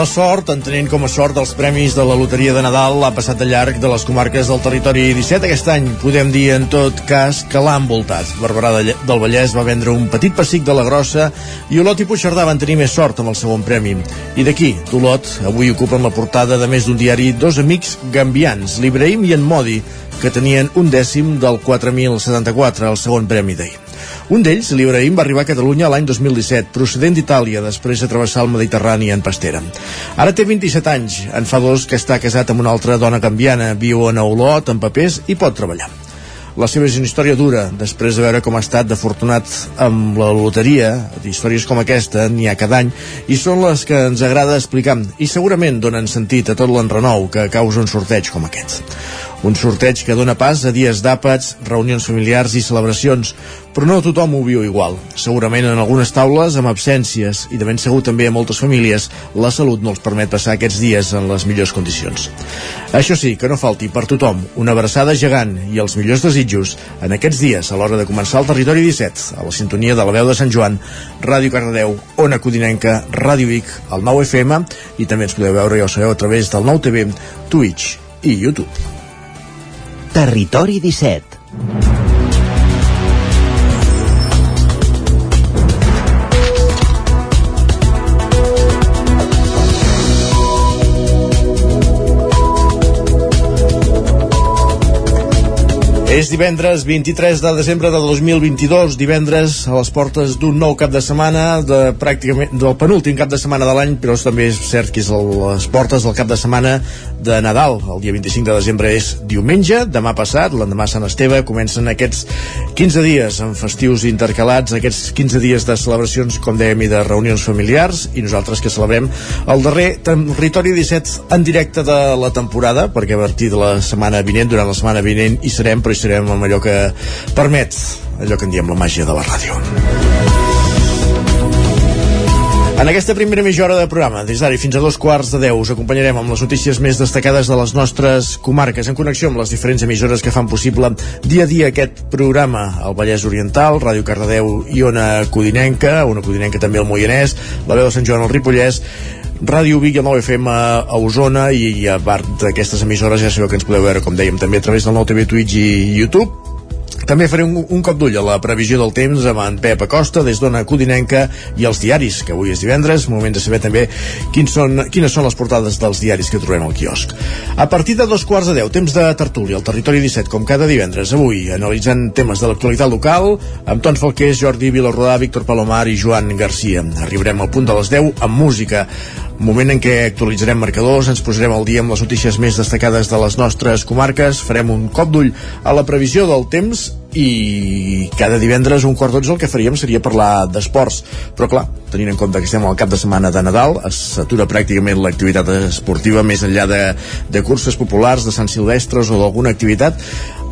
La sort, entenent com a sort dels premis de la Loteria de Nadal, ha passat de llarg de les comarques del territori 17. Aquest any podem dir, en tot cas, que l'ha envoltat. Barberà del Vallès va vendre un petit pessic de la grossa i Olot i Puigcerdà van tenir més sort amb el segon premi. I d'aquí, d'Olot, avui ocupen la portada de més d'un diari dos amics gambians, l'Ibrahim i en Modi, que tenien un dècim del 4.074, el segon premi d'ahir. Un d'ells, l'Ibrahim, va arribar a Catalunya l'any 2017, procedent d'Itàlia, després de travessar el Mediterrani en pastera. Ara té 27 anys, en fa dos que està casat amb una altra dona canviana, viu a Olot, amb papers i pot treballar. La seva és una història dura, després de veure com ha estat d'afortunat amb la loteria, històries com aquesta n'hi ha cada any, i són les que ens agrada explicar, i segurament donen sentit a tot l'enrenou que causa un sorteig com aquest. Un sorteig que dona pas a dies d'àpats, reunions familiars i celebracions, però no tothom ho viu igual. Segurament en algunes taules amb absències i de ben segur també a moltes famílies la salut no els permet passar aquests dies en les millors condicions. Això sí, que no falti per tothom una abraçada gegant i els millors desitjos en aquests dies a l'hora de començar el Territori 17, a la sintonia de la veu de Sant Joan, Ràdio Cardedeu, Ona Codinenca, Ràdio Vic, el 9 FM i també ens podeu veure, ja ho sabeu, a través del 9 TV, Twitch i YouTube. Territori 17 És divendres 23 de desembre de 2022, divendres a les portes d'un nou cap de setmana, de pràcticament del penúltim cap de setmana de l'any, però també és cert que és a les portes del cap de setmana de Nadal. El dia 25 de desembre és diumenge, demà passat, l'endemà Sant Esteve, comencen aquests 15 dies amb festius intercalats, aquests 15 dies de celebracions, com dèiem, i de reunions familiars, i nosaltres que celebrem el darrer Territori 17 en directe de la temporada, perquè a partir de la setmana vinent, durant la setmana vinent, hi serem, però serem amb allò que permet allò que en diem la màgia de la ràdio. En aquesta primera mitja hora de programa, des d'ara fins a dos quarts de deu, us acompanyarem amb les notícies més destacades de les nostres comarques, en connexió amb les diferents emissores que fan possible dia a dia aquest programa. El Vallès Oriental, Ràdio Cardedeu i Ona Codinenca, Ona Codinenca també el Moianès, la veu de Sant Joan al Ripollès, Ràdio Vic i el 9FM a Osona i, i a part d'aquestes emissores ja sabeu que ens podeu veure, com dèiem, també a través del nou TV Twitch i YouTube també faré un, un cop d'ull a la previsió del temps amb en Pep Acosta des d'Ona Codinenca i els diaris, que avui és divendres, moment de saber també quins són, quines són les portades dels diaris que trobem al quiosc. A partir de dos quarts de deu, temps de tertúlia, al Territori 17, com cada divendres, avui, analitzant temes de l'actualitat local, amb Tons Falqués, Jordi Vilarrodà, Víctor Palomar i Joan Garcia. Arribarem al punt de les 10 amb música moment en què actualitzarem marcadors, ens posarem al dia amb les notícies més destacades de les nostres comarques, farem un cop d'ull a la previsió del temps i cada divendres un quart d'onze el que faríem seria parlar d'esports. Però clar, tenint en compte que estem al cap de setmana de Nadal, s'atura pràcticament l'activitat esportiva més enllà de, de curses populars, de Sant Silvestres o d'alguna activitat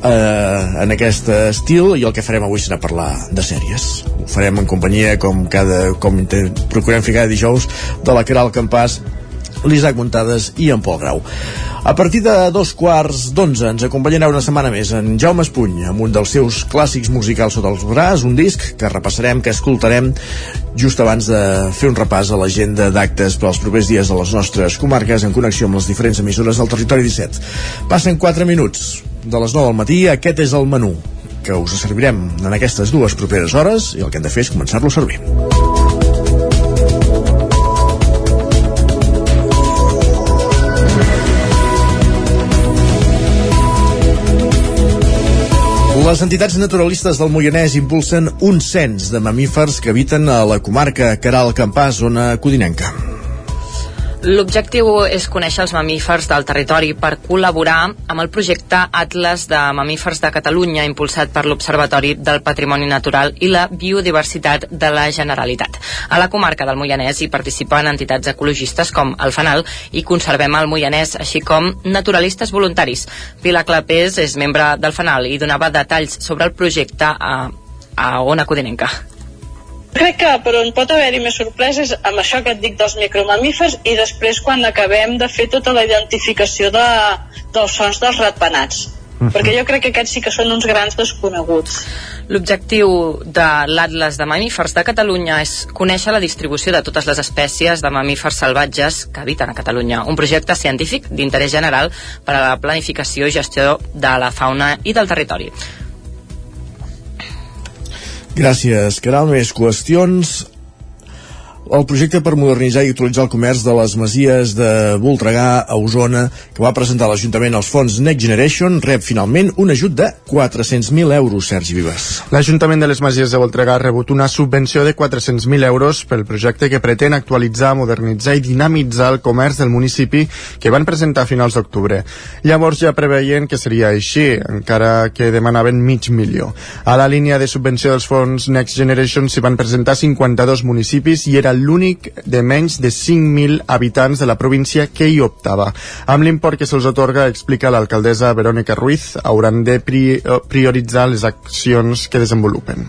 eh, en aquest estil i el que farem avui serà parlar de sèries. Ho farem en companyia com cada com procurem fer cada dijous de la Caral Campàs l'Isaac Montades i en Pol Grau. A partir de dos quarts d'onze ens acompanyarà una setmana més en Jaume Espuny amb un dels seus clàssics musicals sota els braç, un disc que repassarem, que escoltarem just abans de fer un repàs a l'agenda d'actes per als propers dies de les nostres comarques en connexió amb les diferents emissores del territori 17. Passen 4 minuts de les 9 del matí, aquest és el menú que us servirem en aquestes dues properes hores i el que hem de fer és començar-lo a servir. Les entitats naturalistes del Moianès impulsen un cens de mamífers que habiten a la comarca Caral Campàs, zona codinenca. L'objectiu és conèixer els mamífers del territori per col·laborar amb el projecte Atlas de Mamífers de Catalunya impulsat per l'Observatori del Patrimoni Natural i la Biodiversitat de la Generalitat. A la comarca del Moianès hi participen entitats ecologistes com el Fanal i Conservem el Moianès, així com naturalistes voluntaris. Pilar Clapés és membre del Fanal i donava detalls sobre el projecte a, a Ona Codinenca Crec que per on pot haver-hi més sorpreses amb això que et dic dels micromamífers i després quan acabem de fer tota la identificació de, dels sons dels ratpenats. Uh -huh. perquè jo crec que aquests sí que són uns grans desconeguts. L'objectiu de l'Atlas de Mamífers de Catalunya és conèixer la distribució de totes les espècies de mamífers salvatges que habiten a Catalunya, un projecte científic d'interès general per a la planificació i gestió de la fauna i del territori. Gràcies, Caral. Més qüestions el projecte per modernitzar i actualitzar el comerç de les masies de Voltregà a Osona, que va presentar l'Ajuntament als fons Next Generation, rep finalment un ajut de 400.000 euros, Sergi Vives. L'Ajuntament de les Masies de Voltregà ha rebut una subvenció de 400.000 euros pel projecte que pretén actualitzar, modernitzar i dinamitzar el comerç del municipi que van presentar a finals d'octubre. Llavors ja preveien que seria així, encara que demanaven mig milió. A la línia de subvenció dels fons Next Generation s'hi van presentar 52 municipis i era l'únic de menys de 5.000 habitants de la província que hi optava. Amb l'import que se'ls otorga, explica l'alcaldessa Verònica Ruiz, hauran de prioritzar les accions que desenvolupen.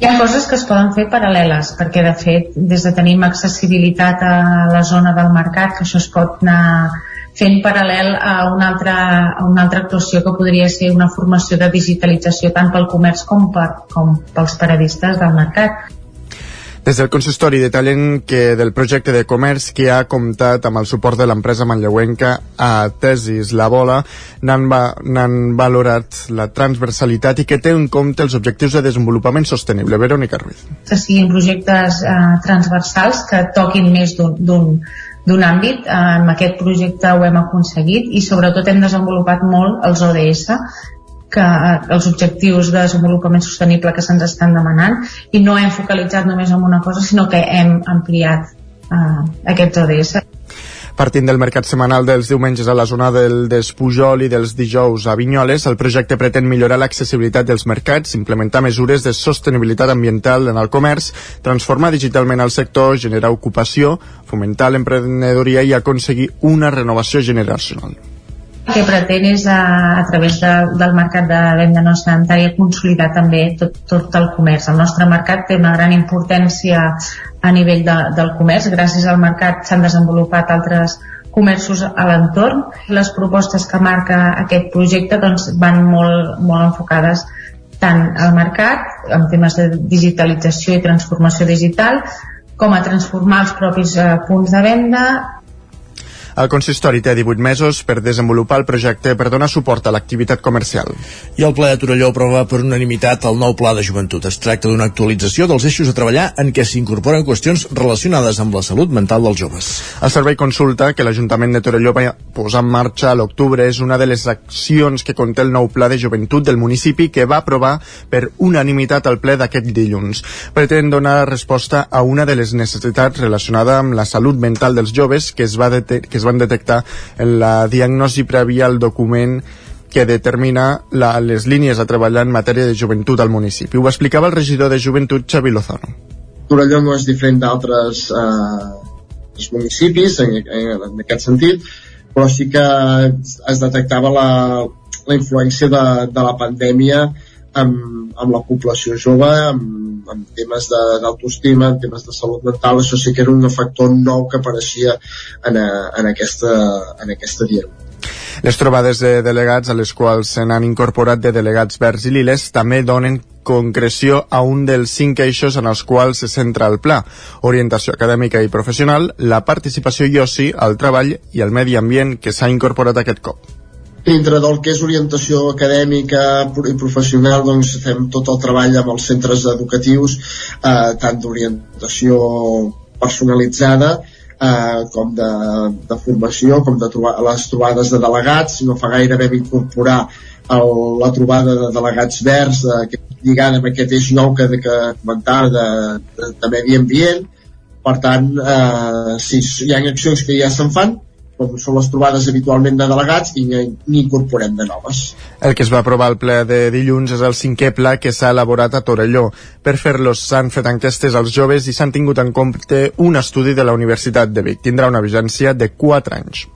Hi ha coses que es poden fer paral·leles, perquè de fet, des de tenim accessibilitat a la zona del mercat, que això es pot anar fent paral·lel a una altra, a una altra actuació que podria ser una formació de digitalització tant pel comerç com, per, com pels paradistes del mercat. Des del consistori detallen que del projecte de comerç que ha comptat amb el suport de l'empresa manlleuenca a Tesis La Bola n'han va, valorat la transversalitat i que té en compte els objectius de desenvolupament sostenible. Verónica Ruiz. Que siguin projectes eh, transversals que toquin més d'un d'un àmbit, en aquest projecte ho hem aconseguit i sobretot hem desenvolupat molt els ODS que els objectius de desenvolupament sostenible que se'ns estan demanant i no hem focalitzat només en una cosa sinó que hem ampliat uh, aquests ODS. Partint del mercat setmanal dels diumenges a la zona del Despujol i dels dijous a Vinyoles, el projecte pretén millorar l'accessibilitat dels mercats, implementar mesures de sostenibilitat ambiental en el comerç, transformar digitalment el sector, generar ocupació, fomentar l'emprenedoria i aconseguir una renovació generacional que pretén és a, a través de, del mercat de venda no sanitària consolidar també tot, tot el comerç. El nostre mercat té una gran importància a nivell de, del comerç. Gràcies al mercat s'han desenvolupat altres comerços a l'entorn. Les propostes que marca aquest projecte doncs, van molt, molt enfocades tant al mercat, en temes de digitalització i transformació digital, com a transformar els propis eh, punts de venda, el consistori té 18 mesos per desenvolupar el projecte per donar suport a l'activitat comercial. I el ple de Torelló aprova per unanimitat el nou pla de joventut. Es tracta d'una actualització dels eixos a treballar en què s'incorporen qüestions relacionades amb la salut mental dels joves. El servei consulta que l'Ajuntament de Torelló va posar en marxa a l'octubre és una de les accions que conté el nou pla de joventut del municipi que va aprovar per unanimitat al ple d'aquest dilluns. Pretén donar resposta a una de les necessitats relacionada amb la salut mental dels joves que es va, que es va van detectar en la diagnosi prèvia al document que determina la, les línies a treballar en matèria de joventut al municipi. Ho explicava el regidor de joventut, Xavi Lozano. Torelló no és diferent d'altres eh, municipis en, en, en aquest sentit, però sí que es detectava la, la influència de, de la pandèmia amb, amb la població jove, amb, amb temes d'autoestima, en temes de salut mental, això sí que era un factor nou que apareixia en, a, en, aquesta, en aquesta diagnosi. Les trobades de delegats a les quals se n'han incorporat de delegats verds i liles també donen concreció a un dels cinc eixos en els quals se centra el pla, orientació acadèmica i professional, la participació i oci, el treball i el medi ambient que s'ha incorporat aquest cop dintre del que és orientació acadèmica i professional doncs fem tot el treball amb els centres educatius eh, tant d'orientació personalitzada eh, com de, de formació com de trobar, les trobades de delegats. No fa gaire vam incorporar el, la trobada de delegats verds eh, lligada amb aquest eix nou que, que comentava de, de, de medi ambient. Per tant eh, sí, hi ha accions que ja se'n fan com són les trobades habitualment de delegats i n'incorporem de noves. El que es va aprovar al ple de dilluns és el cinquè pla que s'ha elaborat a Torelló. Per fer-los s'han fet enquestes als joves i s'han tingut en compte un estudi de la Universitat de Vic. Tindrà una vigència de 4 anys.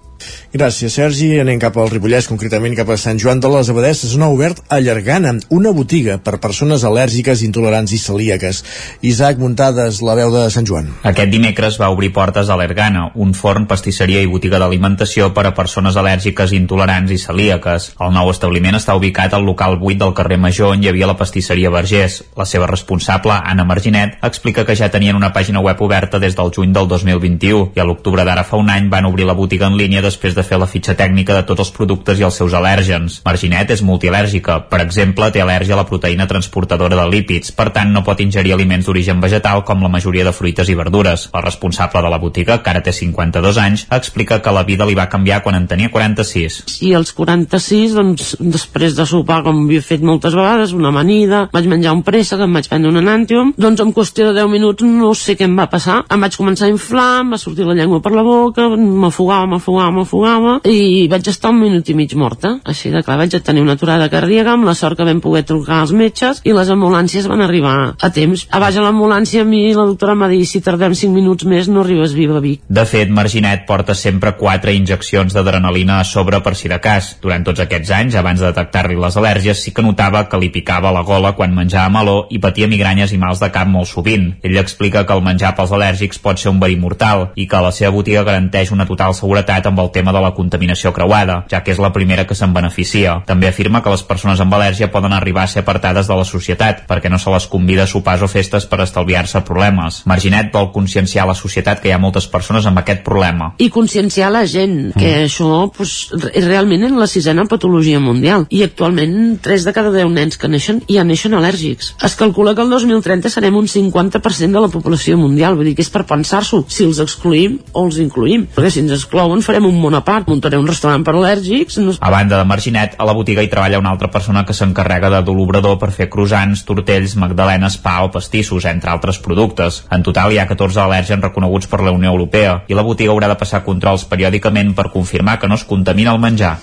Gràcies, Sergi. Anem cap al Ripollès, concretament cap a Sant Joan de les Abadesses, on ha obert a Llargana una botiga per persones al·lèrgiques, intolerants i celíaques. Isaac Muntades, la veu de Sant Joan. Aquest dimecres va obrir portes a l'Ergana, un forn, pastisseria i botiga d'alimentació per a persones al·lèrgiques, intolerants i celíaques. El nou establiment està ubicat al local 8 del carrer Major, on hi havia la pastisseria Vergés. La seva responsable, Anna Marginet, explica que ja tenien una pàgina web oberta des del juny del 2021 i a l'octubre d'ara fa un any van obrir la botiga en línia després de fer la fitxa tècnica de tots els productes i els seus al·lèrgens. Marginet és multialèrgica. Per exemple, té al·lèrgia a la proteïna transportadora de lípids, per tant no pot ingerir aliments d'origen vegetal com la majoria de fruites i verdures. La responsable de la botiga, que ara té 52 anys, explica que la vida li va canviar quan en tenia 46. I als 46, doncs, després de sopar, com havia fet moltes vegades, una amanida, vaig menjar un préssec, em vaig prendre un enantium, doncs en qüestió de 10 minuts no sé què em va passar. Em vaig començar a inflar, em va sortir la llengua per la boca, m'afogava, m'afogava, m'afogava, i vaig estar un minut i mig morta. Així de clar, vaig tenir una aturada cardíaca amb la sort que vam poder trucar als metges i les ambulàncies van arribar a temps. A baix a l'ambulància a mi la doctora m'ha dit si tardem 5 minuts més no arribes viva a Vic. De fet, Marginet porta sempre 4 injeccions d'adrenalina a sobre per si de cas. Durant tots aquests anys, abans de detectar-li les al·lèrgies, sí que notava que li picava la gola quan menjava meló i patia migranyes i mals de cap molt sovint. Ell explica que el menjar pels al·lèrgics pot ser un verí mortal i que la seva botiga garanteix una total seguretat amb el tema de la contaminació creuada, ja que és la primera que se'n beneficia. També afirma que les persones amb al·lèrgia poden arribar a ser apartades de la societat perquè no se les convida a sopars o festes per estalviar-se problemes. Marginet vol conscienciar la societat que hi ha moltes persones amb aquest problema. I conscienciar la gent, que mm. això pues, és realment en la sisena patologia mundial. I actualment 3 de cada 10 nens que neixen ja neixen al·lèrgics. Es calcula que el 2030 serem un 50% de la població mundial, vull dir que és per pensar-s'ho, si els excluïm o els incluïm. Perquè si ens exclouen farem un món a part, muntaré un restaurant per al·lèrgics... No... A banda de Marginet, a la botiga hi treballa una altra persona que s'encarrega de l'obrador per fer croissants, tortells, magdalenes, pa o pastissos, entre altres productes. En total hi ha 14 al·lèrgens reconeguts per la Unió Europea i la botiga haurà de passar controls periòdicament per confirmar que no es contamina el menjar.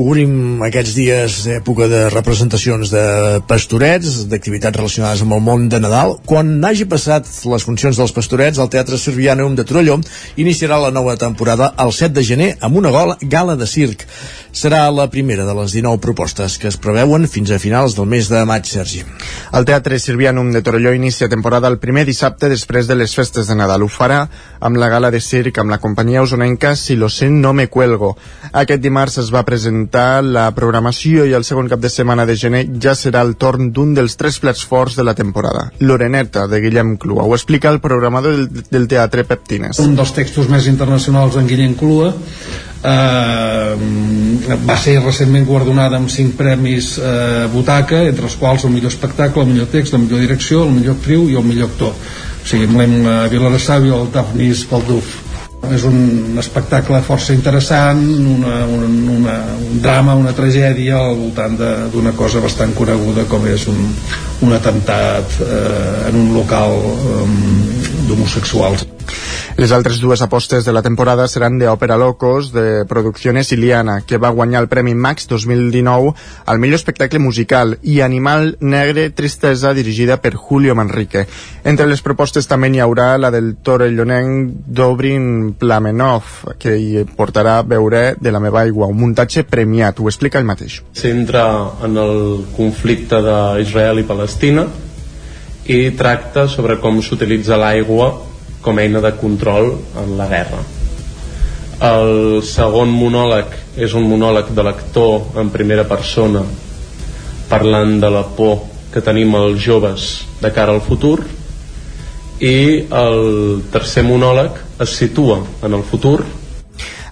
Obrim aquests dies època de representacions de pastorets, d'activitats relacionades amb el món de Nadal. Quan hagi passat les funcions dels pastorets, el Teatre Sirvianum de Torelló iniciarà la nova temporada el 7 de gener amb una gola gala de circ. Serà la primera de les 19 propostes que es preveuen fins a finals del mes de maig, Sergi. El Teatre Sirvianum de Torelló inicia temporada el primer dissabte després de les festes de Nadal. Ho farà amb la gala de circ amb la companyia usonenca Si lo sé no me cuelgo. Aquest dimarts es va presentar presentar la programació i el segon cap de setmana de gener ja serà el torn d'un dels tres plats forts de la temporada, l'Oreneta, de Guillem Clua. Ho explica el programador del, del Teatre Peptines. Un dels textos més internacionals d'en Guillem Clua eh, va ser recentment guardonada amb cinc premis eh, Butaca, entre els quals el millor espectacle, el millor text, la millor direcció, el millor actriu i el millor actor. O sigui, amb l'Em Vilarasau i el Daphnis Palduf és un espectacle força interessant, una, una, una, un drama, una tragèdia al voltant d'una cosa bastant coneguda com és un, un atemptat eh, en un local eh, d'homosexuals. Les altres dues apostes de la temporada seran de Òpera Locos, de Producciones Iliana, que va guanyar el Premi Max 2019 al millor espectacle musical, i Animal Negre Tristesa, dirigida per Julio Manrique. Entre les propostes també n'hi haurà la del torellonenc Dobrin Plamenov, que hi portarà Veure de la meva aigua, un muntatge premiat, ho explica el mateix. S'entra en el conflicte d'Israel i Palestina i tracta sobre com s'utilitza l'aigua com a eina de control en la guerra. El segon monòleg és un monòleg de l'actor en primera persona parlant de la por que tenim els joves de cara al futur i el tercer monòleg es situa en el futur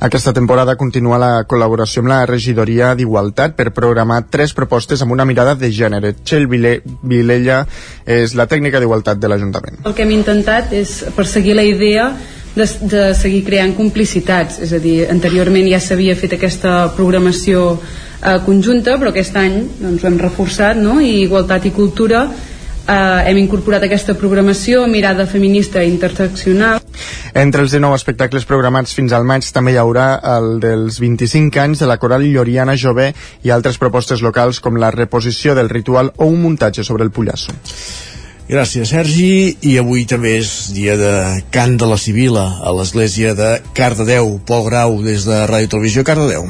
aquesta temporada continua la col·laboració amb la regidoria d'Igualtat per programar tres propostes amb una mirada de gènere. Txell Vilella és la tècnica d'Igualtat de l'Ajuntament. El que hem intentat és perseguir la idea de, de seguir creant complicitats, és a dir, anteriorment ja s'havia fet aquesta programació eh, conjunta, però aquest any doncs, ho hem reforçat, no? i Igualtat i Cultura eh, hem incorporat aquesta programació mirada feminista interseccional. Entre els 19 espectacles programats fins al maig també hi haurà el dels 25 anys de la coral Lloriana Jové i altres propostes locals com la reposició del ritual o un muntatge sobre el Pollasso. Gràcies, Sergi. I avui també és dia de Cant de la Sibila a l'església de Cardedeu. Pol Grau, des de Ràdio Televisió Cardedeu.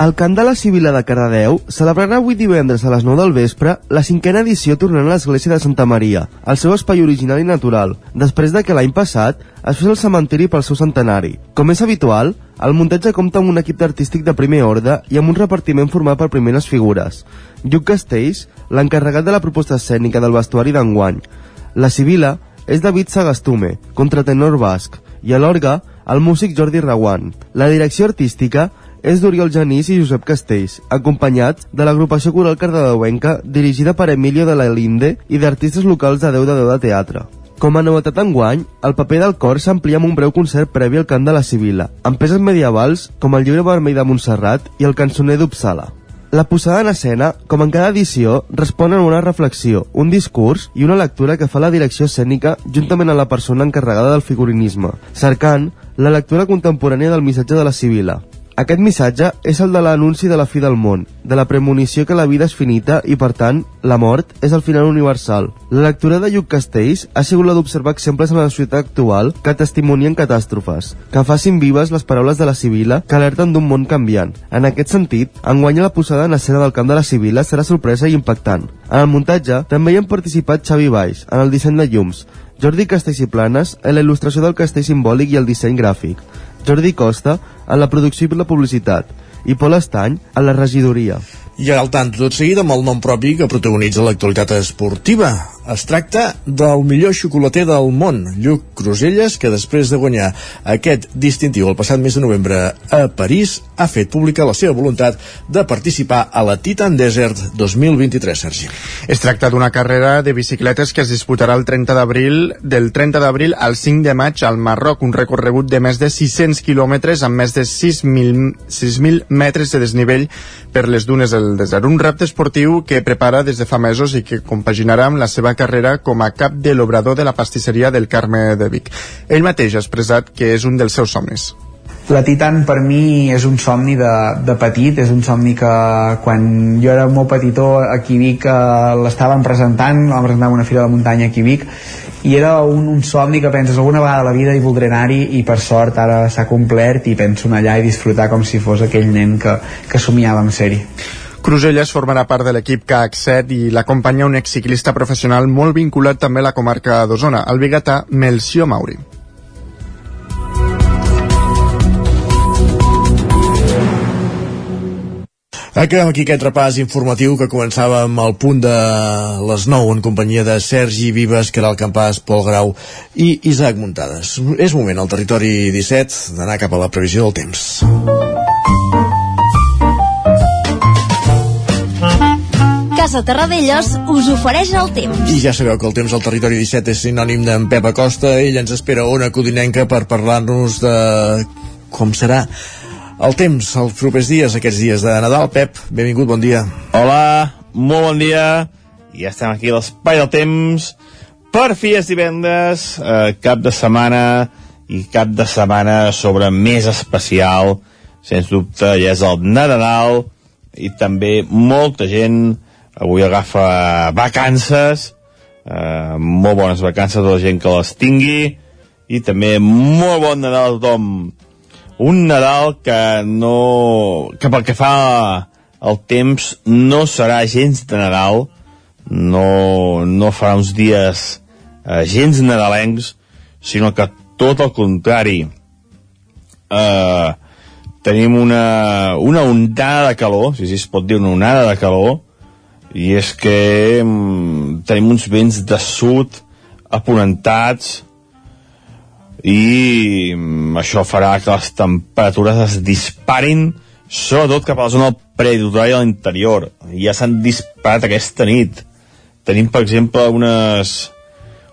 El Cant de la Sibila de Cardedeu celebrarà avui divendres a les 9 del vespre la cinquena edició tornant a l'església de Santa Maria, al seu espai original i natural, després de que l'any passat es fes el cementiri pel seu centenari. Com és habitual, el muntatge compta amb un equip d'artístic de primer ordre i amb un repartiment format per primeres figures. Lluc Castells, l'encarregat de la proposta escènica del vestuari d'enguany. La Sibila és David Sagastume, contratenor basc, i a l'orga, el músic Jordi Rawan. La direcció artística és d'Oriol Genís i Josep Castells, acompanyats de l'agrupació coral cardedeuenca dirigida per Emilio de la Linde i d'artistes locals de Déu de Déu de Teatre. Com a novetat enguany, el paper del cor s'amplia amb un breu concert previ al cant de la Sibila, amb peces medievals com el llibre vermell de Montserrat i el cançoner d'Upsala. La posada en escena, com en cada edició, respon a una reflexió, un discurs i una lectura que fa la direcció escènica juntament a la persona encarregada del figurinisme, cercant la lectura contemporània del missatge de la Sibila. Aquest missatge és el de l'anunci de la fi del món, de la premonició que la vida és finita i, per tant, la mort és el final universal. La lectura de Lluc Castells ha sigut la d'observar exemples en la societat actual que testimonien catàstrofes, que facin vives les paraules de la Sibila que alerten d'un món canviant. En aquest sentit, enguanya la posada en escena del camp de la Sibila serà sorpresa i impactant. En el muntatge també hi han participat Xavi Baix, en el disseny de llums, Jordi Castells i Planes, en la il·lustració del castell simbòlic i el disseny gràfic, Jordi Costa en la producció i la publicitat i Pol Estany en la regidoria. I al tant tot seguit amb el nom propi que protagonitza l'actualitat esportiva. Es tracta del millor xocolater del món, Lluc Cruselles, que després de guanyar aquest distintiu el passat mes de novembre a París, ha fet pública la seva voluntat de participar a la Titan Desert 2023, Sergi. Es tracta d'una carrera de bicicletes que es disputarà el 30 d'abril, del 30 d'abril al 5 de maig al Marroc, un recorregut de més de 600 quilòmetres amb més de 6.000 6.000 metres de desnivell per les dunes del desert. Un repte esportiu que prepara des de fa mesos i que compaginarà amb la seva carrera com a cap de l'obrador de la pastisseria del Carme de Vic. Ell mateix ha expressat que és un dels seus somnis. La Titan per mi és un somni de, de petit, és un somni que quan jo era molt petitó aquí a Vic eh, l'estaven presentant, vam presentar una fira de muntanya aquí a Vic i era un, un somni que penses alguna vegada a la vida hi voldré anar-hi i per sort ara s'ha complert i penso anar allà i disfrutar com si fos aquell nen que, que somiava amb ser-hi. Cruselles formarà part de l'equip CAC7 i l'acompanya un exciclista professional molt vinculat també a la comarca d'Osona, el bigatà Melcio Mauri. Acabem aquí aquest repàs informatiu que començava amb el punt de les 9 en companyia de Sergi Vives, Caral Campàs, Pol Grau i Isaac Muntades. És moment al territori 17 d'anar cap a la previsió del temps. Casa Terradellos us ofereix el temps. I ja sabeu que el temps al territori 17 és sinònim d'en Pep Acosta. Ell ens espera a una codinenca per parlar-nos de com serà el temps els propers dies, aquests dies de Nadal. Pep, benvingut, bon dia. Hola, molt bon dia. Ja estem aquí a l'espai del temps. Per fi és divendres, eh, cap de setmana i cap de setmana sobre més especial. Sens dubte, ja és el Nadal i també molta gent avui agafa vacances, eh, molt bones vacances a la gent que les tingui i també molt bon Nadal a tothom un Nadal que no... que pel que fa al temps no serà gens de Nadal, no, no farà uns dies eh, gens nadalencs, sinó que tot el contrari. Eh, tenim una, una ondada de calor, si, es pot dir una onada de calor, i és que mm, tenim uns vents de sud aponentats, i mm, això farà que les temperatures es disparin sobretot cap a la zona del predotori a l'interior ja s'han disparat aquesta nit. Tenim per exemple unes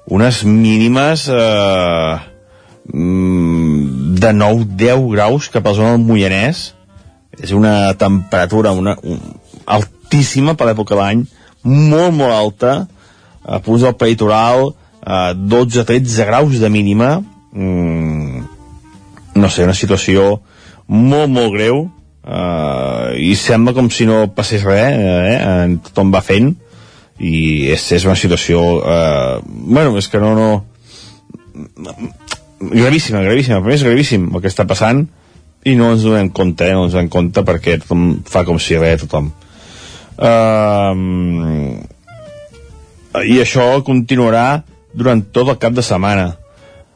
unes mínimes eh, mm, de 9-10 graus cap a la zona del Moianès. És una temperatura una, un, altíssima per l'època de l'any molt molt alta a punts del peritoral eh, 12-13 graus de mínima mm, no sé, una situació molt, molt greu uh, i sembla com si no passés res, eh? tothom va fent i és, és una situació eh, bueno, és que no, no gravíssima, gravíssima, però és gravíssim el que està passant i no ens donem compte, eh? no ens donem compte perquè tothom fa com si res tothom uh, i això continuarà durant tot el cap de setmana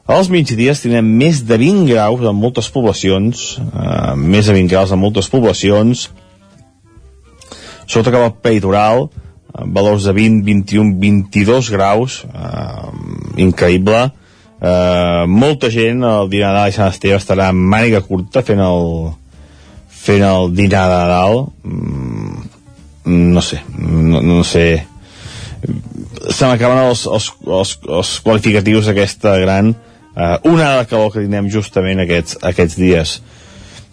als migdies tindrem més de 20 graus en moltes poblacions uh, més de 20 graus en moltes poblacions. Sota cap al peitoral valors de 20, 21, 22 graus uh, increïble. Uh, molta gent el dinar de Sant Esteve estarà en màniga curta fent el, fent el dinar de Nadal. Mm, no sé no, no sé. Se m'acaben els, els, els, els qualificatius d'aquesta gran uh, onada de calor que tindrem justament aquests, aquests dies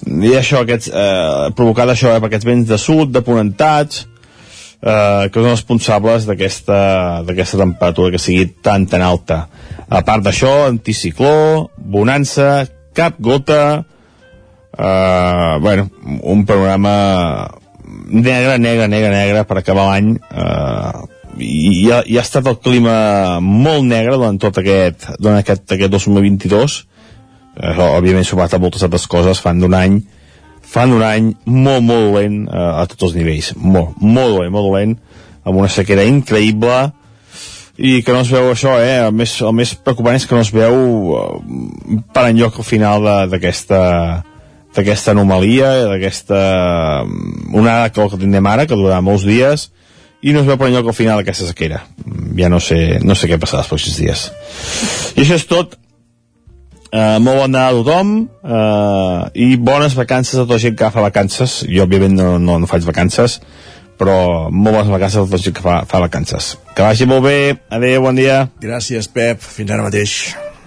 i això, aquests, eh, provocat això eh, per aquests vents de sud, de ponentats eh, que són responsables d'aquesta temperatura que sigui tan tan alta a part d'això, anticicló, bonança, cap gota, eh, bueno, un panorama negre, negre, negre, negre per acabar l'any. Eh, i, ha, i ha estat el clima molt negre durant tot aquest, durant aquest, aquest 2022 eh, òbviament sumat a moltes altres coses fan d'un any fan un any molt, molt dolent eh, a tots els nivells. Molt, molt dolent, molt dolent amb una sequera increïble. I que no es veu això, eh? El més, el més preocupant és que no es veu uh, per enlloc al final d'aquesta d'aquesta anomalia, d'aquesta onada que, que tindrem ara, que durarà molts dies, i no es veu per enlloc al final d'aquesta sequera. Ja no sé, no sé què passarà els pròxims dies. I això és tot. Uh, molt bon Nadal a tothom uh, i bones vacances a tota la gent que fa vacances. Jo, òbviament, no, no, no faig vacances, però molt bones vacances a tota la gent que fa, fa vacances. Que vagi molt bé, adeu, bon dia. Gràcies, Pep, fins ara mateix.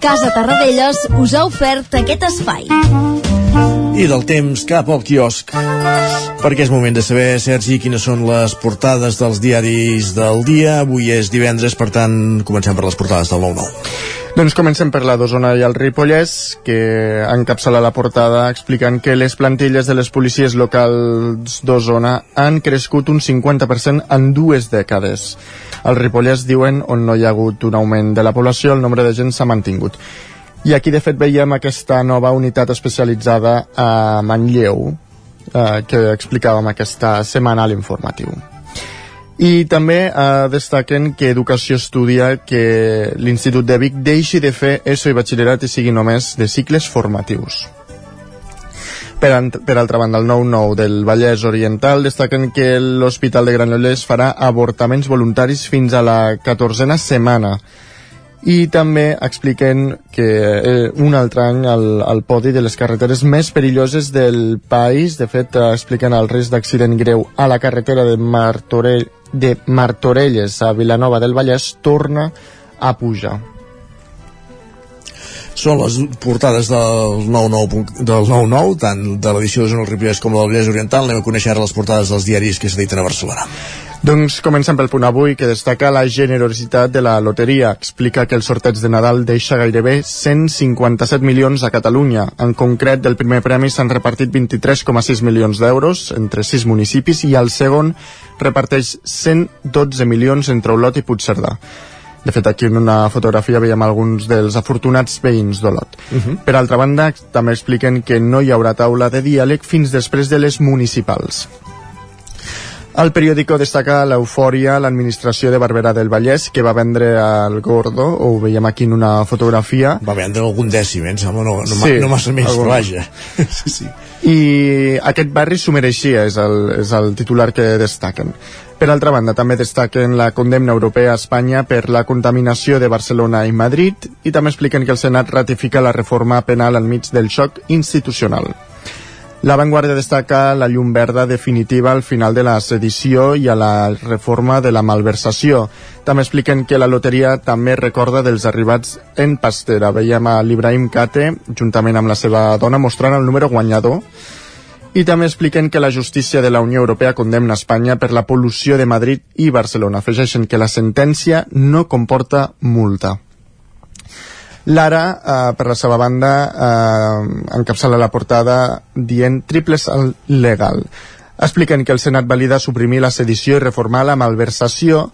Casa Tarradellas us ha ofert aquest espai. I del temps cap al quiosc. Perquè és moment de saber, Sergi, quines són les portades dels diaris del dia. Avui és divendres, per tant, comencem per les portades del 9-9. Doncs comencem per la d'Osona i el Ripollès, que encapçala la portada explicant que les plantilles de les policies locals d'Osona han crescut un 50% en dues dècades. Al Ripollès diuen on no hi ha hagut un augment de la població, el nombre de gent s'ha mantingut. I aquí, de fet, veiem aquesta nova unitat especialitzada a Manlleu, eh, que explicàvem aquesta setmana a l'informatiu. I també eh, destaquen que Educació estudia que l'Institut de Vic deixi de fer ESO i batxillerat i sigui només de cicles formatius. Per, per altra banda, el 9-9 del Vallès Oriental destaquen que l'Hospital de Granollers farà avortaments voluntaris fins a la 14a setmana i també expliquen que eh, un altre any al, al podi de les carreteres més perilloses del país. De fet, eh, expliquen el risc d'accident greu a la carretera de Martorell, de Martorelles a Vilanova del Vallès torna a pujar són les portades del 9-9, del 9-9 tant de l'edició de Zona Ripollès com del Vallès Oriental. Anem a conèixer ara les portades dels diaris que s'editen a Barcelona. Doncs comencem pel punt avui, que destaca la generositat de la loteria. Explica que el sorteig de Nadal deixa gairebé 157 milions a Catalunya. En concret, del primer premi s'han repartit 23,6 milions d'euros entre 6 municipis i el segon reparteix 112 milions entre Olot i Puigcerdà. De fet, aquí en una fotografia veiem alguns dels afortunats veïns d'Olot. Uh -huh. Per altra banda, també expliquen que no hi haurà taula de diàleg fins després de les municipals. El periòdico destaca l'eufòria l'administració de Barberà del Vallès que va vendre al Gordo, ho veiem aquí en una fotografia. Va vendre algun dècim, eh? Sembla, no, no, sí, no massa més, algun... però vaja. sí, sí. I aquest barri s'ho mereixia, és el, és el titular que destaquen. Per altra banda, també destaquen la condemna europea a Espanya per la contaminació de Barcelona i Madrid i també expliquen que el Senat ratifica la reforma penal enmig del xoc institucional. La Vanguardia destaca la llum verda definitiva al final de la sedició i a la reforma de la malversació. També expliquen que la loteria també recorda dels arribats en pastera. Veiem a l'Ibrahim Kate, juntament amb la seva dona, mostrant el número guanyador i també expliquen que la justícia de la Unió Europea condemna Espanya per la pol·lució de Madrid i Barcelona. Afegeixen que la sentència no comporta multa. L'Ara, eh, per la seva banda, eh, encapçala la portada dient triple salt legal. Expliquen que el Senat valida suprimir la sedició i reformar la malversació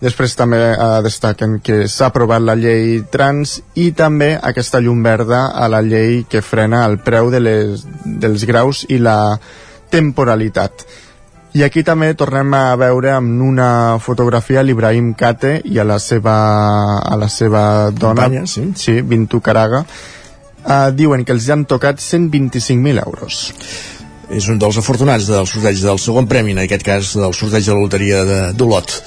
Després també eh, destaquen que s'ha aprovat la llei trans i també aquesta llum verda a la llei que frena el preu de les, dels graus i la temporalitat. I aquí també tornem a veure amb una fotografia l'Ibrahim Kate i a la seva, a la seva dona, Companya, sí. sí Bintu Caraga, uh, diuen que els han tocat 125.000 euros. És un dels afortunats del sorteig del segon premi, en aquest cas del sorteig de la loteria de- d'Olot.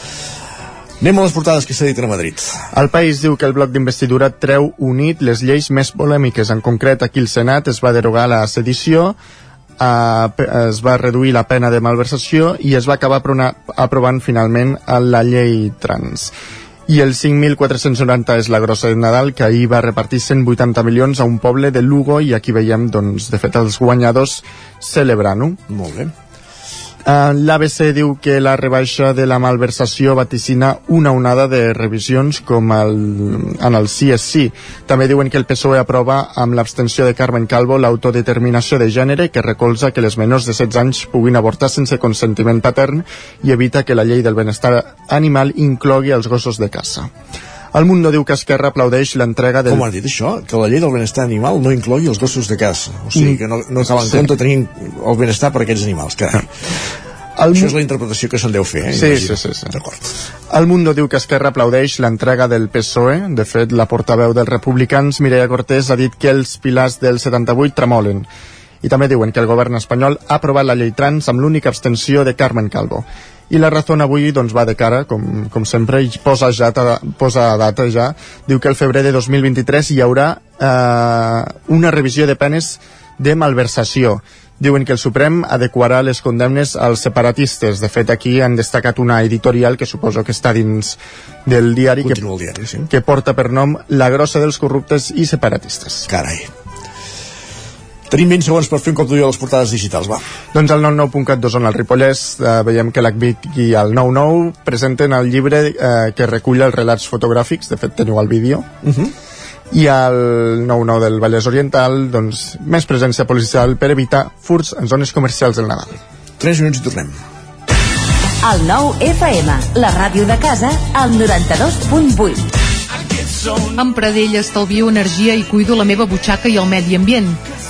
Anem a les portades que s'ha dit a Madrid. El país diu que el bloc d'investidura treu unit les lleis més polèmiques. En concret, aquí el Senat es va derogar la sedició, eh, es va reduir la pena de malversació i es va acabar aprovant finalment la llei trans. I el 5.490 és la grossa de Nadal, que ahir va repartir 180 milions a un poble de Lugo i aquí veiem, doncs, de fet, els guanyadors celebrant-ho. Molt bé. Uh, L'ABC diu que la rebaixa de la malversació vaticina una onada de revisions com el, en el sí és sí. També diuen que el PSOE aprova amb l'abstenció de Carmen Calvo l'autodeterminació de gènere que recolza que les menors de 16 anys puguin avortar sense consentiment patern i evita que la llei del benestar animal inclogui els gossos de caça. El Mundo diu que Esquerra aplaudeix l'entrega del... Com han dit això? Que la llei del benestar animal no inclogui els gossos de caça. O sigui, Mm. que no, no cal en Sí. compte tenir el benestar per a aquests animals. Carai. El Això és la interpretació que se'n deu fer, eh? Sí, sí, sí, sí. D'acord. El Mundo diu que Esquerra aplaudeix l'entrega del PSOE. De fet, la portaveu dels republicans, Mireia Cortés, ha dit que els pilars del 78 tremolen. I també diuen que el govern espanyol ha aprovat la llei trans amb l'única abstenció de Carmen Calvo. I la Razón avui doncs, va de cara, com, com sempre, i posa, ja, posa data ja. Diu que el febrer de 2023 hi haurà eh, una revisió de penes de malversació. Diuen que el Suprem adequarà les condemnes als separatistes. De fet, aquí han destacat una editorial que suposo que està dins del diari, que, Continua diari, sí. que porta per nom La grossa dels corruptes i separatistes. Carai. Tenim 20 segons per fer un cop d'ull a les portades digitals, va. Doncs al 99.cat d'Osona al Ripollès eh, veiem que l'ACVIC i el 99 presenten el llibre eh, que recull els relats fotogràfics, de fet teniu el vídeo, Uh -huh. i al 99 del Vallès Oriental doncs, més presència policial per evitar furts en zones comercials del Nadal. 3 minuts i tornem. El nou FM, la ràdio de casa, al 92.8. Amb Pradell estalvio energia i cuido la meva butxaca i el medi ambient.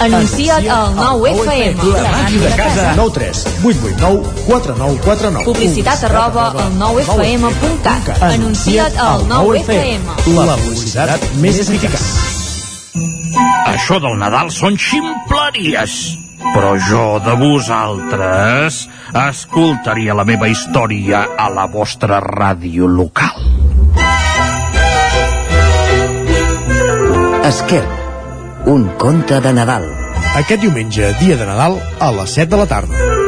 Anuncia't al 9FM. La ràdio de casa. 9 3 8 8 9 4 9 4 9 Publicitat arroba al 9FM.cat. Anuncia't al 9FM. La publicitat més eficaç. Això del Nadal són ximpleries. Però jo de vosaltres escoltaria la meva història a la vostra ràdio local. Esquerp, un conte de Nadal. Aquest diumenge, dia de Nadal, a les 7 de la tarda.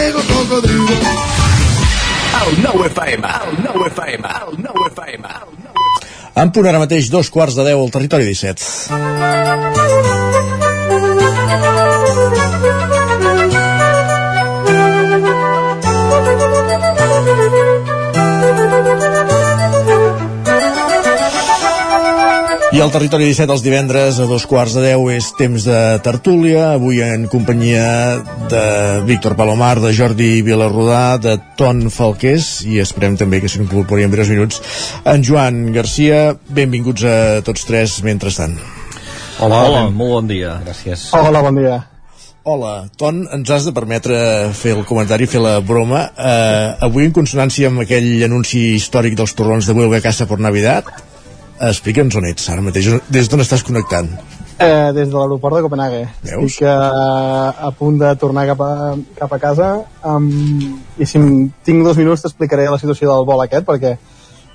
En punt ara mateix dos quarts de deu al territori 17. I al territori 17 els divendres a dos quarts de deu és temps de tertúlia, avui en companyia de Víctor Palomar, de Jordi Vilarrodà, de Ton Falqués i esperem també que s'incorpori en breus minuts en Joan Garcia. Benvinguts a tots tres mentrestant. Hola, Hola molt bon dia. Gràcies. Hola, bon dia. Hola, Ton, ens has de permetre fer el comentari, fer la broma. Eh, avui, en consonància amb aquell anunci històric dels torrons de Huelga Casa per Navidad, explica'ns on ets ara mateix, des d'on estàs connectant. Eh, des de l'aeroport de Copenhague. Veus? Estic eh, a punt de tornar cap a, cap a casa um, i si tinc dos minuts t'explicaré la situació del vol aquest perquè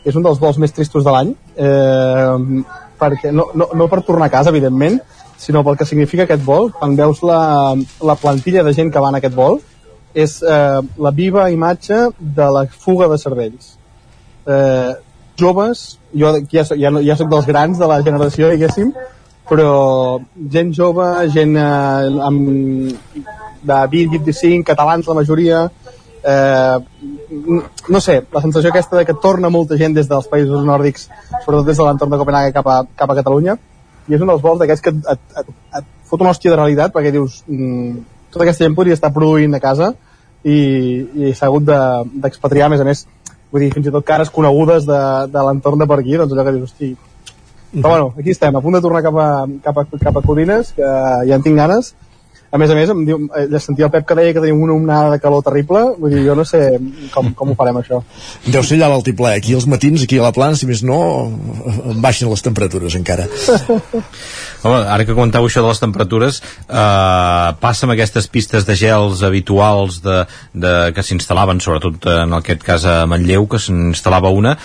és un dels vols més tristos de l'any eh, perquè no, no, no per tornar a casa, evidentment, sinó pel que significa aquest vol. Quan veus la, la plantilla de gent que va en aquest vol, és eh, la viva imatge de la fuga de cervells. Eh, joves, jo ja, soc, ja, ja soc dels grans de la generació, diguéssim, però gent jove, gent eh, amb, de 20-25, catalans la majoria, eh, no sé, la sensació aquesta de que torna molta gent des dels països nòrdics, sobretot des de l'entorn de Copenhague cap a, cap a Catalunya, i és un dels vols d'aquests que et, et, et fot una hòstia de realitat perquè dius mm, tota aquesta gent podria estar produint a casa i, i s'ha hagut d'expatriar, de, a més a més, vull dir, fins i tot cares conegudes de, de l'entorn de per aquí, doncs allò que dius, hosti... Però bueno, aquí estem, a punt de tornar cap a, cap a, cap a Codines, que ja en tinc ganes. A més a més, em diu, eh, sentia el Pep que deia que tenim una onada de calor terrible, vull dir, jo no sé com, com ho farem, això. Deu ser allà l'altiplè, aquí als matins, aquí a la plana, si més no, baixen les temperatures encara. Home, ara que comentau això de les temperatures, eh, passa amb aquestes pistes de gels habituals de, de, que s'instal·laven, sobretot en aquest cas a Manlleu, que s'instal·lava una,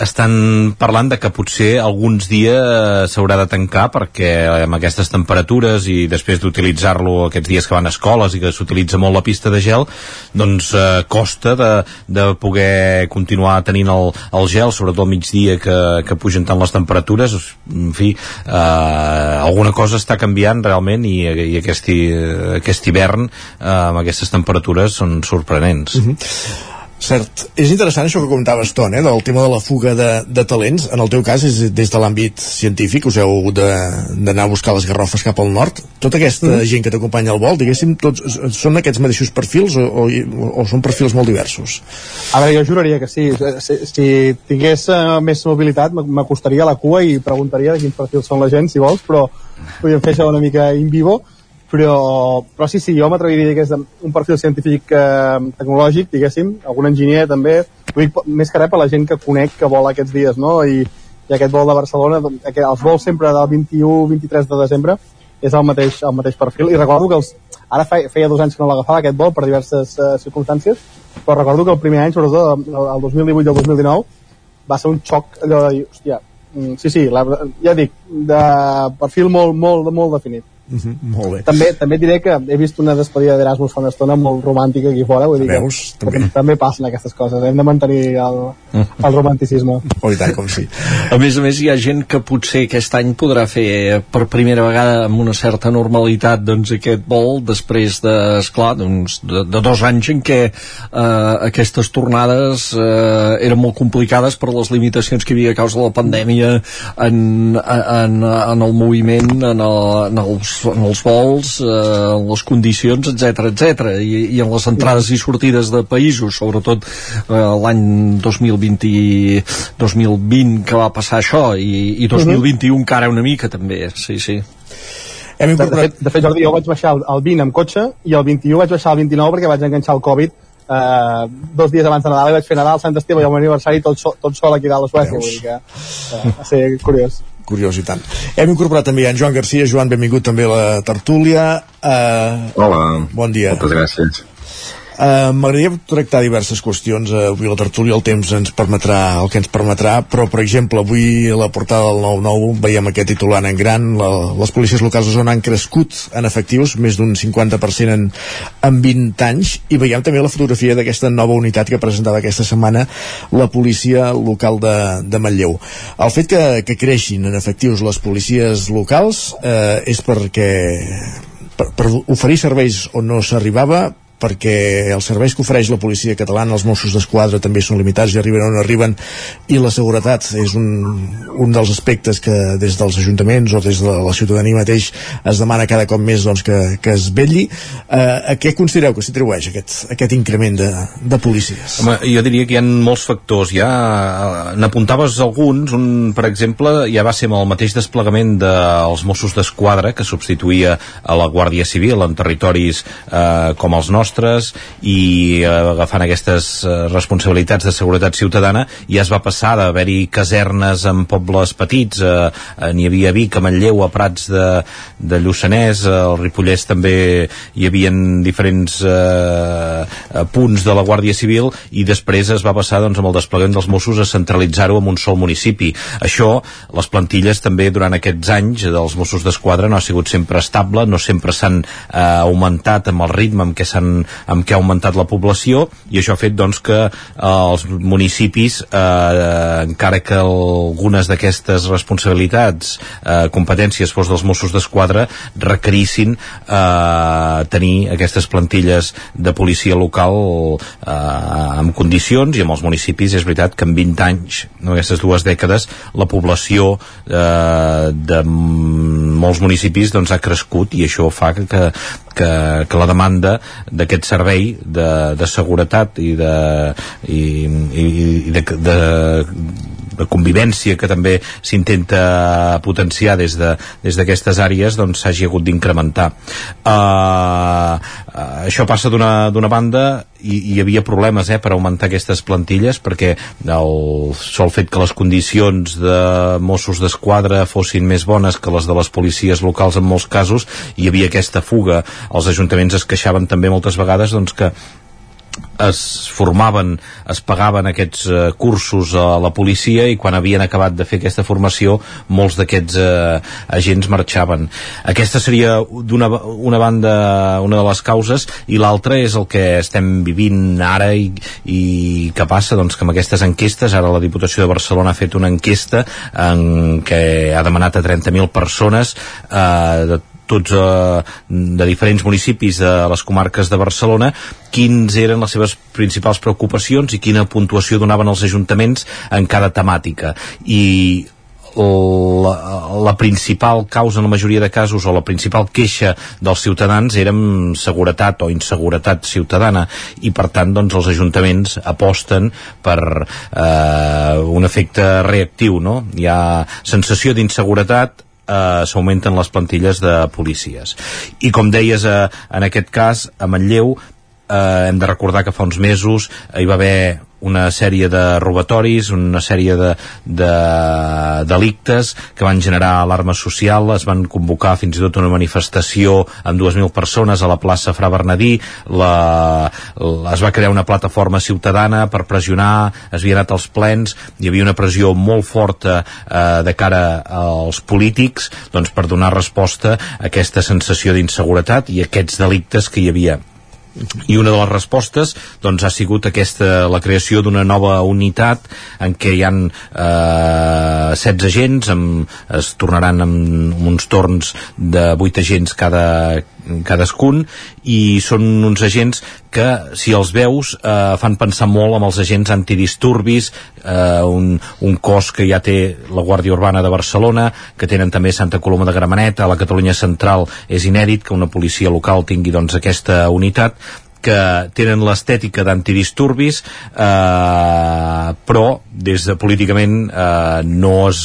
estan parlant de que potser alguns dies s'haurà de tancar perquè amb aquestes temperatures i després d'utilitzar-lo aquests dies que van a escoles i que s'utilitza molt la pista de gel doncs eh, costa de, de poder continuar tenint el, el gel sobretot al migdia que, que pugen tant les temperatures en fi, eh, alguna cosa està canviant realment i, i aquest, aquest hivern eh, amb aquestes temperatures són sorprenents uh -huh. Cert. És interessant això que comentaves, Ton, eh, del tema de la fuga de, de talents. En el teu cas és des de l'àmbit científic, us heu d'anar a buscar les garrofes cap al nord. Tota aquesta mm. gent que t'acompanya al vol, diguéssim, tots, són aquests mateixos perfils o, o, o són perfils molt diversos? A veure, jo juraria que sí. Si, si tingués uh, més mobilitat, m'acostaria a la cua i preguntaria de quins perfils són la gent, si vols, però podríem fer això una mica in vivo però, però sí, sí, jo m'atreviria a dir que és un perfil científic eh, tecnològic, diguéssim, algun enginyer també, dic més que res per la gent que conec que vola aquests dies, no? I, i aquest vol de Barcelona, aquest, els vols sempre del 21-23 de desembre és el mateix, el mateix perfil, i recordo que els, ara feia, dos anys que no l'agafava aquest vol per diverses uh, circumstàncies, però recordo que el primer any, sobretot el 2018 i el 2019, va ser un xoc allò de dir, hòstia, mm, sí, sí, la, ja dic, de perfil molt, molt, molt definit. Uh -huh, molt bé. També, també diré que he vist una despedida d'Erasmus fa una estona molt romàntica aquí fora, vull dir Veus? que també. també passen aquestes coses, hem de mantenir el, el romanticisme. Oh, i tant, com sí. A més a més, hi ha gent que potser aquest any podrà fer per primera vegada amb una certa normalitat doncs, aquest vol, després de, esclar, doncs, de, de dos anys en què eh, aquestes tornades eh, eren molt complicades per les limitacions que hi havia a causa de la pandèmia en, en, en el moviment, en, el, en els en els vols, eh, en les condicions, etc etc I, i en les entrades i sortides de països, sobretot eh, l'any 2020, 2020 que va passar això i, i 2021 encara una mica també, sí, sí. Hem incorporat... de, fet, de fet, Jordi, jo vaig baixar el, el 20 amb cotxe i el 21 vaig baixar el 29 perquè vaig enganxar el Covid eh, dos dies abans de Nadal i vaig fer Nadal, Sant Esteve i el meu aniversari tot, so, tot sol aquí dalt a Suècia, vull dir que eh, va ser curiós. Curiós i tant. Hem incorporat també en Joan Garcia. Joan, benvingut també a la tertúlia. Uh, Hola. Bon dia. Moltes gràcies. Uh, M'agradaria tractar diverses qüestions. Uh, avui la tertúlia el temps ens permetrà el que ens permetrà, però, per exemple, avui a la portada del 9-9 veiem aquest titular en gran. La, les policies locals de zona han crescut en efectius, més d'un 50% en, en 20 anys, i veiem també la fotografia d'aquesta nova unitat que presentava aquesta setmana la policia local de, de Manlleu. El fet que, que creixin en efectius les policies locals eh, és perquè per, per oferir serveis on no s'arribava perquè els serveis que ofereix la policia catalana, els Mossos d'Esquadra també són limitats i arriben on arriben i la seguretat és un, un dels aspectes que des dels ajuntaments o des de la ciutadania mateix es demana cada cop més doncs, que, que es vetlli. Eh, a què considereu que s'atribueix aquest, aquest increment de, de policies? Home, jo diria que hi ha molts factors. Ja eh, n'apuntaves alguns. Un, per exemple, ja va ser amb el mateix desplegament dels Mossos d'Esquadra que substituïa a la Guàrdia Civil en territoris eh, com els nostres nostres i eh, agafant aquestes eh, responsabilitats de seguretat ciutadana ja es va passar d'haver-hi casernes en pobles petits eh, eh, n'hi havia a Vic, a Manlleu, a Prats de, de Lluçanès, al Ripollès també hi havia diferents eh, punts de la Guàrdia Civil i després es va passar doncs, amb el desplegament dels Mossos a centralitzar-ho en un sol municipi. Això, les plantilles també durant aquests anys dels Mossos d'Esquadra no ha sigut sempre estable, no sempre s'han eh, augmentat amb el ritme amb què s'han amb què ha augmentat la població i això ha fet doncs, que eh, els municipis, eh, encara que algunes d'aquestes responsabilitats, eh, competències fos dels Mossos d'Esquadra, requerissin eh, tenir aquestes plantilles de policia local eh, amb condicions i amb els municipis és veritat que en 20 anys, no, aquestes dues dècades, la població eh, de molts municipis doncs, ha crescut i això fa que, que, que la demanda d'aquest servei de, de seguretat i de, i, i, i de, de, de convivència que també s'intenta potenciar des d'aquestes de, des àrees doncs s'hagi hagut d'incrementar. Uh, uh, això passa d'una banda i hi havia problemes eh, per augmentar aquestes plantilles perquè el sol fet que les condicions de Mossos d'Esquadra fossin més bones que les de les policies locals en molts casos hi havia aquesta fuga. Els ajuntaments es queixaven també moltes vegades doncs, que es formaven, es pagaven aquests eh, cursos a la policia i quan havien acabat de fer aquesta formació molts d'aquests eh, agents marxaven. Aquesta seria d'una una banda una de les causes i l'altra és el que estem vivint ara i, i què passa? Doncs que amb aquestes enquestes, ara la Diputació de Barcelona ha fet una enquesta en què ha demanat a 30.000 persones eh, de tots eh, de diferents municipis de les comarques de Barcelona quins eren les seves principals preocupacions i quina puntuació donaven els ajuntaments en cada temàtica i la, la principal causa en la majoria de casos o la principal queixa dels ciutadans era seguretat o inseguretat ciutadana i per tant doncs els ajuntaments aposten per eh, un efecte reactiu no? hi ha sensació d'inseguretat eh, s'augmenten les plantilles de policies. I com deies, eh, en aquest cas, a Manlleu, eh, hem de recordar que fa uns mesos hi va haver una sèrie de robatoris, una sèrie de, de delictes que van generar alarma social, es van convocar fins i tot una manifestació amb 2.000 persones a la plaça Fra Bernadí, la, la, es va crear una plataforma ciutadana per pressionar, es havia anat als plens, hi havia una pressió molt forta eh, de cara als polítics doncs, per donar resposta a aquesta sensació d'inseguretat i aquests delictes que hi havia i una de les respostes doncs, ha sigut aquesta, la creació d'una nova unitat en què hi han eh, 16 agents amb, es tornaran amb uns torns de 8 agents cada, cadascun i són uns agents que si els veus eh, fan pensar molt amb els agents antidisturbis eh, un, un cos que ja té la Guàrdia Urbana de Barcelona que tenen també Santa Coloma de Gramenet a la Catalunya Central és inèdit que una policia local tingui doncs aquesta unitat que tenen l'estètica d'antidisturbis eh, però des de políticament eh, no, es,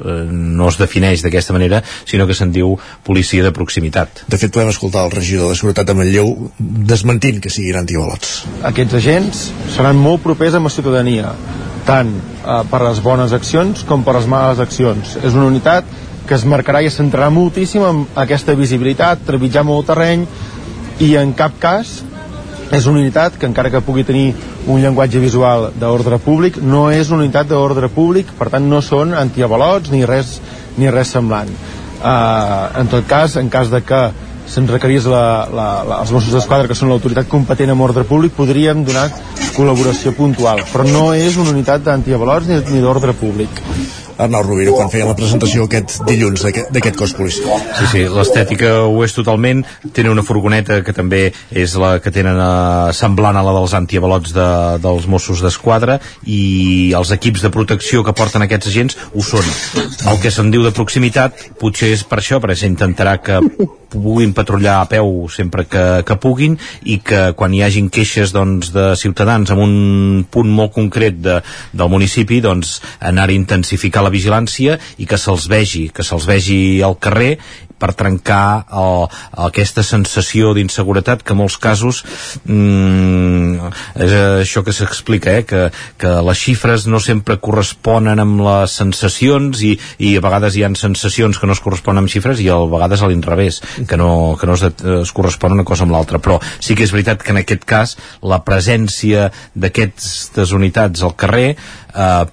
eh, no es defineix d'aquesta manera sinó que se'n diu policia de proximitat De fet, podem escoltar el regidor de Seguretat de Manlleu desmentint que siguin antiavalots. aquests agents seran molt propers amb la ciutadania tant eh, per les bones accions com per les males accions és una unitat que es marcarà i es centrarà moltíssim en aquesta visibilitat trepitjar molt terreny i en cap cas és una unitat que encara que pugui tenir un llenguatge visual d'ordre públic no és una unitat d'ordre públic per tant no són antiavalots ni res, ni res semblant. Uh, en tot cas, en cas de que se'ns requerís la, la, la, els Mossos d'Esquadra que són l'autoritat competent en ordre públic podríem donar col·laboració puntual però no és una unitat d'antiavalots ni, ni d'ordre públic Arnau Rovira, quan feia la presentació aquest dilluns d'aquest cos policial. Sí, sí, l'estètica ho és totalment. Tenen una furgoneta que també és la que tenen eh, semblant a la dels antiavalots de, dels Mossos d'Esquadra i els equips de protecció que porten aquests agents ho són. El que se'n diu de proximitat potser és per això, perquè s'intentarà que puguin patrullar a peu sempre que, que puguin i que quan hi hagin queixes doncs, de ciutadans en un punt molt concret de, del municipi doncs anar a intensificar la vigilància i que se'ls vegi, que se'ls vegi al carrer per trencar el, aquesta sensació d'inseguretat que en molts casos mm, és això que s'explica eh? que, que les xifres no sempre corresponen amb les sensacions i, i a vegades hi ha sensacions que no es corresponen amb xifres i a vegades a l'inrevés que no, que no es, es correspon una cosa amb l'altra però sí que és veritat que en aquest cas la presència d'aquestes unitats al carrer eh,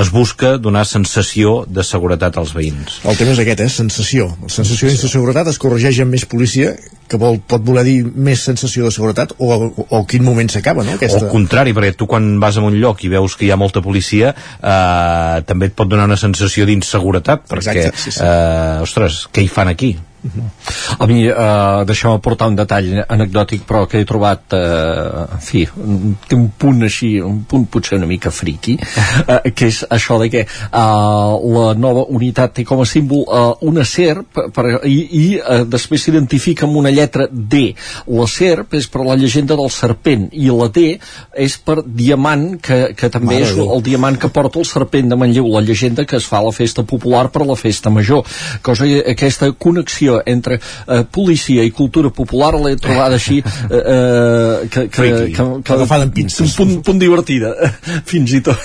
es busca donar sensació de seguretat als veïns. El tema és aquest, eh? Sensació. La sensació d'inseguretat es corregeix amb més policia, que vol, pot voler dir més sensació de seguretat, o, o, o quin moment s'acaba, no? Aquesta... O al contrari, perquè tu quan vas a un lloc i veus que hi ha molta policia, eh, també et pot donar una sensació d'inseguretat, perquè, Exacte, sí, sí. Eh, ostres, què hi fan aquí? A mi, eh, deixeu-me portar un detall anecdòtic, però que he trobat, eh, en fi, té un punt així, un punt potser una mica friqui, eh, que és això de que eh, la nova unitat té com a símbol eh, una serp per, i, i eh, després s'identifica amb una lletra D. La serp és per la llegenda del serpent i la D és per diamant, que, que també Mare és Déu. el diamant que porta el serpent de Manlleu, la llegenda que es fa a la festa popular per la festa major. Cosa que aquesta connexió entre eh, policia i cultura popular l'he trobada així eh, eh, que, que, que, que, amb pinces. un punt, punt divertida fins i tot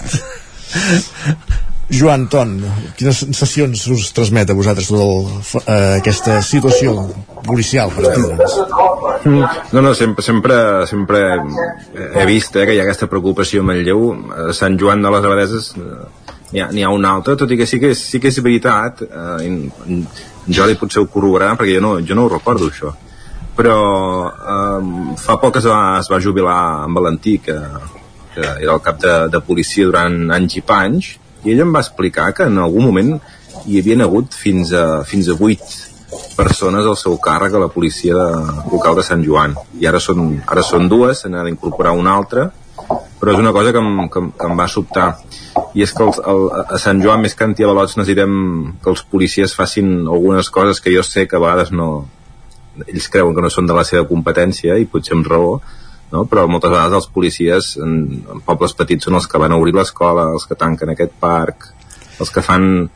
Joan Ton, quines sensacions us transmet a vosaltres tota el, eh, aquesta situació policial, per entendre'ns? No, no, sempre, sempre, sempre he vist eh, que hi ha aquesta preocupació a Manlleu. A Sant Joan de les Abadeses eh, n'hi ha, ha una altra, tot i que sí que sí que és veritat, eh, en, en Jordi potser ho corroborarà, perquè jo no, jo no ho recordo, això. Però eh, fa poc es va, es va jubilar en Valentí, que, que era el cap de, de policia durant anys i panys, i ell em va explicar que en algun moment hi havia hagut fins a, fins a 8 persones al seu càrrec a la policia local de Sant Joan i ara són, ara són dues, se n'ha d'incorporar una altra però és una cosa que em, que, que em va sobtar i és que els, el, a Sant Joan més que antiavalots necessitem que els policies facin algunes coses que jo sé que a vegades no ells creuen que no són de la seva competència i potser amb raó no? però moltes vegades els policies en, en pobles petits són els que van a obrir l'escola els que tanquen aquest parc els que fan,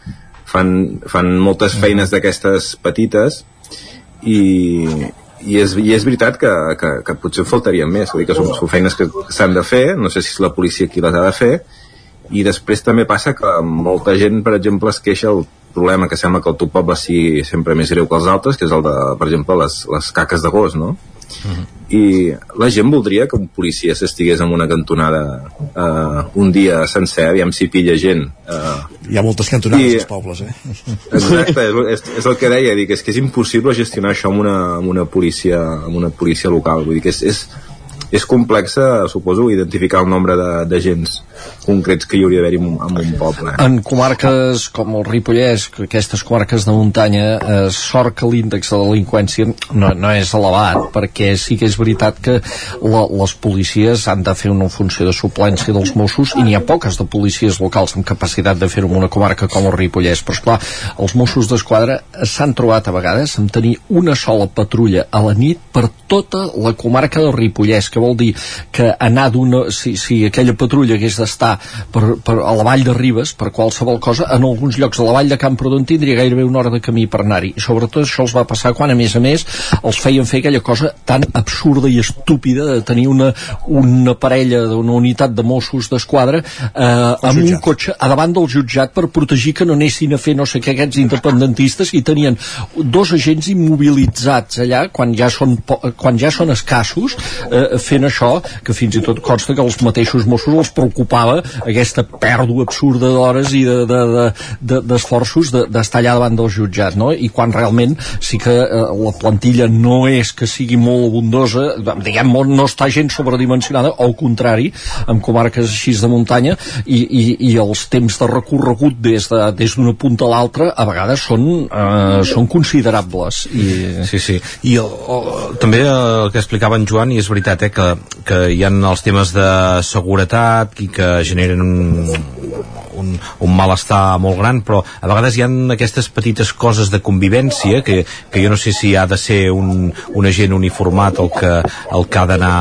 fan, fan moltes feines d'aquestes petites i, i, és, i és veritat que, que, que potser en faltarien més vull dir que són, són feines que s'han de fer no sé si és la policia qui les ha de fer i després també passa que molta gent per exemple es queixa el problema que sembla que el teu poble sigui sempre més greu que els altres que és el de, per exemple, les, les caques de gos no? I la gent voldria que un policia s'estigués en una cantonada eh, un dia sencer, aviam si pilla gent eh, Hi ha moltes cantonades I- als pobles, eh? Exacte, és, és, és el que deia, dic, és que és impossible gestionar això amb una, amb una policia amb una policia local, vull dir que és, és és complex, suposo, identificar el nombre d'agents concrets que hi hauria d'haver en, en un poble. En comarques com el Ripollès, que aquestes comarques de muntanya, eh, sort que l'índex de delinqüència no, no és elevat, perquè sí que és veritat que la, les policies han de fer una funció de suplència dels Mossos i n'hi ha poques de policies locals amb capacitat de fer-ho en una comarca com el Ripollès, però esclar, els Mossos d'Esquadra s'han trobat a vegades amb tenir una sola patrulla a la nit per tota la comarca del Ripollès, que vol dir que anar d'una... Si, si aquella patrulla hagués d'estar per, per, a la vall de Ribes, per qualsevol cosa, en alguns llocs a la vall de Camprodon tindria gairebé una hora de camí per anar-hi. I sobretot això els va passar quan, a més a més, els feien fer aquella cosa tan absurda i estúpida de tenir una, una parella d'una unitat de Mossos d'Esquadra eh, amb un cotxe a davant del jutjat per protegir que no anessin a fer no sé què aquests independentistes i tenien dos agents immobilitzats allà quan ja són, quan ja són escassos eh, fent això, que fins i tot consta que els mateixos Mossos els preocupava aquesta pèrdua absurda d'hores i d'esforços de, de, de, d'estar allà davant del jutjat, no? I quan realment sí que eh, la plantilla no és que sigui molt abundosa, diguem, no està gent sobredimensionada, al contrari, amb comarques així de muntanya, i, i, i els temps de recorregut des d'una de, des punta a l'altra a vegades són, eh, són considerables. I... Sí, sí. I el, el, també el que explicava en Joan, i és veritat, eh, que, que hi ha els temes de seguretat i que generen un, un, malestar molt gran, però a vegades hi ha aquestes petites coses de convivència que, que jo no sé si ha de ser un, un agent uniformat el que, el que ha d'anar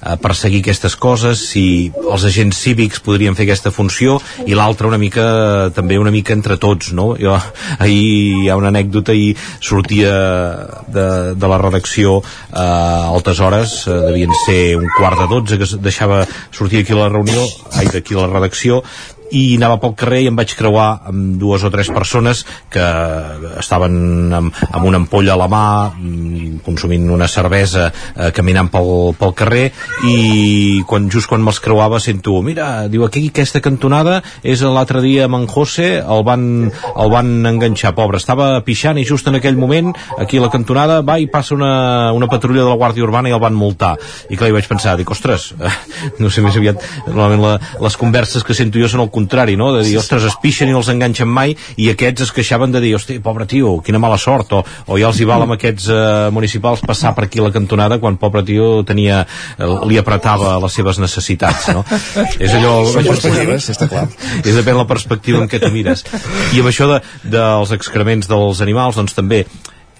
a perseguir aquestes coses, si els agents cívics podrien fer aquesta funció i l'altra una mica, també una mica entre tots, no? Jo, ahir hi ha una anècdota i sortia de, de la redacció eh, a altes hores, eh, devien ser un quart de dotze que deixava sortir aquí la reunió, ai, d'aquí la redacció, i anava pel carrer i em vaig creuar amb dues o tres persones que estaven amb, amb una ampolla a la mà mm, consumint una cervesa eh, caminant pel, pel carrer i quan, just quan me'ls creuava sento, mira, diu aquí aquesta cantonada és l'altre dia amb en José el van, el van enganxar, pobre estava pixant i just en aquell moment aquí a la cantonada va i passa una, una patrulla de la Guàrdia Urbana i el van multar. I clar, hi vaig pensar, dic, ostres eh, no sé més aviat, normalment la, les converses que sento jo són el no? De dir, ostres, es pixen i no els enganxen mai, i aquests es queixaven de dir, hosti, pobre tio, quina mala sort, o, o ja els hi val amb aquests eh, municipals passar per aquí la cantonada quan pobre tio tenia, eh, li apretava les seves necessitats, no? és allò... Són positives, està clar. És depèn la perspectiva en què tu mires. I amb això de, dels excrements dels animals, doncs també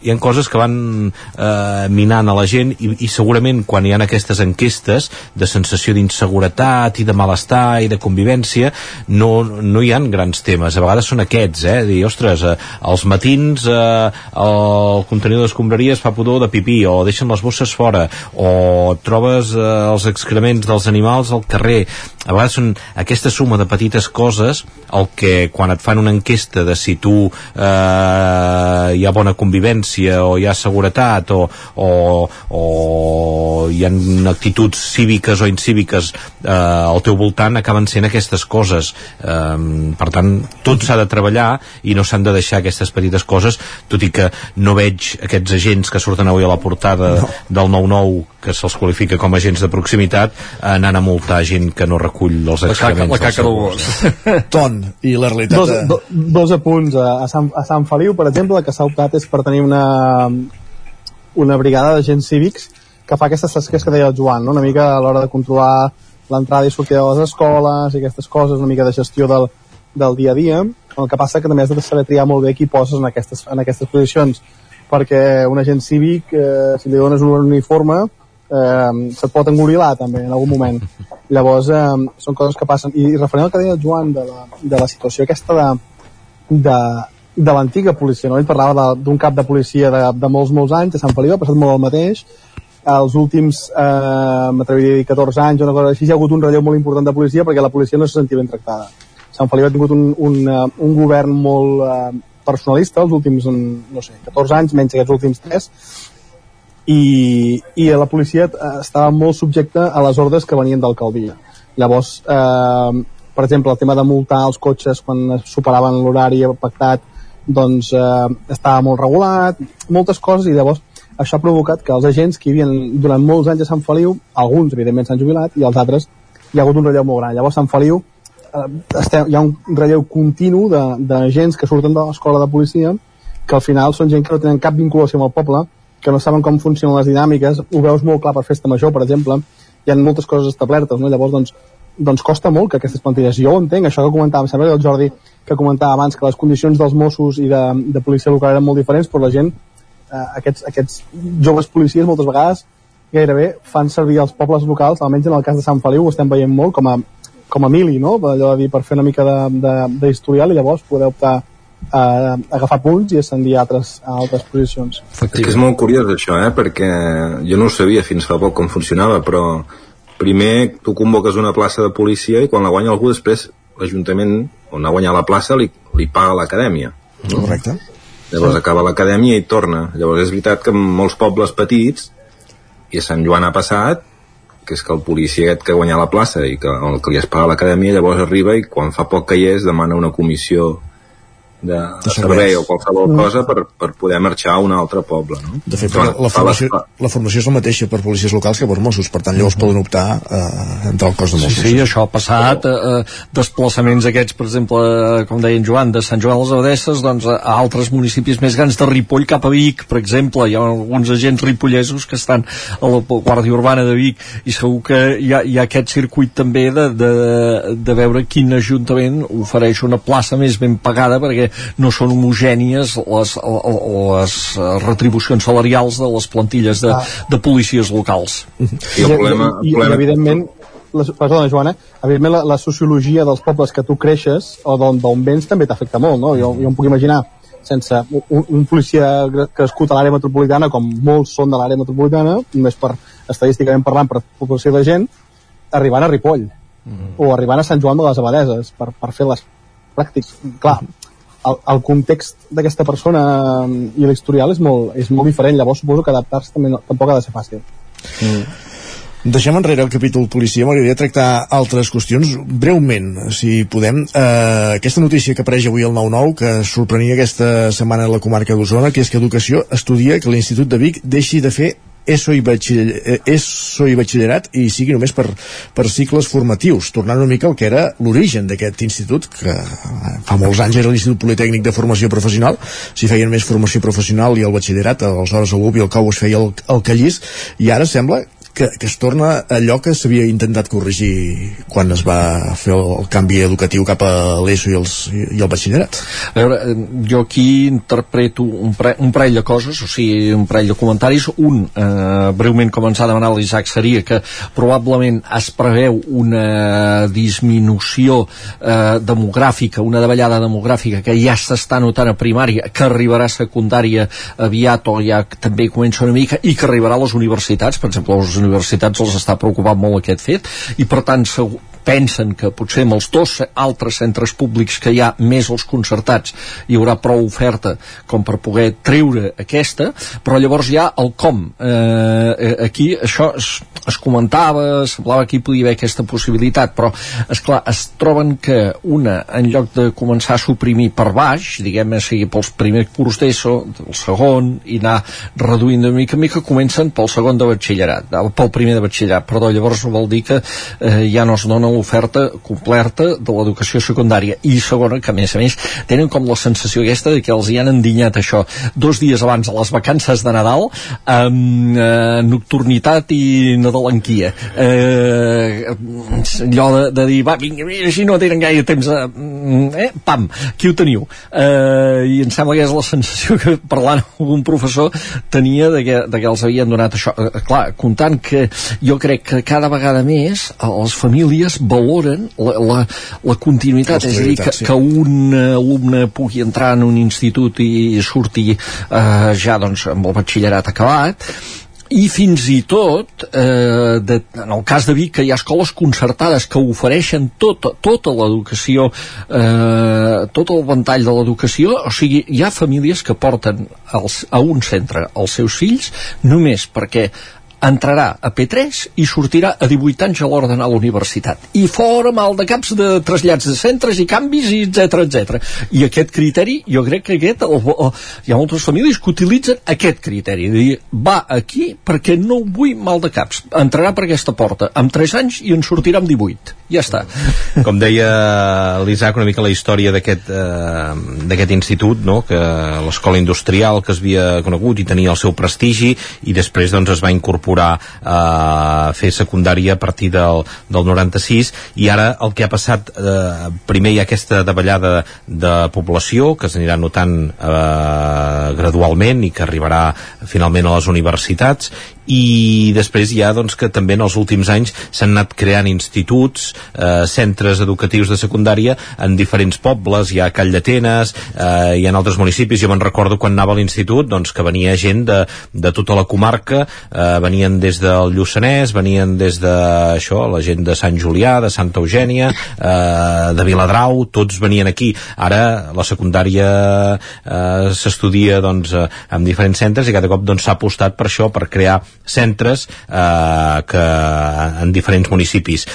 hi ha coses que van eh, minant a la gent i, i segurament quan hi ha aquestes enquestes de sensació d'inseguretat i de malestar i de convivència no, no hi han grans temes, a vegades són aquests eh? dir, ostres, eh, als matins eh, el contenidor d'escombraries fa pudor de pipí o deixen les bosses fora o trobes eh, els excrements dels animals al carrer a vegades són aquesta suma de petites coses el que quan et fan una enquesta de si tu eh, hi ha bona convivència violència o hi ha seguretat o, o, o hi ha actituds cíviques o incíviques eh, al teu voltant acaben sent aquestes coses. Eh, per tant tot s'ha de treballar i no s'han de deixar aquestes petites coses tot i que no veig aquests agents que surten avui a la portada no. del 9-9 que se'ls qualifica com a agents de proximitat anant a multar gent que no recull els excrements la caca, del gos. Ton, i la realitat dos, do, dos apunts a, a, Sant, a Sant Feliu per exemple, que s'ha optat és per tenir una una brigada d'agents cívics que fa aquestes tasques que deia el Joan, no? una mica a l'hora de controlar l'entrada i sortida de les escoles i aquestes coses, una mica de gestió del, del dia a dia, el que passa que també has de saber triar molt bé qui poses en aquestes, en aquestes posicions, perquè un agent cívic, eh, si li dones un uniforme, eh, se't pot engorilar també en algun moment. Llavors, eh, són coses que passen. I, i referent al que deia el Joan de la, de la situació aquesta de, de, de l'antiga policia, no? Ell parlava d'un cap de policia de, de molts, molts anys, a Sant Feliu, ha passat molt el mateix, els últims, eh, m'atreviria a dir, 14 anys o una cosa així, hi ha hagut un relleu molt important de policia perquè la policia no se sentia ben tractada. Sant Feliu ha tingut un, un, uh, un govern molt uh, personalista els últims, no sé, 14 anys, menys aquests últims 3, i, i la policia uh, estava molt subjecta a les ordres que venien d'alcaldia. Llavors, eh, per exemple, el tema de multar els cotxes quan superaven l'horari pactat doncs eh, estava molt regulat, moltes coses, i llavors això ha provocat que els agents que havien durant molts anys a Sant Feliu, alguns evidentment s'han jubilat i els altres hi ha hagut un relleu molt gran. Llavors Sant Feliu eh, estem, hi ha un relleu continu d'agents que surten de l'escola de policia que al final són gent que no tenen cap vinculació amb el poble, que no saben com funcionen les dinàmiques, ho veus molt clar per festa major, per exemple, hi ha moltes coses establertes, no? llavors doncs, doncs costa molt que aquestes plantilles, jo ho entenc, això que comentava, em sembla que el Jordi que comentava abans, que les condicions dels Mossos i de, de policia local eren molt diferents, però la gent, eh, aquests, aquests joves policies moltes vegades gairebé fan servir els pobles locals, almenys en el cas de Sant Feliu ho estem veient molt com a, com a mili, no? allò de dir per fer una mica d'historial i llavors poder optar a, agafar punts i ascendir a altres, a altres posicions. És que és molt curiós això, eh? perquè jo no ho sabia fins fa poc com funcionava, però primer tu convoques una plaça de policia i quan la guanya algú després l'Ajuntament on ha guanyat la plaça li, li paga l'acadèmia no? correcte llavors sí. acaba l'acadèmia i torna llavors és veritat que en molts pobles petits i a Sant Joan ha passat que és que el policia aquest que guanya la plaça i que, el que li es paga l'acadèmia llavors arriba i quan fa poc que hi és demana una comissió de, de servei o qualsevol mm. cosa per, per poder marxar a un altre poble no? de fet Clar, la, formació, la formació és la mateixa per policies locals que per Mossos per tant llavors poden optar eh, entre el cos de Mossos sí, sí, això ha passat eh, desplaçaments aquests per exemple, com deia en Joan de Sant Joan a les Abadesses doncs, a altres municipis més grans de Ripoll cap a Vic per exemple, hi ha alguns agents ripollesos que estan a la Guàrdia Urbana de Vic i segur que hi ha, hi ha aquest circuit també de, de, de veure quin ajuntament ofereix una plaça més ben pagada perquè no són homogènies les, les retribucions salarials de les plantilles de, ah. de policies locals. I, el problema, i, i, problema... i evidentment la, perdona Joana, evidentment la, la sociologia dels pobles que tu creixes o d'on vens també t'afecta molt, no? Jo, jo em puc imaginar sense un, un policia crescut a l'àrea metropolitana, com molts són de l'àrea metropolitana, només per estadísticament parlant per població de gent, arribant a Ripoll, mm -hmm. o arribant a Sant Joan de les Abadeses, per, per fer les pràctics. Clar, el, el context d'aquesta persona um, i l'historial és molt, és molt diferent, llavors suposo que adaptar-se també no, tampoc ha de ser fàcil. Mm. Deixem enrere el capítol policia, m'agradaria tractar altres qüestions breument, si podem. Eh, aquesta notícia que apareix avui al 9-9, que sorprenia aquesta setmana a la comarca d'Osona, que és que Educació estudia que l'Institut de Vic deixi de fer ESO i, batxiller, eh, ESO i batxillerat i sigui només per, per cicles formatius, tornant una mica al que era l'origen d'aquest institut, que eh, fa molts anys era l'Institut Politécnic de Formació Professional, s'hi feien més formació professional i el batxillerat, aleshores el UB i el COU es feia el, el callís, i ara sembla que, que es torna allò que s'havia intentat corregir quan es va fer el, el canvi educatiu cap a l'ESO i, els, i el batxillerat. A veure, jo aquí interpreto un, pre, un parell de coses, o sigui, un parell de comentaris. Un, eh, breument com ens ha demanat l'Isaac, seria que probablement es preveu una disminució eh, demogràfica, una davallada demogràfica que ja s'està notant a primària, que arribarà a secundària aviat o ja també comença una mica i que arribarà a les universitats, per exemple, les universitats els està preocupant molt aquest fet i per tant segur, pensen que potser amb els dos altres centres públics que hi ha més els concertats hi haurà prou oferta com per poder treure aquesta però llavors hi ha el com. Eh, eh aquí això es, es comentava, semblava que hi podia haver aquesta possibilitat però és clar es troben que una en lloc de començar a suprimir per baix diguem-ne sigui pels primers curs d'ESO el segon i anar reduint de mica en mica comencen pel segon de batxillerat pel primer de batxillerat perdó llavors vol dir que eh, ja no es dona l'oferta completa de l'educació secundària. I segona, que a més a més tenen com la sensació aquesta de que els hi han endinyat això. Dos dies abans de les vacances de Nadal amb eh, nocturnitat i nadalenquia. Eh, allò de, de dir va, vinga, així no tenen gaire temps a, eh, pam, aquí ho teniu. Eh, i em sembla que és la sensació que parlant amb un professor tenia de que, de que els havien donat això. Eh, clar, comptant que jo crec que cada vegada més les famílies valoren la, la, la continuïtat, és a dir, que, sí. que un alumne pugui entrar en un institut i surti eh, ja doncs, amb el batxillerat acabat i fins i tot eh, de, en el cas de Vic que hi ha escoles concertades que ofereixen tota, tota l'educació eh, tot el ventall de l'educació o sigui, hi ha famílies que porten els, a un centre els seus fills només perquè entrarà a P3 i sortirà a 18 anys a l'hora d'anar a la universitat. I fora mal de caps de trasllats de centres i canvis, i etc etc. I aquest criteri, jo crec que aquest, o, o, hi ha moltes famílies que utilitzen aquest criteri, de dir, va aquí perquè no vull mal de caps. Entrarà per aquesta porta amb 3 anys i en sortirà amb 18. Ja està. com deia l'Isaac una mica la història d'aquest eh, institut no? que l'escola industrial que es havia conegut i tenia el seu prestigi i després doncs, es va incorporar eh, a fer secundària a partir del, del 96 i ara el que ha passat eh, primer hi ha aquesta davallada de població que s'anirà notant eh, gradualment i que arribarà finalment a les universitats i després hi ha doncs, que també en els últims anys s'han anat creant instituts, eh, centres educatius de secundària en diferents pobles, hi ha Call d'Atenes, eh, ha en altres municipis, jo me'n recordo quan anava a l'institut doncs, que venia gent de, de tota la comarca, eh, venien des del Lluçanès, venien des de això, la gent de Sant Julià, de Santa Eugènia, eh, de Viladrau, tots venien aquí. Ara la secundària eh, s'estudia doncs, eh, en diferents centres i cada cop doncs, s'ha doncs, apostat per això, per crear centres eh, que en diferents municipis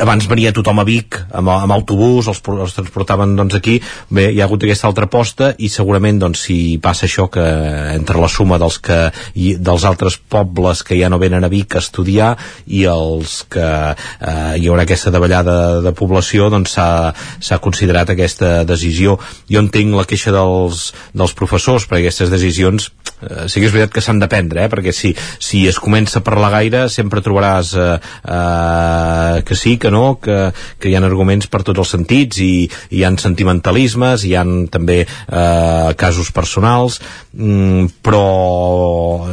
abans venia tothom a Vic amb, amb autobús, els, els transportaven doncs, aquí, bé, hi ha hagut aquesta altra aposta i segurament doncs, si passa això que entre la suma dels, que, i, dels altres pobles que ja no venen a Vic a estudiar i els que eh, hi haurà aquesta davallada de població doncs s'ha considerat aquesta decisió. Jo entenc la queixa dels, dels professors perquè aquestes decisions eh, sí que és veritat que s'han de prendre eh, perquè si, si es comença a parlar gaire sempre trobaràs eh, eh, que sí, que no, que, que hi ha arguments per tots els sentits i, hi han sentimentalismes, hi han també eh, casos personals, mm, però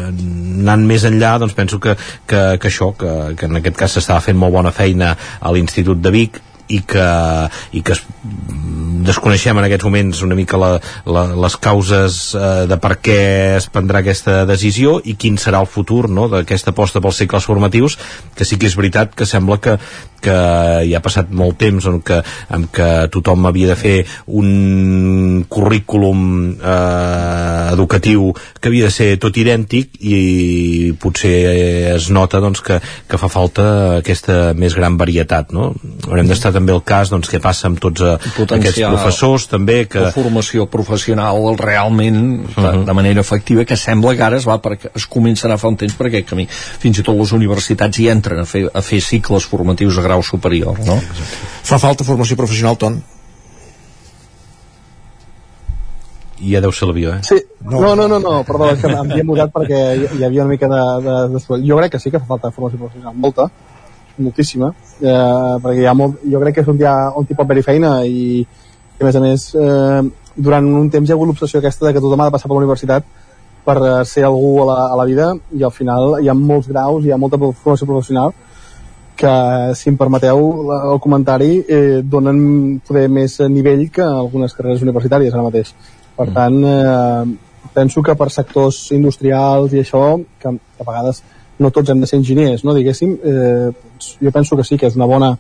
anant més enllà, doncs penso que, que, que això, que, que en aquest cas s'estava fent molt bona feina a l'Institut de Vic, i que, i que es, desconeixem en aquests moments una mica la, la, les causes eh, de per què es prendrà aquesta decisió i quin serà el futur no, d'aquesta aposta pels cicles formatius que sí que és veritat que sembla que, que hi ha passat molt temps en què, en què tothom havia de fer un currículum eh, educatiu que havia de ser tot idèntic i potser es nota doncs, que, que fa falta aquesta més gran varietat no? haurem d'estar també el cas doncs, què passa amb tots eh, aquests professors també que... la formació professional realment uh -huh. de manera efectiva que sembla que ara es, va perquè es començarà fa un temps per aquest camí fins i tot les universitats hi entren a fer, a fer cicles formatius a grau superior no? fa falta formació professional Ton? i ja deu ser l'avió, eh? Sí, no, no, no, no, no perdó, és que m'havia mudat perquè hi, hi havia una mica de, de, de... Jo crec que sí que fa falta formació professional, molta, moltíssima, eh, perquè hi ha molt, jo crec que és un dia on t'hi pot haver feina i, i a més a més eh, durant un temps hi ha hagut l'obsessió aquesta de que tothom ha de passar per la universitat per ser algú a la, a la vida i al final hi ha molts graus, hi ha molta formació professional que, si em permeteu el comentari, eh, donen poder més nivell que algunes carreres universitàries ara mateix. Per mm. tant, eh, penso que per sectors industrials i això, que, a vegades no tots hem de ser enginyers, no, diguéssim, eh, jo penso que sí, que és una bona,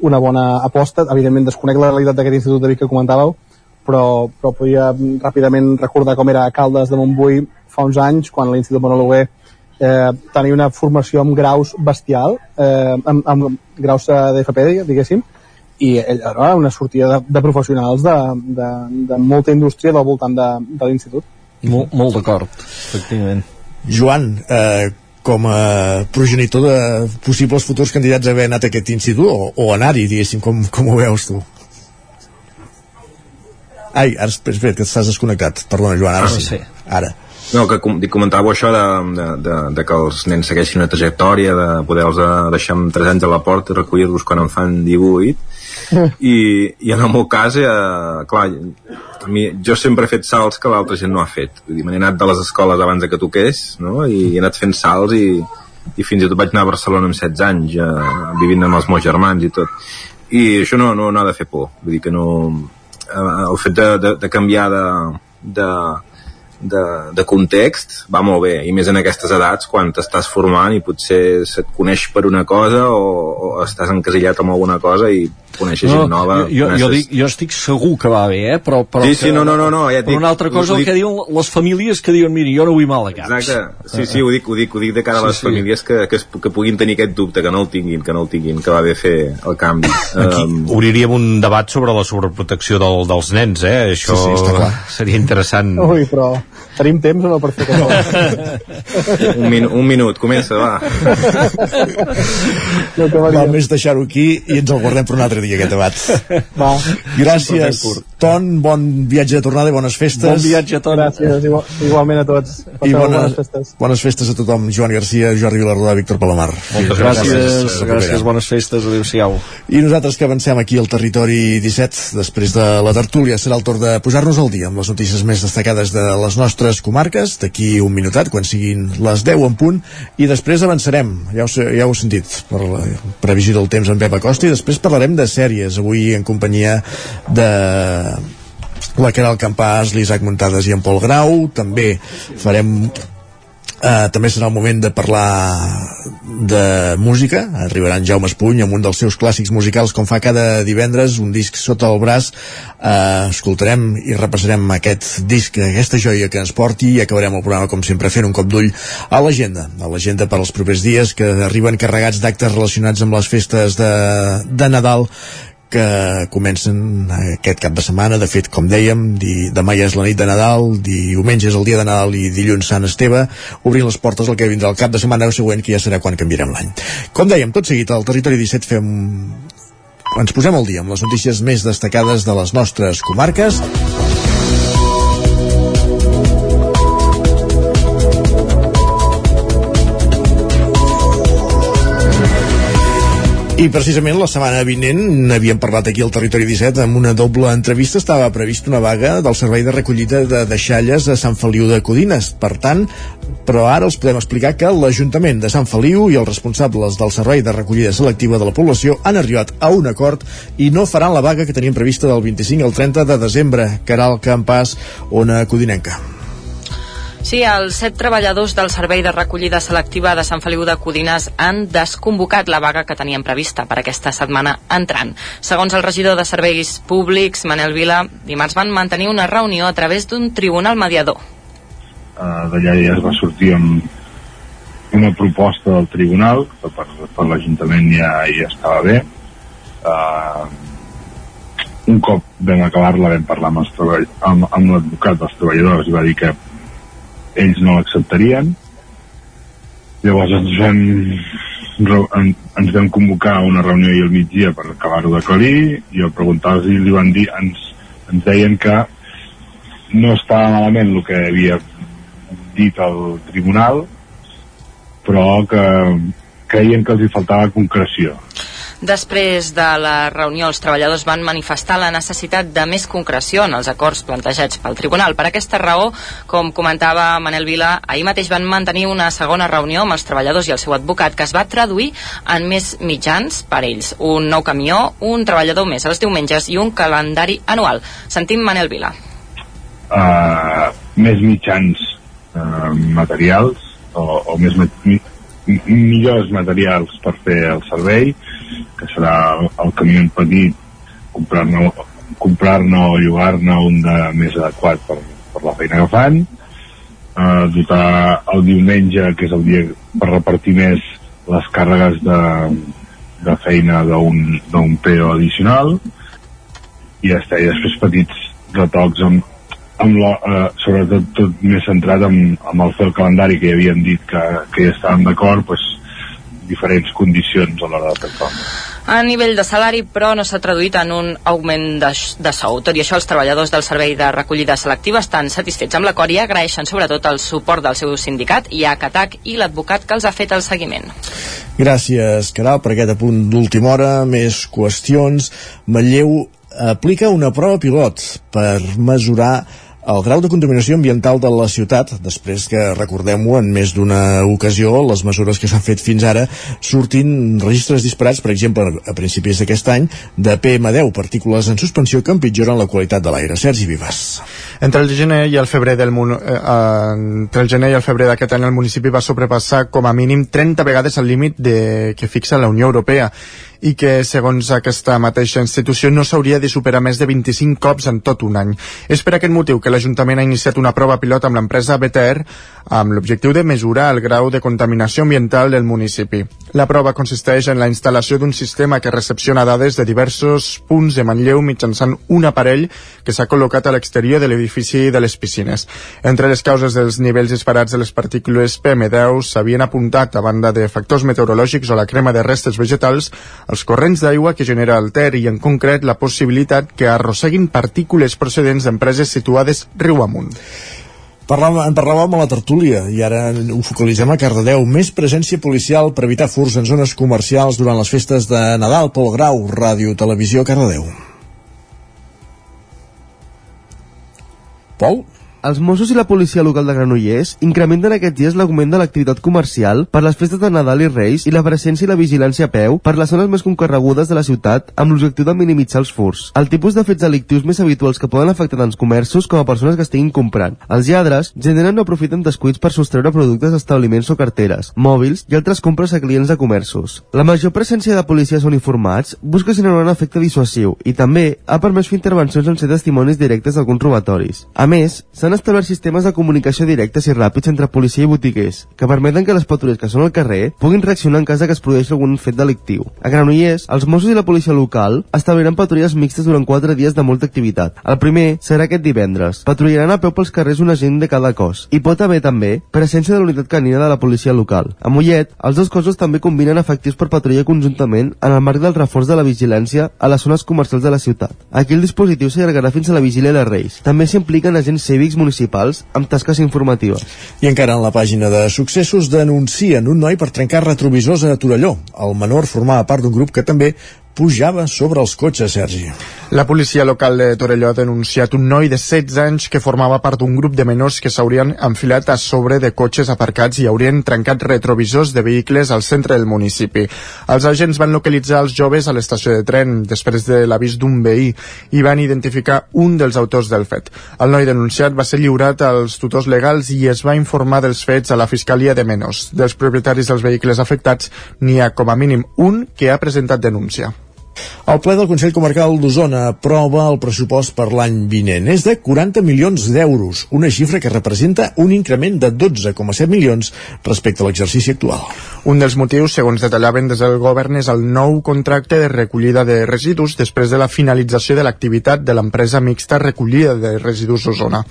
una bona aposta. Evidentment, desconec la realitat d'aquest institut de Vic que comentàveu, però, però podia ràpidament recordar com era Caldes de Montbui fa uns anys, quan l'Institut Monologuer eh, tenia una formació amb graus bestial, eh, amb, amb graus d'FP, diguéssim, i era una sortida de, de professionals de, de, de molta indústria del voltant de, de l'institut. Molt, molt d'acord, efectivament. Joan, eh, com a progenitor de possibles futurs candidats a haver anat a aquest institut o, o anar-hi, diguéssim, com, com ho veus tu? Ai, ara, espera, espera, que estàs desconnectat. Perdona, Joan, ara ah, sí. sí. Ara. No, que com, comentàveu això de, de, de, de que els nens segueixin una trajectòria, de poder-los deixar amb 3 anys a la porta i recollir-los quan en fan 18, i, i en el meu cas eh, clar, a mi, jo sempre he fet salts que l'altra gent no ha fet. Vull dir, m'he anat de les escoles abans de que toqués no? i he anat fent salts i, i fins i tot vaig anar a Barcelona amb 16 anys eh, vivint amb els meus germans i tot. I això no, no, no ha de fer por. Vull dir que no eh, el fet de, de, de canviar de, de, de, de context va molt bé, i més en aquestes edats quan t'estàs formant i potser se't coneix per una cosa o, o estàs encasillat amb alguna cosa i coneixes gent nova jo, jo, coneixes- dic, jo estic segur que va bé, eh? però, però Sí, que, sí, no, no, no, no, ja dic- una altra cosa ho el dic- que diuen les famílies que diuen, miri, jo no vull mal a caps Exacte, sí, sí, ho dic, ho dic, ho dic de cara a Sí, les sí. famílies que, que, es, que puguin tenir aquest dubte, que no el tinguin, que no el tinguin, que va bé fer el canvi. Aquí Um, obriríem un debat sobre la sobreprotecció del, dels nens, eh? Això Sí, sí, està clar. seria interessant. Ui, però tenim temps o no per fer aquest un, min un minut, comença, va. Val més deixar-ho aquí i ens el guardem per un altre dia, aquest debat. Va. Gràcies, Ton, bon viatge de tornada i bones festes. Bon viatge, Ton. Gràcies, igual, igualment a tots. I Passeu bones, bones festes. bones festes a tothom. Joan Garcia, Jordi Vilarrodà, Víctor Palomar. Moltes gràcies, gràcies, bones festes, adéu-siau. I nosaltres que avancem aquí al territori 17, després de la tertúlia, serà el torn de posar-nos al dia amb les notícies més destacades de les nostres comarques, d'aquí un minutat, quan siguin les 10 en punt, i després avançarem, ja ho, ja ho heu sentit, per la previsió del temps amb Pep Acosta, i després parlarem de sèries, avui en companyia de la Caral Campàs, l'Isaac Muntades i en Pol Grau, també farem Uh, també serà el moment de parlar de música. Arribarà en Jaume Espuny amb un dels seus clàssics musicals com fa cada divendres un disc sota el braç. Uh, escoltarem i repassarem aquest disc aquesta joia que ens porti i acabarem el programa com sempre fent un cop d'ull a l'agenda. A l'agenda per als propers dies que arriben carregats d'actes relacionats amb les festes de, de Nadal que comencen aquest cap de setmana. De fet, com dèiem, di, demà ja és la nit de Nadal, diumenge és el dia de Nadal i dilluns Sant Esteve, obrint les portes al que vindrà el cap de setmana següent, que ja serà quan canviarem l'any. Com dèiem, tot seguit al Territori 17 fem ens posem al dia amb les notícies més destacades de les nostres comarques I precisament la setmana vinent n'havíem parlat aquí al Territori 17 amb una doble entrevista estava previst una vaga del servei de recollida de deixalles a Sant Feliu de Codines. Per tant, però ara els podem explicar que l'Ajuntament de Sant Feliu i els responsables del servei de recollida selectiva de la població han arribat a un acord i no faran la vaga que tenien prevista del 25 al 30 de desembre. Caral Campàs, Ona Codinenca. Sí, els set treballadors del Servei de Recollida Selectiva de Sant Feliu de Codines han desconvocat la vaga que tenien prevista per aquesta setmana entrant. Segons el regidor de Serveis Públics, Manel Vila, dimarts van mantenir una reunió a través d'un tribunal mediador. uh, d'allà ja es va sortir amb una proposta del tribunal que per, per l'Ajuntament ja, ja estava bé uh, un cop vam acabar-la vam parlar amb, l'advocat dels treballadors i va dir que ells no l'acceptarien. Llavors ens vam ens vam convocar a una reunió ahir al migdia per acabar-ho d'aclarir. I al preguntar-los li van dir ens, ens deien que no estava malament el que havia dit al tribunal però que creien que els hi faltava concreció Després de la reunió, els treballadors van manifestar la necessitat de més concreció en els acords plantejats pel tribunal. Per aquesta raó, com comentava Manel Vila, ahir mateix van mantenir una segona reunió amb els treballadors i el seu advocat que es va traduir en més mitjans per ells. Un nou camió, un treballador més els diumenges i un calendari anual. Sentim Manel Vila. uh, més mitjans uh, materials o, o més mi- millors materials per fer el servei que serà el, el camió petit comprar-ne comprar-ne o llogar-ne un de més adequat per, per la feina que fan. Uh, dotar el diumenge que és el dia per repartir més les càrregues de, de feina d'un PO addicional. I ja està, i després petits retocs amb, amb la, eh, sobretot tot més centrat amb, amb el fer calendari que ja havien dit que, que ja estàvem d'acord pues, diferents condicions a l'hora de fer A nivell de salari, però, no s'ha traduït en un augment de, de sou. Tot i això, els treballadors del Servei de Recollida Selectiva estan satisfets amb l'acord i agraeixen sobretot el suport del seu sindicat i a Catac i l'advocat que els ha fet el seguiment. Gràcies, Caral, per aquest apunt d'última hora. Més qüestions. Manlleu aplica una prova pilot per mesurar el grau de contaminació ambiental de la ciutat, després que, recordem-ho, en més d'una ocasió, les mesures que s'han fet fins ara sortin registres disparats, per exemple, a principis d'aquest any, de PM10, partícules en suspensió que empitjoren la qualitat de l'aire. Sergi Vives. Entre el gener i el febrer del eh, entre el gener i el febrer d'aquest any el municipi va sobrepassar com a mínim 30 vegades el límit de... que fixa la Unió Europea i que, segons aquesta mateixa institució, no s'hauria de superar més de 25 cops en tot un any. És per aquest motiu que l'Ajuntament ha iniciat una prova pilot amb l'empresa BTR amb l'objectiu de mesurar el grau de contaminació ambiental del municipi. La prova consisteix en la instal·lació d'un sistema que recepciona dades de diversos punts de Manlleu mitjançant un aparell que s'ha col·locat a l'exterior de l'edifici de les piscines. Entre les causes dels nivells disparats de les partícules PM10 s'havien apuntat, a banda de factors meteorològics o la crema de restes vegetals, els corrents d'aigua que genera el Ter i, en concret, la possibilitat que arrosseguin partícules procedents d'empreses situades riu amunt. Parlàvem, en parlàvem a la tertúlia i ara ho focalitzem a Cardedeu. Més presència policial per evitar furs en zones comercials durant les festes de Nadal. Pol Grau, Ràdio Televisió, Cardedeu. Pol? Els Mossos i la policia local de Granollers incrementen aquests dies l'augment de l'activitat comercial per les festes de Nadal i Reis i la presència i la vigilància a peu per les zones més concorregudes de la ciutat amb l'objectiu de minimitzar els furs. El tipus de fets delictius més habituals que poden afectar tant comerços com a persones que estiguin comprant. Els lladres generen o aprofiten descuits per sostreure productes d'establiments o carteres, mòbils i altres compres a clients de comerços. La major presència de policies uniformats busca generar un efecte dissuasiu i també ha permès fer intervencions en ser testimonis directes d'alguns robatoris. A més, s'han establert sistemes de comunicació directes i ràpids entre policia i botiguers, que permeten que les patrulles que són al carrer puguin reaccionar en cas de que es produeixi algun fet delictiu. A Granollers, els Mossos i la policia local establiran patrulles mixtes durant 4 dies de molta activitat. El primer serà aquest divendres. Patrullaran a peu pels carrers un agent de cada cos. I pot haver també presència de la unitat canina de la policia local. A Mollet, els dos cossos també combinen efectius per patrullar conjuntament en el marc del reforç de la vigilància a les zones comercials de la ciutat. Aquí el dispositiu s'allargarà fins a la vigília de Reis. També s'impliquen agents cívics municipals amb tasques informatives. I encara en la pàgina de successos denuncien un noi per trencar retrovisors a Torelló. El menor formava part d'un grup que també pujava sobre els cotxes, Sergi. La policia local de Torelló ha denunciat un noi de 16 anys que formava part d'un grup de menors que s'haurien enfilat a sobre de cotxes aparcats i haurien trencat retrovisors de vehicles al centre del municipi. Els agents van localitzar els joves a l'estació de tren després de l'avís d'un veí i van identificar un dels autors del fet. El noi denunciat va ser lliurat als tutors legals i es va informar dels fets a la Fiscalia de Menors. Dels propietaris dels vehicles afectats n'hi ha com a mínim un que ha presentat denúncia. El ple del Consell Comarcal d'Osona aprova el pressupost per l'any vinent. És de 40 milions d'euros, una xifra que representa un increment de 12,7 milions respecte a l'exercici actual. Un dels motius, segons detallaven des del govern, és el nou contracte de recollida de residus després de la finalització de l'activitat de l'empresa mixta recollida de residus Osona.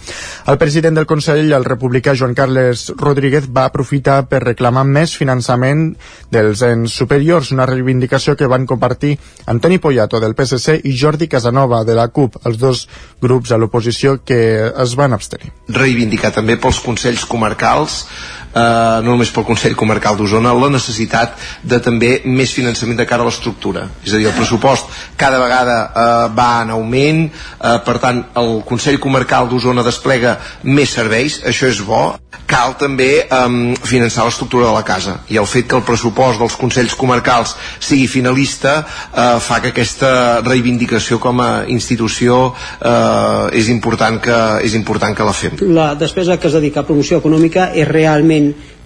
El president del Consell, el republicà Joan Carles Rodríguez, va aprofitar per reclamar més finançament dels ens superiors, una reivindicació que van compartir Antoni Poyato del PSC i Jordi Casanova de la CUP, els dos grups a l'oposició que es van abstenir. Reivindicar també pels Consells Comarcals eh, no només pel Consell Comarcal d'Osona, la necessitat de també més finançament de cara a l'estructura. És a dir, el pressupost cada vegada eh, va en augment, eh, per tant, el Consell Comarcal d'Osona desplega més serveis, això és bo. Cal també eh, finançar l'estructura de la casa i el fet que el pressupost dels Consells Comarcals sigui finalista eh, fa que aquesta reivindicació com a institució eh, és, important que, és important que la fem. La despesa que es dedica a promoció econòmica és realment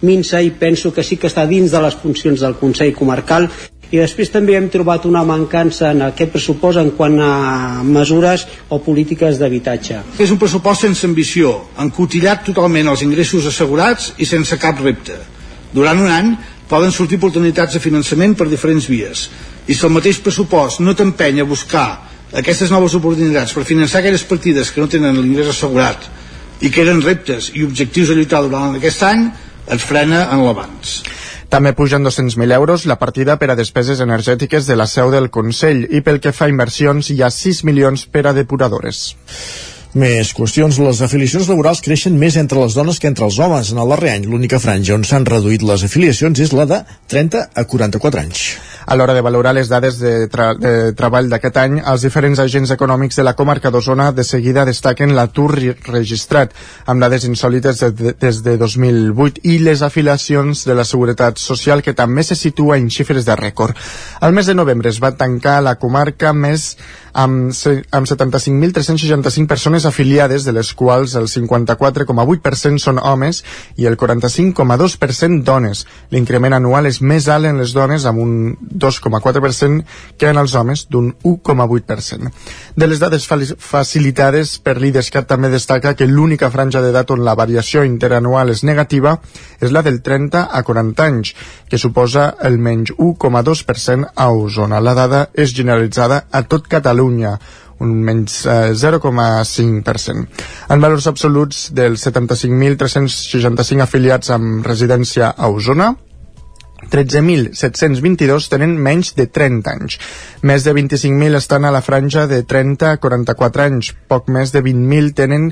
minsa i penso que sí que està dins de les funcions del Consell Comarcal i després també hem trobat una mancança en aquest pressupost en quant a mesures o polítiques d'habitatge. És un pressupost sense ambició, encotillat totalment els ingressos assegurats i sense cap repte. Durant un any poden sortir oportunitats de finançament per diferents vies i si el mateix pressupost no t'empeny a buscar aquestes noves oportunitats per finançar aquelles partides que no tenen l'ingrés assegurat i que eren reptes i objectius a lluitar durant aquest any ens frena en l'abans. També pugen 200.000 euros la partida per a despeses energètiques de la seu del Consell i pel que fa a inversions hi ha 6 milions per a depuradores. Més qüestions. Les afiliacions laborals creixen més entre les dones que entre els homes. En el darrer any, l'única franja on s'han reduït les afiliacions és la de 30 a 44 anys. A l'hora de valorar les dades de, tra de treball d'aquest any, els diferents agents econòmics de la comarca d'Osona de seguida destaquen l'atur registrat, amb dades insòlites de, de, des de 2008 i les afiliacions de la Seguretat Social, que també se situa en xifres de rècord. Al mes de novembre es va tancar la comarca més amb, amb 75.365 persones afiliades, de les quals el 54,8% són homes i el 45,2% dones. L'increment anual és més alt en les dones, amb un 2,4% que en els homes, d'un 1,8%. De les dades facilitades per l'IDESCAT també destaca que l'única franja d'edat on la variació interanual és negativa és la del 30 a 40 anys, que suposa el menys 1,2% a Osona. La dada és generalitzada a tot Catalunya, un menys eh, 0,5%. En valors absoluts dels 75.365 afiliats amb residència a Osona, 13.722 tenen menys de 30 anys. Més de 25.000 estan a la franja de 30 a 44 anys. Poc més de 20.000 tenen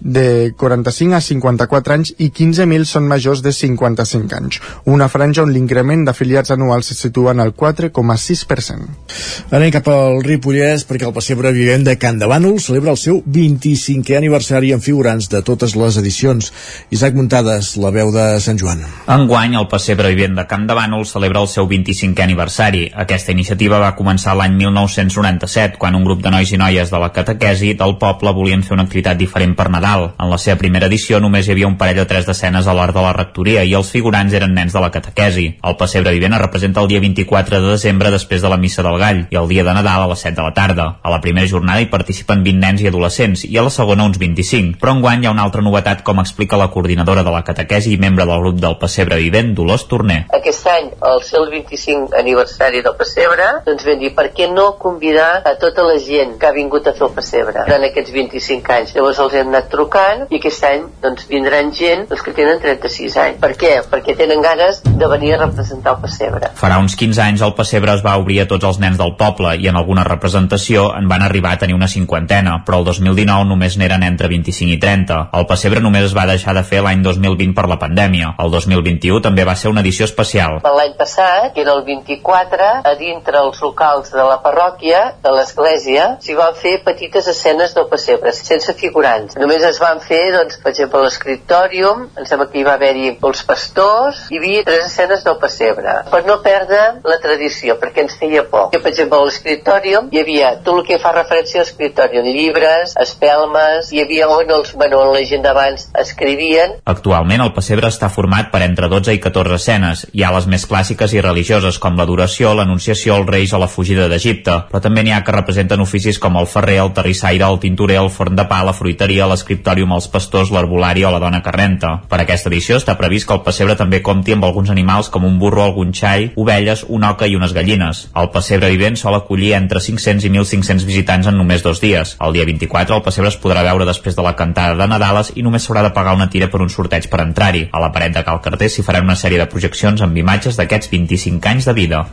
de 45 a 54 anys i 15.000 són majors de 55 anys. Una franja on l'increment d'afiliats anuals se situa en el 4,6%. Anem cap al Ripollès perquè el pessebre vivent de Can de Bànol celebra el seu 25è aniversari amb figurants de totes les edicions. Isaac Muntades, la veu de Sant Joan. Enguany, el pessebre vivent de Can de Bànol celebra el seu 25è aniversari. Aquesta iniciativa va començar l'any 1997, quan un grup de nois i noies de la catequesi del poble volien fer una activitat diferent per Nadal Nadal. En la seva primera edició només hi havia un parell o tres d'escenes a l'art de la rectoria i els figurants eren nens de la catequesi. El pessebre es representa el dia 24 de desembre després de la missa del gall i el dia de Nadal a les 7 de la tarda. A la primera jornada hi participen 20 nens i adolescents i a la segona uns 25. Però enguany hi ha una altra novetat com explica la coordinadora de la catequesi i membre del grup del pessebre vivent, Dolors Torner. Aquest any, al seu 25 aniversari del pessebre, doncs vam dir per què no convidar a tota la gent que ha vingut a fer el pessebre en aquests 25 anys. Llavors els hem anat trucant i aquest any doncs, vindran gent els que tenen 36 anys. Per què? Perquè tenen ganes de venir a representar el pessebre. Farà uns 15 anys el pessebre es va obrir a tots els nens del poble i en alguna representació en van arribar a tenir una cinquantena, però el 2019 només n'eren entre 25 i 30. El pessebre només es va deixar de fer l'any 2020 per la pandèmia. El 2021 també va ser una edició especial. L'any passat, que era el 24, a dintre els locals de la parròquia, de l'església, s'hi van fer petites escenes del pessebre, sense figurants. Només es van fer, doncs, per exemple, l'escriptòrium, em sembla que hi va haver-hi els pastors, hi havia tres escenes del pessebre, per no perdre la tradició, perquè ens feia por. Que, per exemple, a l'escriptòrium hi havia tot el que fa referència a l'escriptòrium, llibres, espelmes, hi havia on els, bueno, la gent d'abans escrivien. Actualment el pessebre està format per entre 12 i 14 escenes. Hi ha les més clàssiques i religioses, com l'adoració, l'anunciació, els reis o la fugida d'Egipte, però també n'hi ha que representen oficis com el ferrer, el terrissaire, el tintorer, el forn de pa, la fruiteria, l'escriptòrium, els pastors, l'arbolari o la dona que renta. Per aquesta edició està previst que el pessebre també compti amb alguns animals com un burro, algun xai, ovelles, una oca i unes gallines. El pessebre vivent sol acollir entre 500 i 1.500 visitants en només dos dies. El dia 24 el pessebre es podrà veure després de la cantada de Nadales i només s'haurà de pagar una tira per un sorteig per entrar-hi. A la paret de Cal Carter s'hi faran una sèrie de projeccions amb imatges d'aquests 25 anys de vida.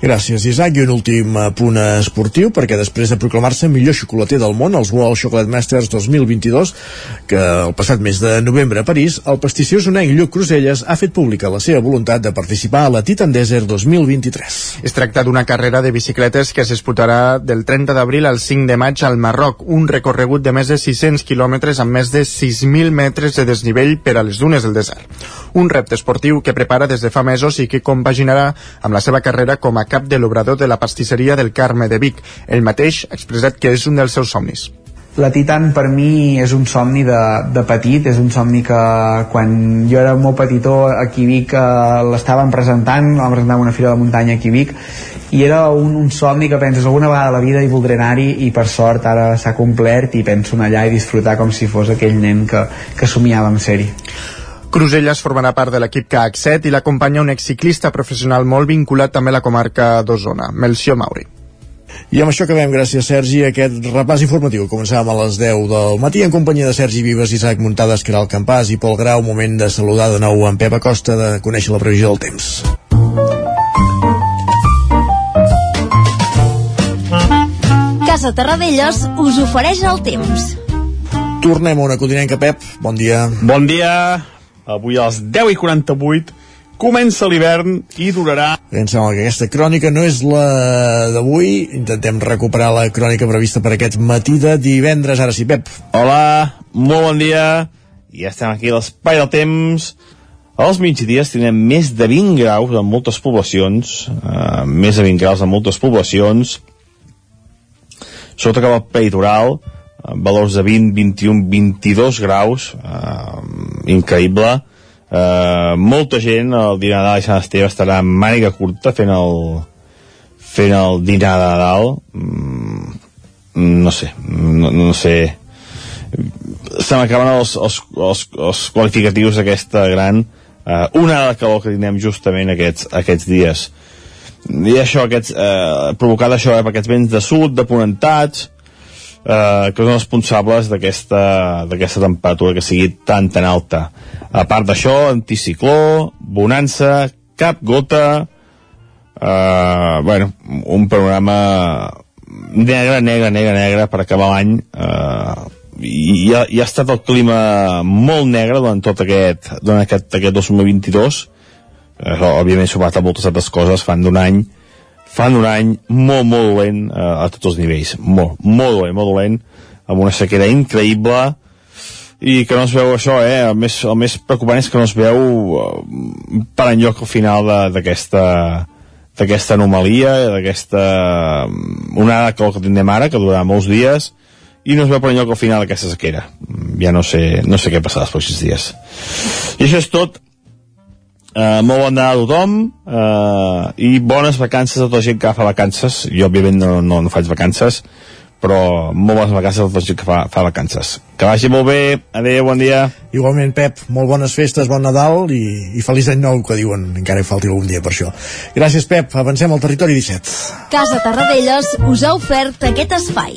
Gràcies, Isaac. I un últim punt esportiu, perquè després de proclamar-se millor xocolater del món, els World Chocolate Masters 2022, que el passat mes de novembre a París, el pastisser usonenc Lluc Cruselles ha fet pública la seva voluntat de participar a la Titan Desert 2023. Es tracta d'una carrera de bicicletes que es disputarà del 30 d'abril al 5 de maig al Marroc, un recorregut de més de 600 quilòmetres amb més de 6.000 metres de desnivell per a les dunes del desert. Un repte esportiu que prepara des de fa mesos i que compaginarà amb la seva carrera com a cap de l'obrador de la pastisseria del Carme de Vic. Ell mateix ha expressat que és un dels seus somnis. La Titan per mi és un somni de, de petit, és un somni que quan jo era molt petitó aquí a Vic eh, l'estaven presentant, la presentava una fira de muntanya aquí a Vic i era un, un somni que penses alguna vegada a la vida hi voldré anar-hi i per sort ara s'ha complert i penso anar allà i disfrutar com si fos aquell nen que, que somiava amb ser-hi. Cruselles formarà part de l'equip CAC7 i l'acompanya un exciclista professional molt vinculat també a la comarca d'Osona, Melció Mauri. I amb això acabem, gràcies Sergi, aquest repàs informatiu. Començàvem a les 10 del matí en companyia de Sergi Vives, Isaac Muntades, Caral Campàs i Pol Grau. Moment de saludar de nou en Pep Acosta de conèixer la previsió del temps. Casa Terradellos us ofereix el temps. Tornem a una codinenca, Pep. Bon dia. Bon dia. Avui a les 10 i 48 comença l'hivern i durarà... Em sembla que aquesta crònica no és la d'avui. Intentem recuperar la crònica prevista per aquest matí de divendres. Ara sí, Pep. Hola, molt bon dia. I ja estem aquí a l'espai del temps. Als migdies tindrem més de 20 graus en moltes poblacions, eh, més de 20 graus en moltes poblacions, sota cap al peritoral, eh, valors de 20, 21, 22 graus, eh, increïble. Eh, molta gent el dinar de Sant Esteve estarà en màniga curta fent el, fent el dinar de Nadal. Mm, no sé, no, no sé se m'acaben els, els, els, els qualificatius d'aquesta gran eh, una de calor que tindrem justament aquests, aquests dies i això, aquests, eh, provocat això eh, per aquests vents de sud, de ponentats eh, que són responsables d'aquesta temperatura que sigui tan tan alta. A part d'això, anticicló bonança, cap gota eh, bueno un panorama negre, negre, negre, negre per acabar l'any eh, i ha, i ha estat el clima molt negre durant tot aquest, durant aquest, aquest 2022 eh, òbviament sumat a moltes altres coses fan d'un any fan un any molt, molt dolent eh, a tots els nivells. Molt, molt dolent, molt dolent amb una sequera increïble. I que no es veu això, eh? El més, el més preocupant és que no es veu eh, per enlloc al final d'aquesta d'aquesta anomalia, d'aquesta onada que, que tindrem ara, que durarà molts dies, i no es veu per enlloc al final aquesta sequera. Ja no sé, no sé què passarà els pròxims dies. I això és tot uh, molt bon Nadal a tothom uh, i bones vacances a tota la gent que fa vacances. Jo òbviament no, no, no faig vacances però molt bones vacances a tota la gent que fa, fa vacances. Que vagi molt bé, adeu, bon dia. Igualment, Pep, molt bones festes, bon Nadal i, i feliç any nou, que diuen encara hi falti algun dia per això. Gràcies, Pep, avancem al territori 17 Casa Tarradellas us ha ofert aquest espai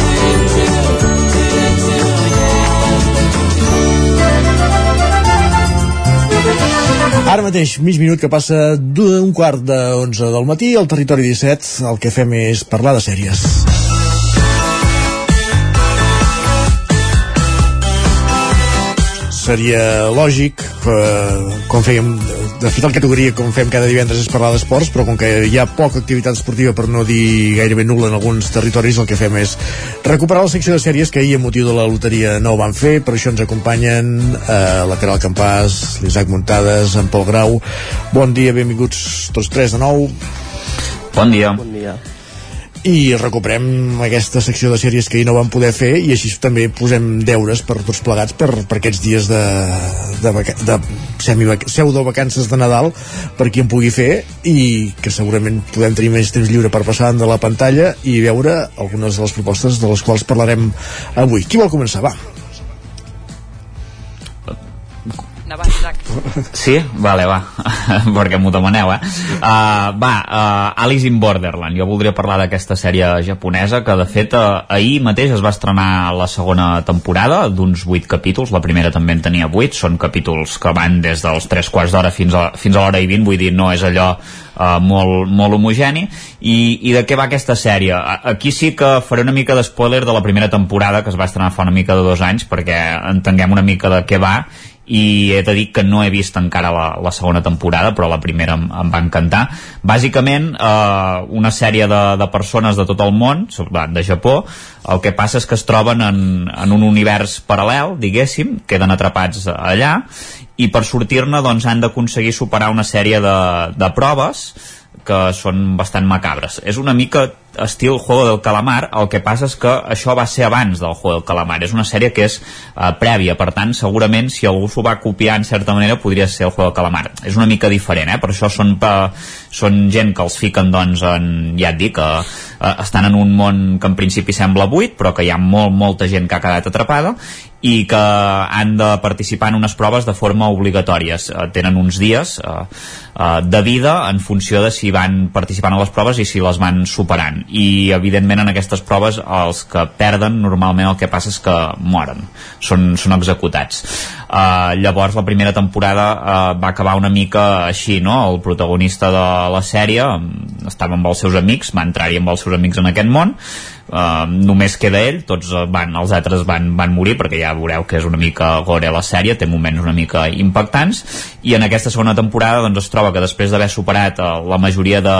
Ara mateix, mig minut que passa d'un quart de 11 del matí, al territori 17, el que fem és parlar de sèries. Seria lògic, eh, com fèiem, de fet la categoria com fem cada divendres és parlar d'esports, però com que hi ha poca activitat esportiva per no dir gairebé nul·la en alguns territoris, el que fem és recuperar la secció de sèries que ahir a motiu de la loteria no ho van fer, per això ens acompanyen eh, la Caral Campàs, l'Isaac Muntades, en Pol Grau. Bon dia, benvinguts tots tres de nou. Bon dia. Bon dia. I recuperem aquesta secció de sèries que ahir no vam poder fer i així també posem deures per tots plegats per, per aquests dies de, de, de pseudo-vacances de Nadal per qui en pugui fer i que segurament podem tenir més temps lliure per passar de la pantalla i veure algunes de les propostes de les quals parlarem avui. Qui vol començar? Va. Endavant. Sí? Vale, va, perquè m'ho demaneu, eh? Uh, va, uh, Alice in Borderland. Jo voldria parlar d'aquesta sèrie japonesa que, de fet, uh, ahir mateix es va estrenar la segona temporada d'uns 8 capítols. La primera també en tenia 8. Són capítols que van des dels 3 quarts d'hora fins a, fins a l'hora i 20. Vull dir, no és allò uh, molt, molt homogeni. I, I de què va aquesta sèrie? Aquí sí que faré una mica de spoiler de la primera temporada, que es va estrenar fa una mica de dos anys, perquè entenguem una mica de què va i he de dir que no he vist encara la, la segona temporada però la primera em, em va encantar bàsicament eh, una sèrie de, de persones de tot el món de Japó el que passa és que es troben en, en un univers paral·lel diguéssim, queden atrapats allà i per sortir-ne doncs, han d'aconseguir superar una sèrie de, de proves que són bastant macabres. És una mica estil Juego del Calamar, el que passa és que això va ser abans del Juego del Calamar, és una sèrie que és uh, prèvia, per tant, segurament si algú s'ho va copiar en certa manera podria ser el Juego del Calamar. És una mica diferent, eh? per això són, pa, són gent que els fiquen, doncs, en, ja et dic, uh, uh, estan en un món que en principi sembla buit, però que hi ha molt, molta gent que ha quedat atrapada, i que han de participar en unes proves de forma obligatòria. Eh, tenen uns dies eh, eh, de vida en funció de si van participant a les proves i si les van superant. I, evidentment, en aquestes proves els que perden normalment el que passa és que moren, són, són executats. Eh, llavors, la primera temporada eh, va acabar una mica així, no? El protagonista de la sèrie estava amb els seus amics, va entrar-hi amb els seus amics en aquest món, Uh, només queda ell, tots van, els altres van, van morir perquè ja veureu que és una mica gore la sèrie, té moments una mica impactants i en aquesta segona temporada doncs, es troba que després d'haver superat uh, la majoria de,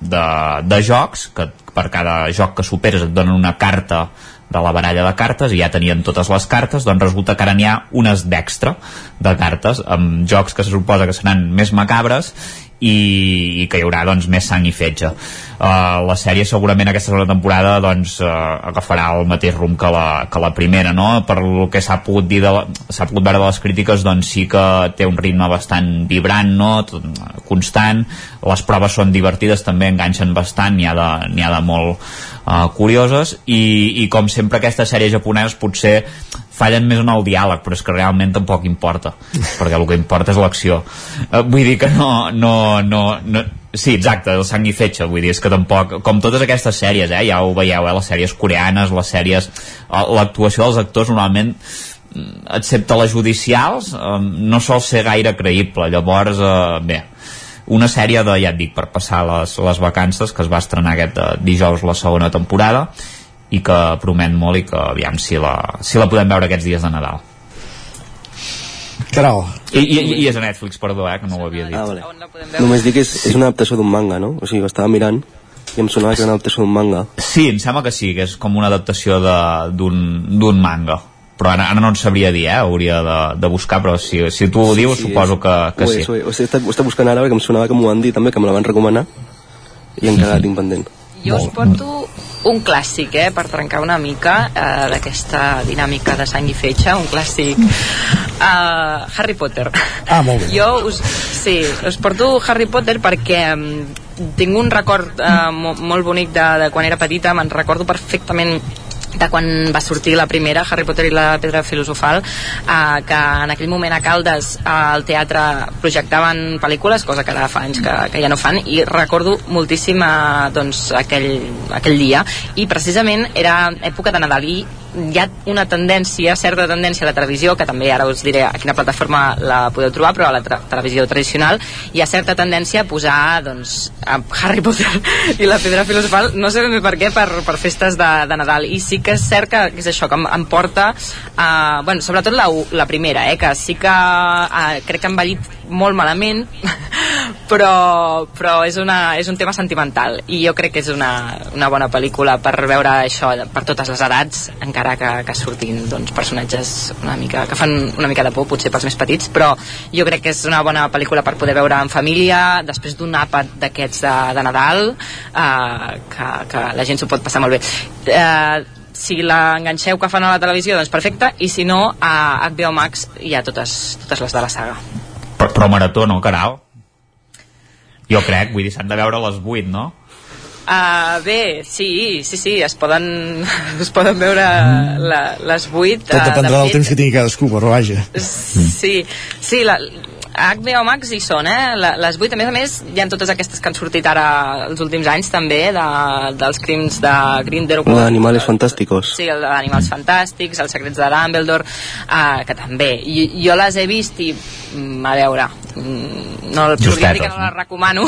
de, de jocs, que per cada joc que superes et donen una carta de la baralla de cartes i ja tenien totes les cartes, doncs resulta que ara n'hi ha unes d'extra de cartes amb jocs que se suposa que seran més macabres i, i que hi haurà doncs, més sang i fetge uh, la sèrie segurament aquesta segona temporada doncs, uh, agafarà el mateix rumb que la, que la primera no? per el que s'ha pogut dir s'ha pogut veure de les crítiques doncs sí que té un ritme bastant vibrant no? Constant les proves són divertides també enganxen bastant n'hi ha, de, ha de molt uh, curioses i, i com sempre aquestes sèries japoneses potser fallen més en el diàleg, però és que realment tampoc importa, perquè el que importa és l'acció. Uh, vull dir que no, no, no, no, Sí, exacte, el sang i fetge, vull dir, és que tampoc, com totes aquestes sèries, eh, ja ho veieu, eh, les sèries coreanes, les sèries, eh, l'actuació dels actors normalment, mm, excepte les judicials, eh, no sol ser gaire creïble, llavors, eh, bé, una sèrie de, ja et dic, per passar les, les vacances, que es va estrenar aquest eh, dijous la segona temporada, i que promet molt i que aviam si la, si la podem veure aquests dies de Nadal Caral. I, i, i és a Netflix, perdó, eh, que no ho havia dit. Ah, vale. Només dic que és, és una adaptació d'un manga, no? O sigui, estava mirant i em sonava que era una adaptació d'un manga. Sí, em sembla que sí, que és com una adaptació d'un manga però ara, ara no en sabria dir, eh? hauria de, de buscar, però si, si tu ho dius, sí, sí, suposo que, que ho sí. És, ho, és, ho, ho està buscant ara perquè em sonava que m'ho van dir també, que me la van recomanar i encara la tinc pendent. Jo us porto un clàssic, eh, per trencar una mica eh, d'aquesta dinàmica de sang i fetge, un clàssic uh, Harry Potter. Ah, molt bé. Jo us, sí, us porto Harry Potter perquè um, tinc un record uh, molt bonic de, de quan era petita, me'n recordo perfectament de quan va sortir la primera, Harry Potter i la pedra filosofal, eh, que en aquell moment a Caldes eh, al teatre projectaven pel·lícules, cosa que ara fa anys que, que ja no fan, i recordo moltíssim eh, doncs, aquell, aquell dia, i precisament era època de Nadal, i hi ha una tendència, certa tendència a la televisió, que també ara us diré a quina plataforma la podeu trobar, però a la televisió tradicional hi ha certa tendència a posar doncs, a Harry Potter i la pedra filosofal, no sé per què, per, per festes de, de Nadal. I sí que és cert que, que és això, que em, em porta, uh, bueno, sobretot la, la primera, eh, que sí que uh, crec que ha envellit molt malament, però, però és, una, és un tema sentimental i jo crec que és una, una bona pel·lícula per veure això per totes les edats, encara que, que surtin doncs, personatges una mica, que fan una mica de por, potser pels més petits, però jo crec que és una bona pel·lícula per poder veure en família, després d'un àpat d'aquests de, de Nadal, eh, que, que la gent s'ho pot passar molt bé. Eh, si l'enganxeu que fan a la televisió, doncs perfecte, i si no, a HBO Max hi ha totes, totes les de la saga. Però, però marató, no, Caral? Jo crec, vull dir, s'han de veure les 8, no? Uh, bé, sí, sí, sí, es poden, es poden veure la, les 8. Tot dependrà uh, de del temps que tingui cadascú, però vaja. Sí, sí, la, HBO Max hi són, eh? Les 8, a més a més, hi ha totes aquestes que han sortit ara els últims anys també, de, dels crims de Grindelwald. D'animals fantàsticos. Sí, el d'animals fantàstics, els secrets de Dumbledore, eh, que també. I, jo les he vist i, mm, a veure, mm, no podria dir que no les recomano.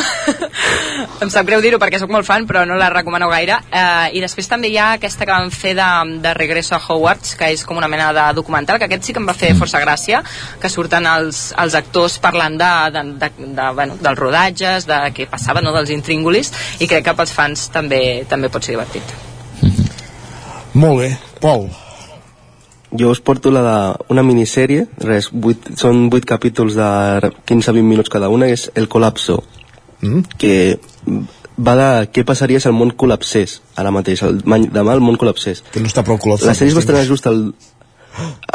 em sap greu dir-ho perquè sóc molt fan, però no les recomano gaire. Eh, I després també hi ha aquesta que van fer de, de Regreso a Hogwarts, que és com una mena de documental, que aquest sí que em va fer força gràcia, que surten els, els actors parlant de, de, de, de, bueno, dels rodatges, de què passava, no, dels intríngulis, i crec que pels fans també també pot ser divertit. Molt bé. Pol. Jo us porto la de una minissèrie, res, 8, són 8 capítols de 15-20 minuts cada una, és El Colapso, mm. que va de què passaria si el món col·lapsés ara mateix, el, demà el món col·lapsés que no està prou col·lapsat la sèrie es va els estrenar just el,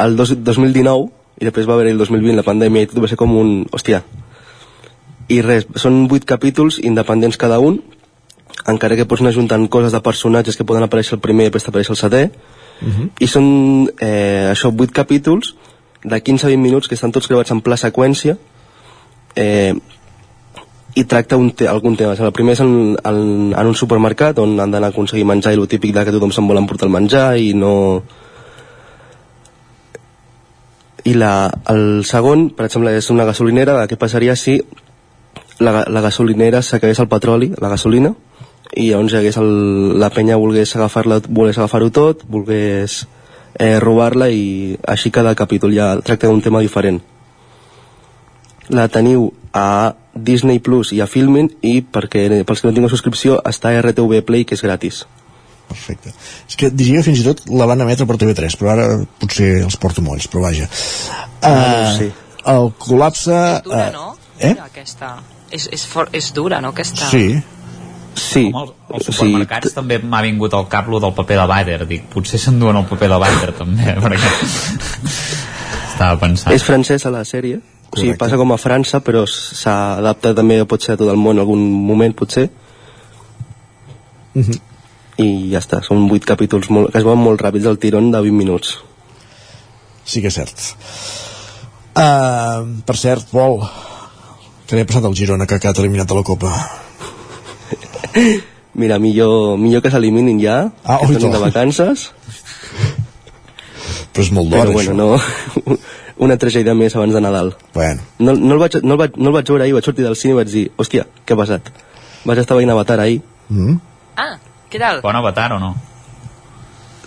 el dos, 2019 i després va haver el 2020 la pandèmia i tot va ser com un... hòstia i res, són vuit capítols independents cada un encara que pots anar juntant coses de personatges que poden aparèixer el primer i després t'apareix el setè Mhm. i són eh, això, 8 capítols de 15 a 20 minuts que estan tots gravats en pla seqüència eh, i tracta un te algun tema. El primer és en, en, en un supermercat on han d'anar a aconseguir menjar i el típic de que tothom se'n vol emportar el menjar i no... I la, el segon, per exemple, és una gasolinera de què passaria si la, la gasolinera s'acabés el petroli, la gasolina, i llavors hi hagués el, la penya volgués agafar-la volgués agafar-ho tot, volgués eh, robar-la i així cada capítol ja tracta d'un tema diferent. La teniu a Disney Plus i a Filmin i perquè pels que no tingueu subscripció està a RTV Play que és gratis. Perfecte. És que diria fins i tot la van emetre per TV3, però ara potser els porto molls, però vaja. Ah, Uh, sí. El col·lapse... Dura, eh, no? Eh? Aquesta. És, és, for, és dura, no? Aquesta... Sí. Sí. Home, als supermercats també m'ha vingut al cap lo del paper de vàter. Dic, potser s'enduen el paper de vàter també, perquè... Estava pensant. És francesa la sèrie, o sigui, passa com a França, però s'adapta també, pot ser a tot el món en algun moment, potser, Mhm. I ja està, són vuit capítols molt, que es veuen molt ràpids del tirón de 20 minuts. Sí que és cert. Uh, per cert, Pol, què li ha passat al Girona que ha quedat eliminat de la Copa? Mira, millor, millor que s'eliminin ja, Ah, que estan de vacances, Però és molt d'hora, però bueno, això. no, una tragèdia més abans de Nadal. Bueno. No, no, el vaig, no, el vaig, no el vaig veure ahir, vaig sortir del cine i vaig dir, hòstia, què ha passat? Vaig estar veient Avatar ahir, Mm? Ah, què tal? Bon avatar o no?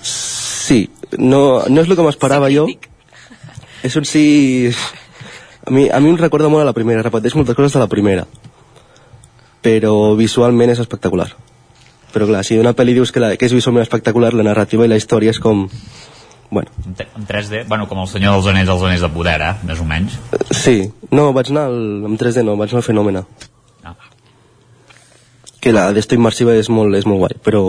Sí, no, no és el que m'esperava jo. És un sí... A mi, a mi em recorda molt a la primera, repeteix moltes coses de la primera. Però visualment és espectacular. Però clar, si una pel·li dius que, la, que és visualment espectacular, la narrativa i la història és com... Bueno, En, te- en 3D, bueno, com el senyor dels anells dels anells de poder, eh? Més o menys. sí. No, vaig anar al, amb 3D, no, vaig anar al Fenòmena. Ah. Que la d'esto immersiva és molt, és molt guai, però...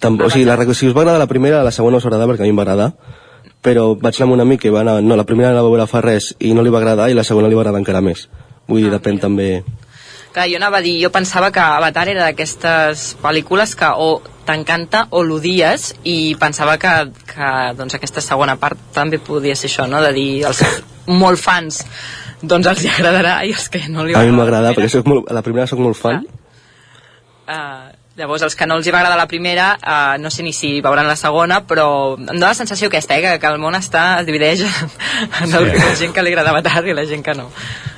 Tam, o sigui, la, si us va agradar la primera, la segona us agrada perquè a mi em va agradar però vaig anar amb un amic que va anar, no, la primera la va veure fa res i no li va agradar i la segona li va agradar encara més vull dir, depèn també Clar, jo anava a dir, jo pensava que Avatar era d'aquestes pel·lícules que o t'encanta o l'odies i pensava que, que doncs, aquesta segona part també podia ser això, no? de dir els molt fans doncs els hi agradarà i els que no li a mi m'agrada perquè soc molt, a la primera sóc molt fan Uh, llavors, els que no els hi va agradar la primera, uh, no sé ni si veuran la segona, però em dóna la sensació aquesta, eh, que, que el món està, es divideix en el, Sí. la gent que li agrada Avatar i la gent que no.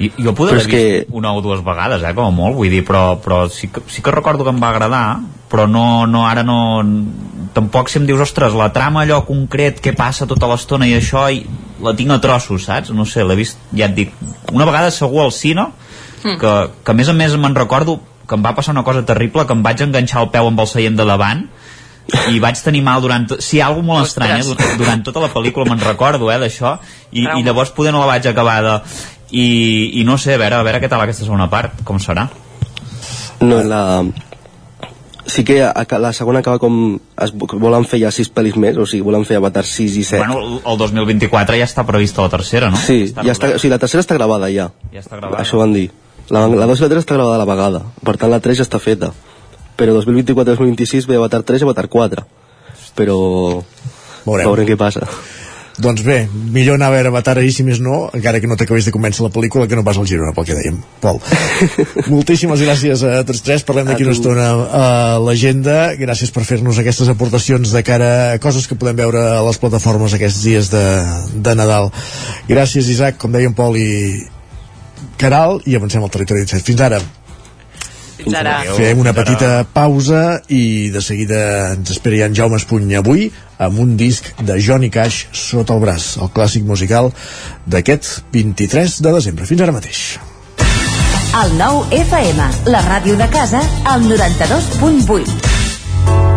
I, jo Però haver és que- vist una o dues vegades, eh, com a molt, vull dir, però, però sí, que, sí que recordo que em va agradar, però no, no ara no... Tampoc si em dius, ostres, la trama allò concret, què passa tota l'estona i això, i la tinc a trossos, saps? No sé, l'he vist, ja et dic, una vegada segur al cine, Mm. que, que a més a més me'n recordo que em va passar una cosa terrible, que em vaig enganxar el peu amb el seient de davant, i vaig tenir mal durant... Sí, algo molt estrany, eh? Durant, durant tota la pel·lícula me'n recordo, eh, d'això, i, i llavors poder no la vaig acabar de... I, i no sé, a veure, a veure què tal aquesta segona part, com serà. no, la... sí que la segona acaba com es volen fer ja sis pel·lis més o sigui, volen fer Avatar 6 i 7 Bueno, el- el 2024 ja està prevista la tercera, no? sí, ja està, o sigui, la tercera està gravada ja Ja està gravada. això van dir la, la 2 i la 3 està gravada a la vegada. Per tant la 3 ja està feta. Però 2024-2026 ve Avatar 3 i Avatar 4 però Veurem. veurem què passa. Doncs bé, millor anar a veure Avatar ahir, si més no, encara que no t'acabés de convèncer la pel·lícula, que no pas al Girona, pel que dèiem. Pol, moltíssimes gràcies a tots tres, parlem d'aquí una estona a l'agenda, gràcies per fer-nos aquestes aportacions de cara a coses que podem veure a les plataformes aquests dies de, de Nadal. Gràcies, Isaac, com deien Pol i Caral, i avancem al territori 17. Fins ara. Fins ara. Fem una petita pausa i de seguida ens espera ja en Jaume Espuny avui amb un disc de Johnny Cash sota el braç, el clàssic musical d'aquest 23 de desembre. Fins ara mateix. El nou FM, la ràdio de casa, al 92.8.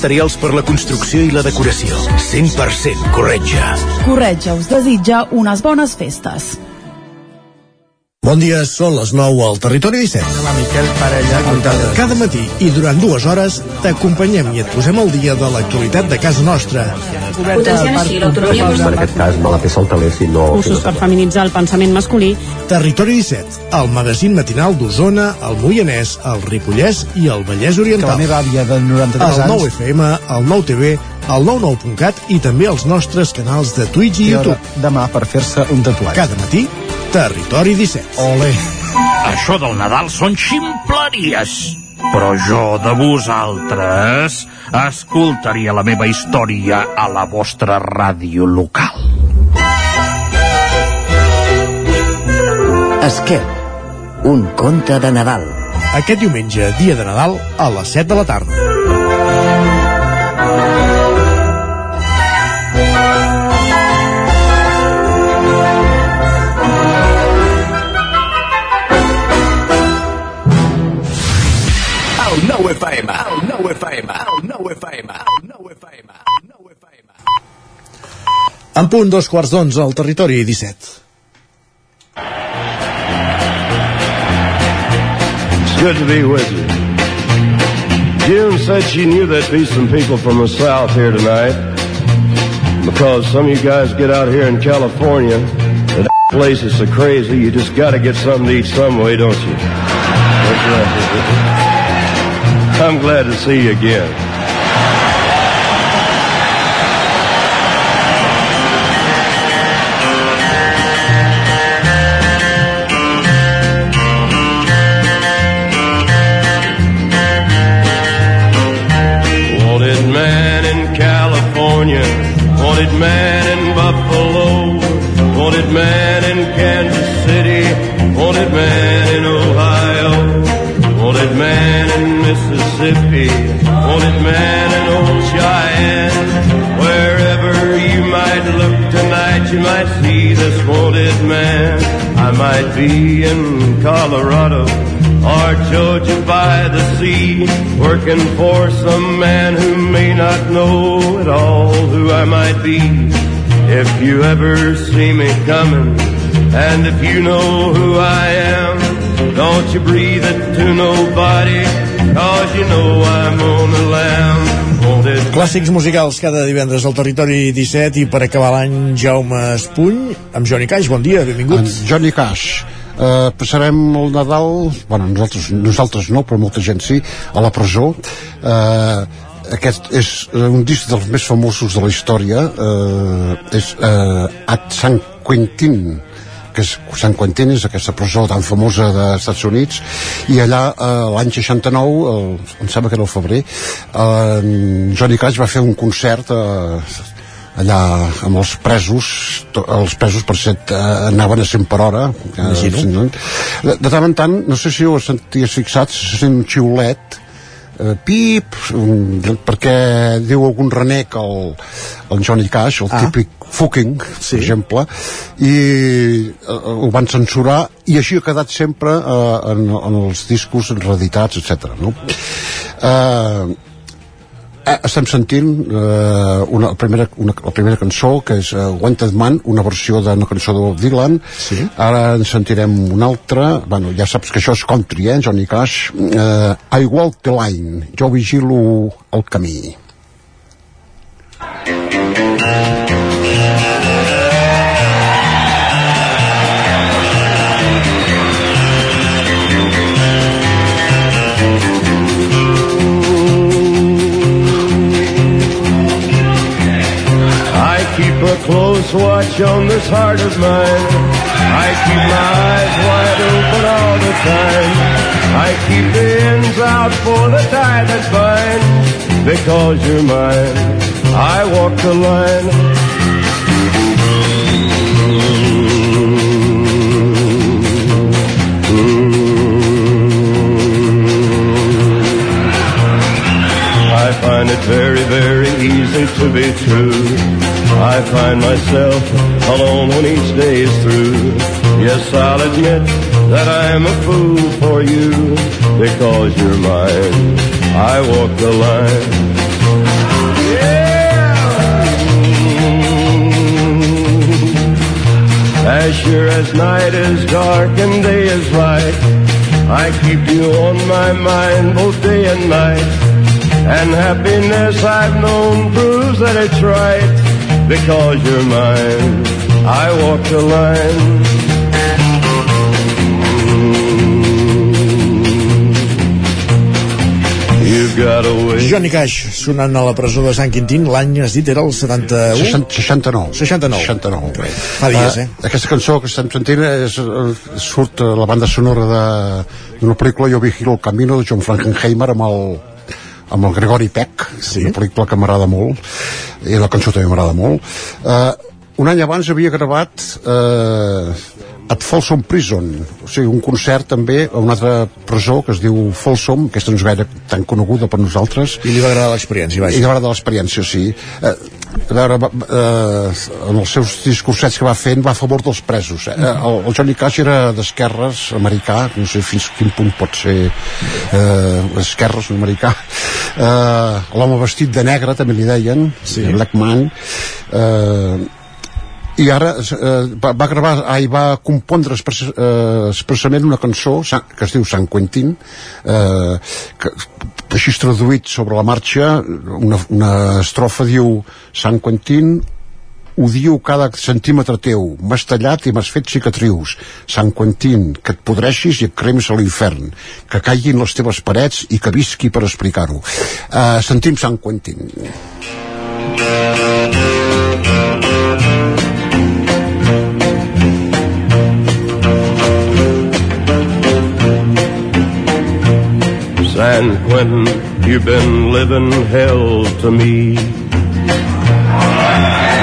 materials per la construcció i la decoració. 100% Corretja. Corretja us desitja unes bones festes. Bon dia, són les 9 al Territori 17. La Miquel Parella, comptada. Cada matí i durant dues hores t'acompanyem i et posem al dia de l'actualitat de casa nostra. Potenciant així l'autonomia En aquest cas me la peça el teler si no... Cursos per feminitzar el pensament masculí. Territori 17, el magazín matinal d'Osona, el Moianès, el Ripollès i el Vallès Que Oriental. la meva àvia de 93 El anys 9 FM, el 9 TV, el 99.cat i també els nostres canals de Twitch i hora YouTube. demà per fer-se un tatuatge. Cada matí, Territori 17. Ole. Això del Nadal són ximpleries. Però jo de vosaltres escoltaria la meva història a la vostra ràdio local. Esquer, un conte de Nadal. Aquest diumenge, dia de Nadal, a les 7 de la tarda. En punt, dos quarts d'onze al Territori 17. It's good to be with you. June said she knew there'd be some people from the South here tonight. Because some of you guys get out here in California, and that place is so crazy, you just gotta get something to eat some way, don't you? I'm glad to see you again. Man. I might be in Colorado or Georgia by the sea, working for some man who may not know at all who I might be. If you ever see me coming, and if you know who I am, don't you breathe it to nobody, cause you know I'm on the lamb. Clàssics musicals cada divendres al Territori 17 i per acabar l'any Jaume Espuny amb Johnny Cash. Bon dia, benvingut. En Johnny Cash eh, passarem el Nadal bueno, nosaltres, nosaltres no, però molta gent sí a la presó eh, aquest és eh, un disc dels més famosos de la història eh, és eh, At San Quentin que és San Quentin és aquesta presó tan famosa dels Estats Units i allà eh, l'any 69 eh, em sembla que era el febrer eh, Johnny Cash va fer un concert eh, allà amb els presos to- els presos per set eh, anaven a 100 per hora eh, de, de tant en tant no sé si ho senties fixat se sent un xiulet eh, pip perquè diu algun renec el, el Johnny Cash el Ah. típic fucking sí. per exemple i eh, ho van censurar i així ha quedat sempre eh, en, en els discos reeditats etc. no? eh, Eh, estem sentint eh, una, la, primera, una, la primera cançó que és uh, Wanted Man, una versió d'una cançó de Bob Dylan sí. ara en sentirem una altra bueno, ja saps que això és country, eh, Johnny Cash eh, I Walk the Line jo vigilo el camí I keep a close watch on this heart of mine. I keep my eyes wide open all the time. I keep the ends out for the tie that binds. Because you're mine, I walk the line. I find it very, very easy to be true. I find myself alone when each day is through. Yes, I'll admit that I'm a fool for you because you're mine. I walk the line. Yeah. As sure as night is dark and day is light, I keep you on my mind both day and night. And happiness I've known proves that it's right because you're mine. I walk the line. Way. Johnny Cash sonant a la presó de Sant Quintín l'any has dit era el 71 69 69 69 fa dies eh? Uh, aquesta cançó que estem sentint és, uh, surt a la banda sonora de- d'una pel·lícula Jo vigilo el camino de John Frankenheimer amb el amb el Gregori Peck sí. una pel·lícula que m'agrada molt i la cançó també m'agrada molt. Uh, un any abans havia gravat uh, at Folsom Prison o sigui, un concert també a una altra presó que es diu Folsom aquesta no és gaire tan coneguda per nosaltres. I li va agradar l'experiència i vaja li va agradar l'experiència, sí. Eh, a veure, eh, en els seus discursets que va fent va a favor dels presos eh? el, el Johnny Cash era d'esquerres americà, no sé fins quin punt pot ser eh, esquerres un americà eh, l'home vestit de negre també li deien sí. Black Man eh, i ara eh, va, va gravar ai, va compondre expres, eh, expressament una cançó que es diu Sant Quentin eh, que, així traduït sobre la marxa una, una estrofa diu Sant Quentin odio cada centímetre teu. M'has tallat i m'has fet cicatrius. Sant Quentin, que et podreixis i et cremis a l'infern. Que caiguin les teves parets i que visqui per explicar-ho. Eh, sentim Sant Quentin San Quentin, you've been living hell to me.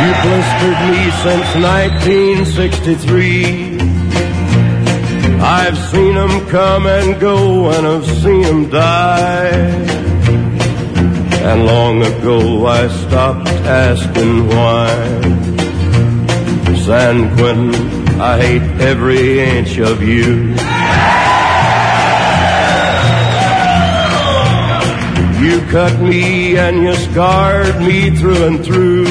You blistered me since 1963. I've seen them come and go and I've seen them die. And long ago I stopped asking why. San Quentin, I hate every inch of you. Cut me and you scarred me through and through.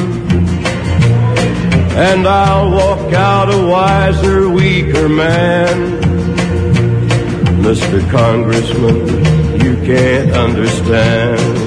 And I'll walk out a wiser, weaker man. Mr. Congressman, you can't understand.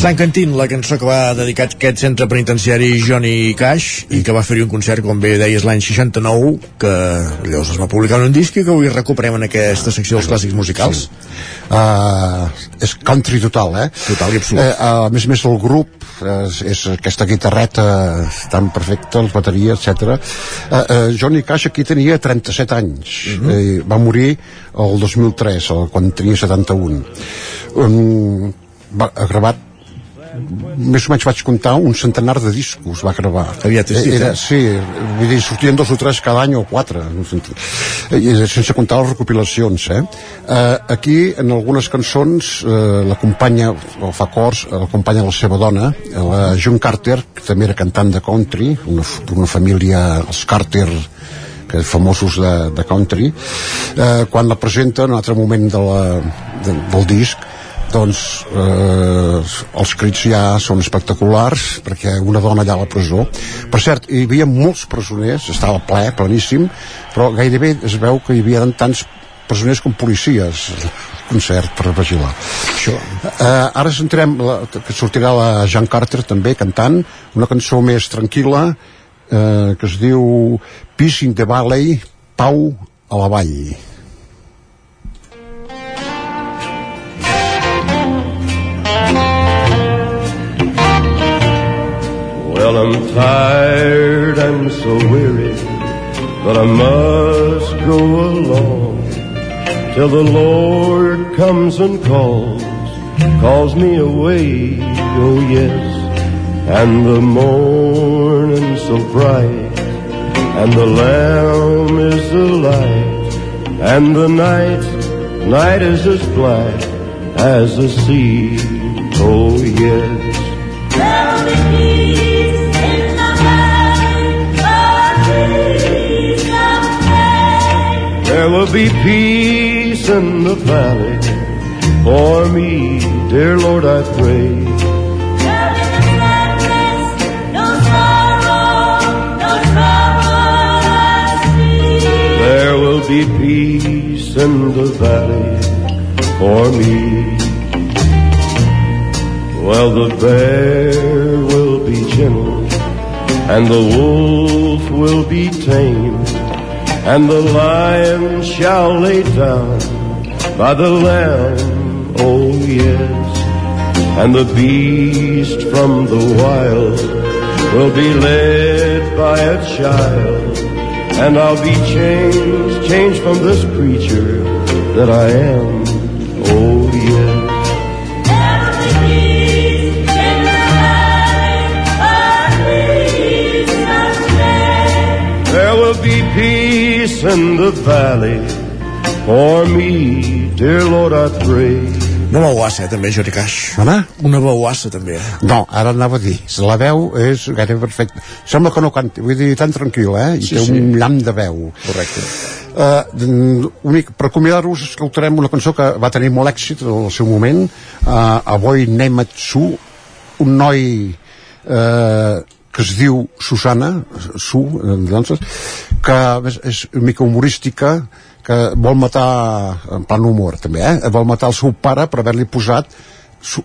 Sant Cantín, la cançó que va dedicar aquest centre penitenciari Johnny Cash i que va fer-hi un concert, com bé deies, l'any 69, que llavors es va publicar en un disc i que avui recuperem en aquesta secció dels clàssics musicals. Sí. Uh, és country total, eh? Total i absolut. Uh, a més a més el grup és, és aquesta guitarreta tan perfecta, les bateries, etc. Uh, uh, Johnny Cash aquí tenia 37 anys. Uh -huh. uh, va morir el 2003, quan tenia 71. Um, va, ha gravat més o menys vaig comptar un centenar de discos va gravar. Aviat és Era, sí, vull dir, sortien dos o tres cada any o quatre sense comptar les recopilacions eh? Uh, aquí en algunes cançons uh, l'acompanya o fa cors, l'acompanya la seva dona la June Carter, que també era cantant de country una, una família els Carter que famosos de, de country. Eh, quan la presenta en un altre moment de la, de, del disc doncs eh, els crits ja són espectaculars perquè una dona allà a la presó. Per cert, hi havia molts presoners estava ple, pleníssim però gairebé es veu que hi havia tants presoners com policies concert per vigilar. Això. Eh, ara sentirem la, que sortirà la Jean Carter també cantant una cançó més tranquil·la eh, que es diu Peace in the Valley Pau a la Vall Well, I'm tired and so weary, but I must go along till the Lord comes and calls, calls me away, oh yes. And the morning so bright, and the lamb is the light, and the night, night is as black as the sea, oh yes. Will be peace in the valley for me, dear Lord, I pray. There will be peace in the valley for me. Well, the bear will be gentle, and the wolf will be tame, and the lion shall lay down by the lamb, oh yes, and the beast from the wild will be led by a child, and I'll be changed, changed from this creature that I am, oh peace in the valley for me, dear Lord, I pray. Una veuassa, eh, també, Johnny Cash. Home? Una veuassa, també. Eh? No, ara anava a dir, la veu és gairebé perfecta. Sembla que no canti, vull dir, tan tranquil, eh? I Sí, té sí. un llamp de veu. Correcte. Uh, únic, per acomiadar-vos escoltarem una cançó que va tenir molt èxit en el seu moment, uh, Avui Nematsu, un noi uh, que es diu Susana, Su, eh, doncs, que a més, és una mica humorística, que vol matar, en plan humor també, eh? vol matar el seu pare per haver-li posat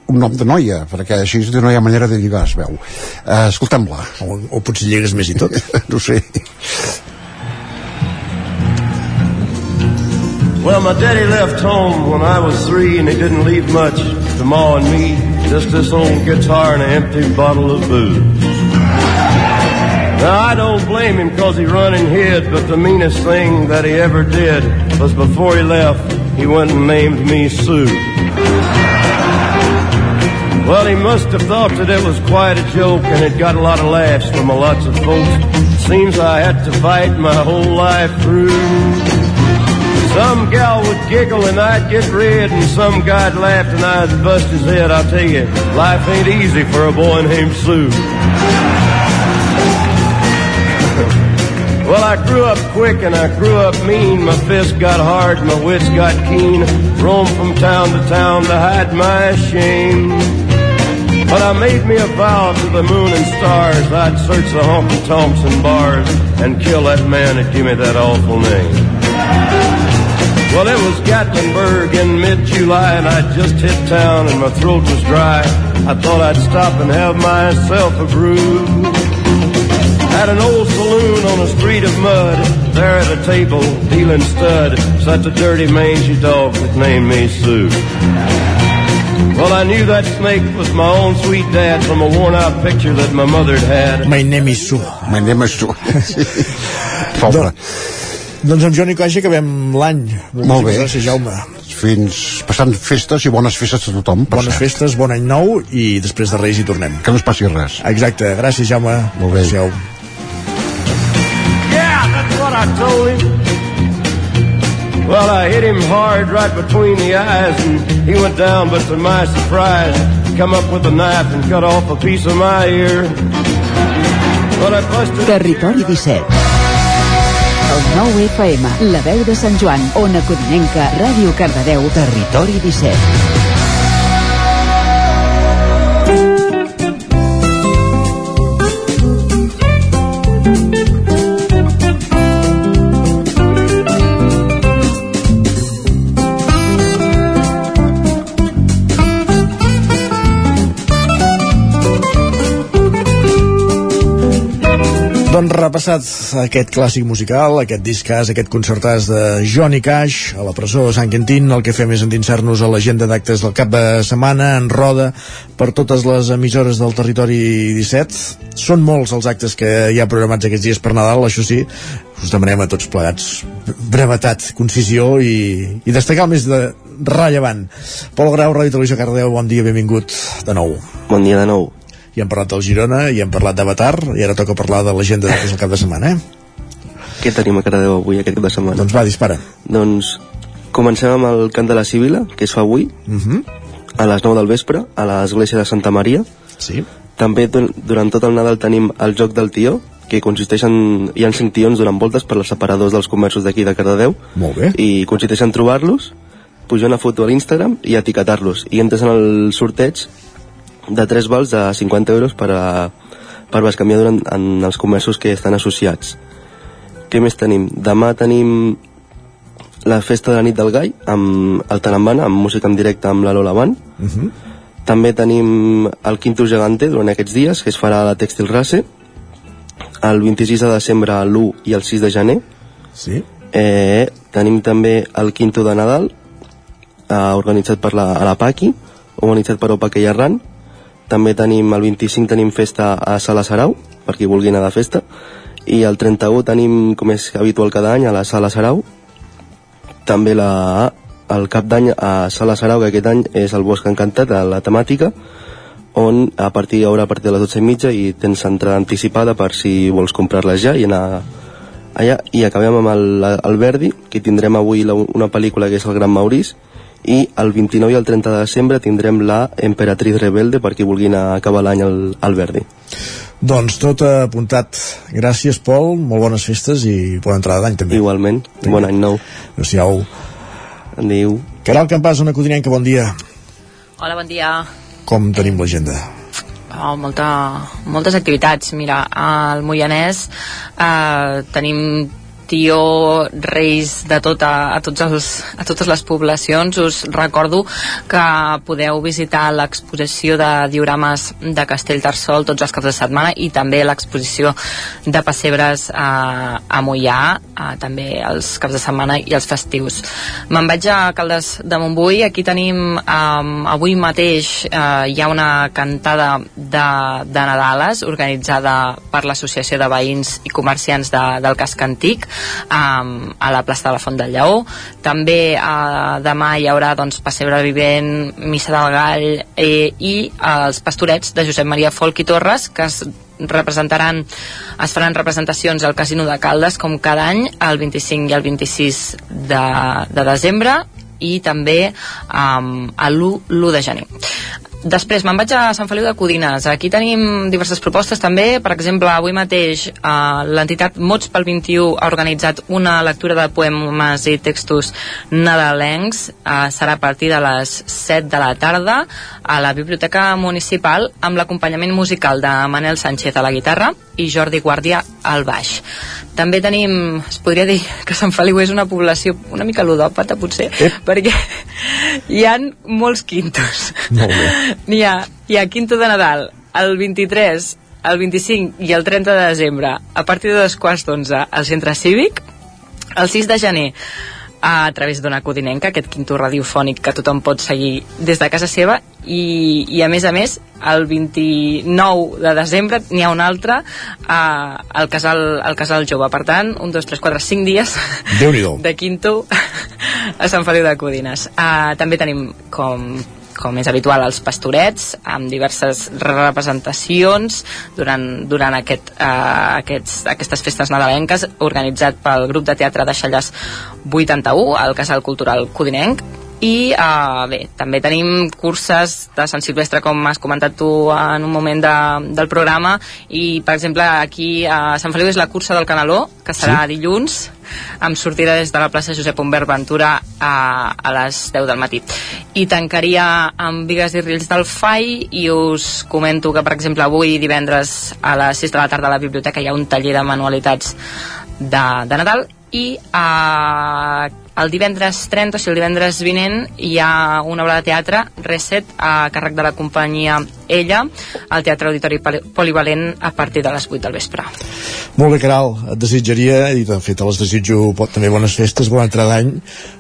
un nom de noia, perquè així no hi ha manera de lligar, es veu. Uh, Escoltem-la. O, o potser lligues més i tot. no sé. Well, my daddy left home when I was three, and he didn't leave much to Ma and me. Just this old guitar and an empty bottle of booze. Now, I don't blame him because he run and hid, but the meanest thing that he ever did was before he left, he went and named me Sue. Well, he must have thought that it was quite a joke, and it got a lot of laughs from a lots of folks. Seems I had to fight my whole life through. Some gal would giggle and I'd get red, and some guy'd laugh and I'd bust his head. I'll tell you, life ain't easy for a boy named Sue. Well, I grew up quick and I grew up mean. My fists got hard, my wits got keen. Roamed from town to town to hide my shame. But I made me a vow to the moon and stars I'd search the honky tonks and bars and kill that man that gave me that awful name. Well, it was Gatlinburg in mid-July, and I'd just hit town, and my throat was dry. I thought I'd stop and have myself a brew. At an old saloon on a street of mud, there at a table, dealing stud, sat a dirty mangy dog that named me Sue. Well, I knew that snake was my own sweet dad from a worn-out picture that my mother had. My name is Sue. My name is Sue. Pobre. Doncs amb Johnny Cash acabem l'any. Molt bé. Gràcies, Jaume. Fins passant festes i bones festes a tothom, Bones cert. festes, bon any nou i després de Reis hi tornem. Que no es passi res. Exacte. Gràcies, Jaume. Molt bé. Adéu. I told him. Well, I hit him hard right between the eyes, and he went down, but to my surprise, come up with a knife and cut off a piece of my ear. But I busted Territori 17 El 9 FM, la veu de Sant Joan, Ona Codinenca, Ràdio Cardedeu, Territori 17. Doncs repassat aquest clàssic musical, aquest discàs, aquest concertàs de Johnny Cash a la presó de Sant Quintín, el que fem és endinsar-nos a l'agenda d'actes del cap de setmana en roda per totes les emissores del territori 17. Són molts els actes que hi ha programats aquests dies per Nadal, això sí, us demanem a tots plegats brevetat, concisió i, i destacar el més de rellevant. Pol Grau, Ràdio Televisió Cardeu, bon dia, benvingut de nou. Bon dia de nou. I hem parlat del Girona, i hem parlat d'Avatar, i ara toca parlar de l'agenda d'aquest cap de setmana, eh? Què tenim a Cardedeu avui, aquest cap de setmana? Doncs va, dispara. Doncs comencem amb el cant de la Sibila, que es fa avui, Uh -huh. a les 9 del vespre, a l'església de Santa Maria. Sí. També dur- durant tot el Nadal tenim el Joc del Tió, que consisteix en... Hi ha cinc tions donant voltes per als separadors dels comerços d'aquí de Cardedeu. Molt bé. I consisteix en trobar-los, pujar una foto a l'Instagram i etiquetar-los. I entres en el sorteig de 3 vals de 50 euros per, a, per bescanviar durant, en els comerços que estan associats. Què més tenim? Demà tenim la festa de la nit del gall amb el Tarambana, amb música en directe amb la Lola Band. Uh -huh. També tenim el Quinto Gegante durant aquests dies, que es farà a la Tèxtil Race, el 26 de desembre, l'1 i el 6 de gener. Sí. Eh, tenim també el Quinto de Nadal, eh, organitzat per la, a la Paqui, organitzat per Opaque i Arran. També tenim, el 25 tenim festa a Sala Sarau, per qui vulgui anar de festa. I el 31 tenim, com és habitual cada any, a la Sala Sarau. També la, el cap d'any a Sala Sarau, que aquest any és el Bosc Encantat, a la temàtica, on a partir d'hora a partir de les 12 i mitja i tens entrada anticipada per si vols comprar-les ja i anar allà i acabem amb el, el Verdi que tindrem avui la, una pel·lícula que és el Gran Maurice i el 29 i el 30 de desembre tindrem la Emperatriz Rebelde per qui vulgui anar a acabar l'any al, al Verdi Doncs tot apuntat. Gràcies, Pol. Molt bones festes i bona entrada d'any, també. Igualment. Bon any nou. Adéu-siau. Adéu. Caral Campàs, una codinenca, bon dia. Hola, bon dia. Com tenim l'agenda? Oh, molta, moltes activitats. Mira, al Moianès eh, tenim tió, reis de tot a, a, tots els, a totes les poblacions. Us recordo que podeu visitar l'exposició de diorames de Castellterçol tots els caps de setmana i també l'exposició de pessebres a, a Mollà, a, també els caps de setmana i els festius. Me'n vaig a Caldes de Montbui. Aquí tenim, um, avui mateix uh, hi ha una cantada de, de Nadales organitzada per l'Associació de Veïns i Comerciants de, del Casc Antic um, a la plaça de la Font del Lleó. També uh, demà hi haurà doncs, Pessebre Vivent, Missa del Gall eh, i uh, els pastorets de Josep Maria Folk i Torres que es representaran es faran representacions al Casino de Caldes com cada any el 25 i el 26 de, de desembre i també um, a l'1 de gener Després me'n vaig a Sant Feliu de Codines. Aquí tenim diverses propostes també. Per exemple, avui mateix eh, l'entitat Mots pel 21 ha organitzat una lectura de poemes i textos nadalencs. Eh, serà a partir de les 7 de la tarda a la Biblioteca Municipal amb l'acompanyament musical de Manel Sánchez a la guitarra i Jordi Guàrdia al baix. també tenim, es podria dir que Sant Feliu és una població una mica ludòpata potser, Ep. perquè hi han molts quintos. Molt bé. N'hi ha, hi ha quinto de Nadal, el 23, el 25 i el 30 de desembre, a partir de dos quarts d'onze, al centre cívic, el 6 de gener, a través d'una codinenca, aquest quinto radiofònic que tothom pot seguir des de casa seva i, i a més a més el 29 de desembre n'hi ha un altre al, casal, al Casal Jove. Per tant, un, dos, tres, quatre, cinc dies de quinto a Sant Feliu de Codines. Uh, també tenim com com és habitual als pastorets amb diverses representacions durant, durant aquest, uh, aquests, aquestes festes nadalenques organitzat pel grup de teatre de Xallàs 81 al Casal Cultural Codinenc i uh, bé, també tenim curses de Sant Silvestre com has comentat tu en un moment de, del programa. I per exemple aquí a Sant Feliu és la cursa del Canaló que serà sí? dilluns. Amb sortida des de la plaça Josep Humbert Ventura a, a les 10 del matí. I tancaria amb Vigues i Rills del FAI i us comento que per exemple avui divendres a les 6 de la tarda a la biblioteca hi ha un taller de manualitats de, de Nadal i a el divendres 30, o sigui el divendres vinent, hi ha una obra de teatre, Reset, a càrrec de la companyia Ella, al Teatre Auditori Polivalent a partir de les 8 del vespre. Molt bé, Caral, et desitjaria, i de fet les desitjo pot, també bones festes, bona entrada d'any,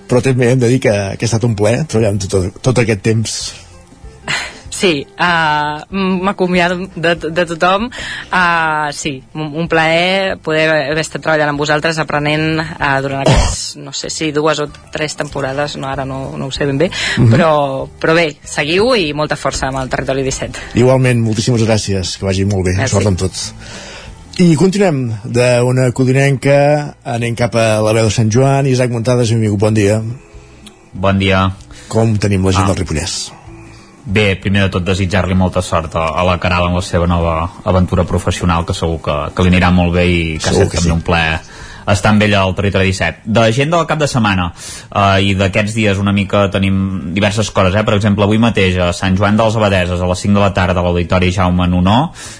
però també hem de dir que, que ha estat un plaer treballar tot, tot aquest temps Sí, uh, m'acomiado de, de tothom. Uh, sí, un, un plaer poder haver estat treballant amb vosaltres, aprenent uh, durant aquests, no sé si dues o tres temporades, no, ara no, no ho sé ben bé, mm -hmm. però, però bé, seguiu i molta força amb el Territori 17. Igualment, moltíssimes gràcies, que vagi molt bé, Merci. sort amb tots. I continuem d'una codinenca, anem cap a la veu de Sant Joan, Isaac Montades, amic, bon dia. Bon dia. Com tenim la gent ah. del Ripollès? Bé, primer de tot desitjar-li molta sort a, a la Caral en la seva nova aventura professional, que segur que, que li anirà molt bé i que segur ha estat també sí. un plaer estar amb ella al territori 17. De gent del cap de setmana eh, i d'aquests dies una mica tenim diverses coses, eh? per exemple avui mateix a Sant Joan dels Abadeses a les 5 de la tarda a l'Auditori Jaume Nunó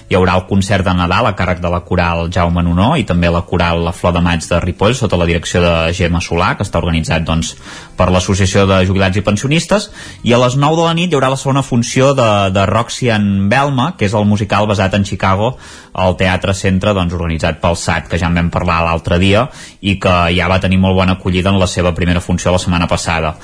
hi haurà el concert de Nadal a càrrec de la coral Jaume Nunó i també la coral La Flor de Maig de Ripoll sota la direcció de Gemma Solà que està organitzat doncs, per l'Associació de Jubilats i Pensionistes i a les 9 de la nit hi haurà la segona funció de, de Roxy en Belma que és el musical basat en Chicago al Teatre Centre doncs, organitzat pel SAT que ja en vam parlar l'altre dia dia i que ja va tenir molt bona acollida en la seva primera funció la setmana passada.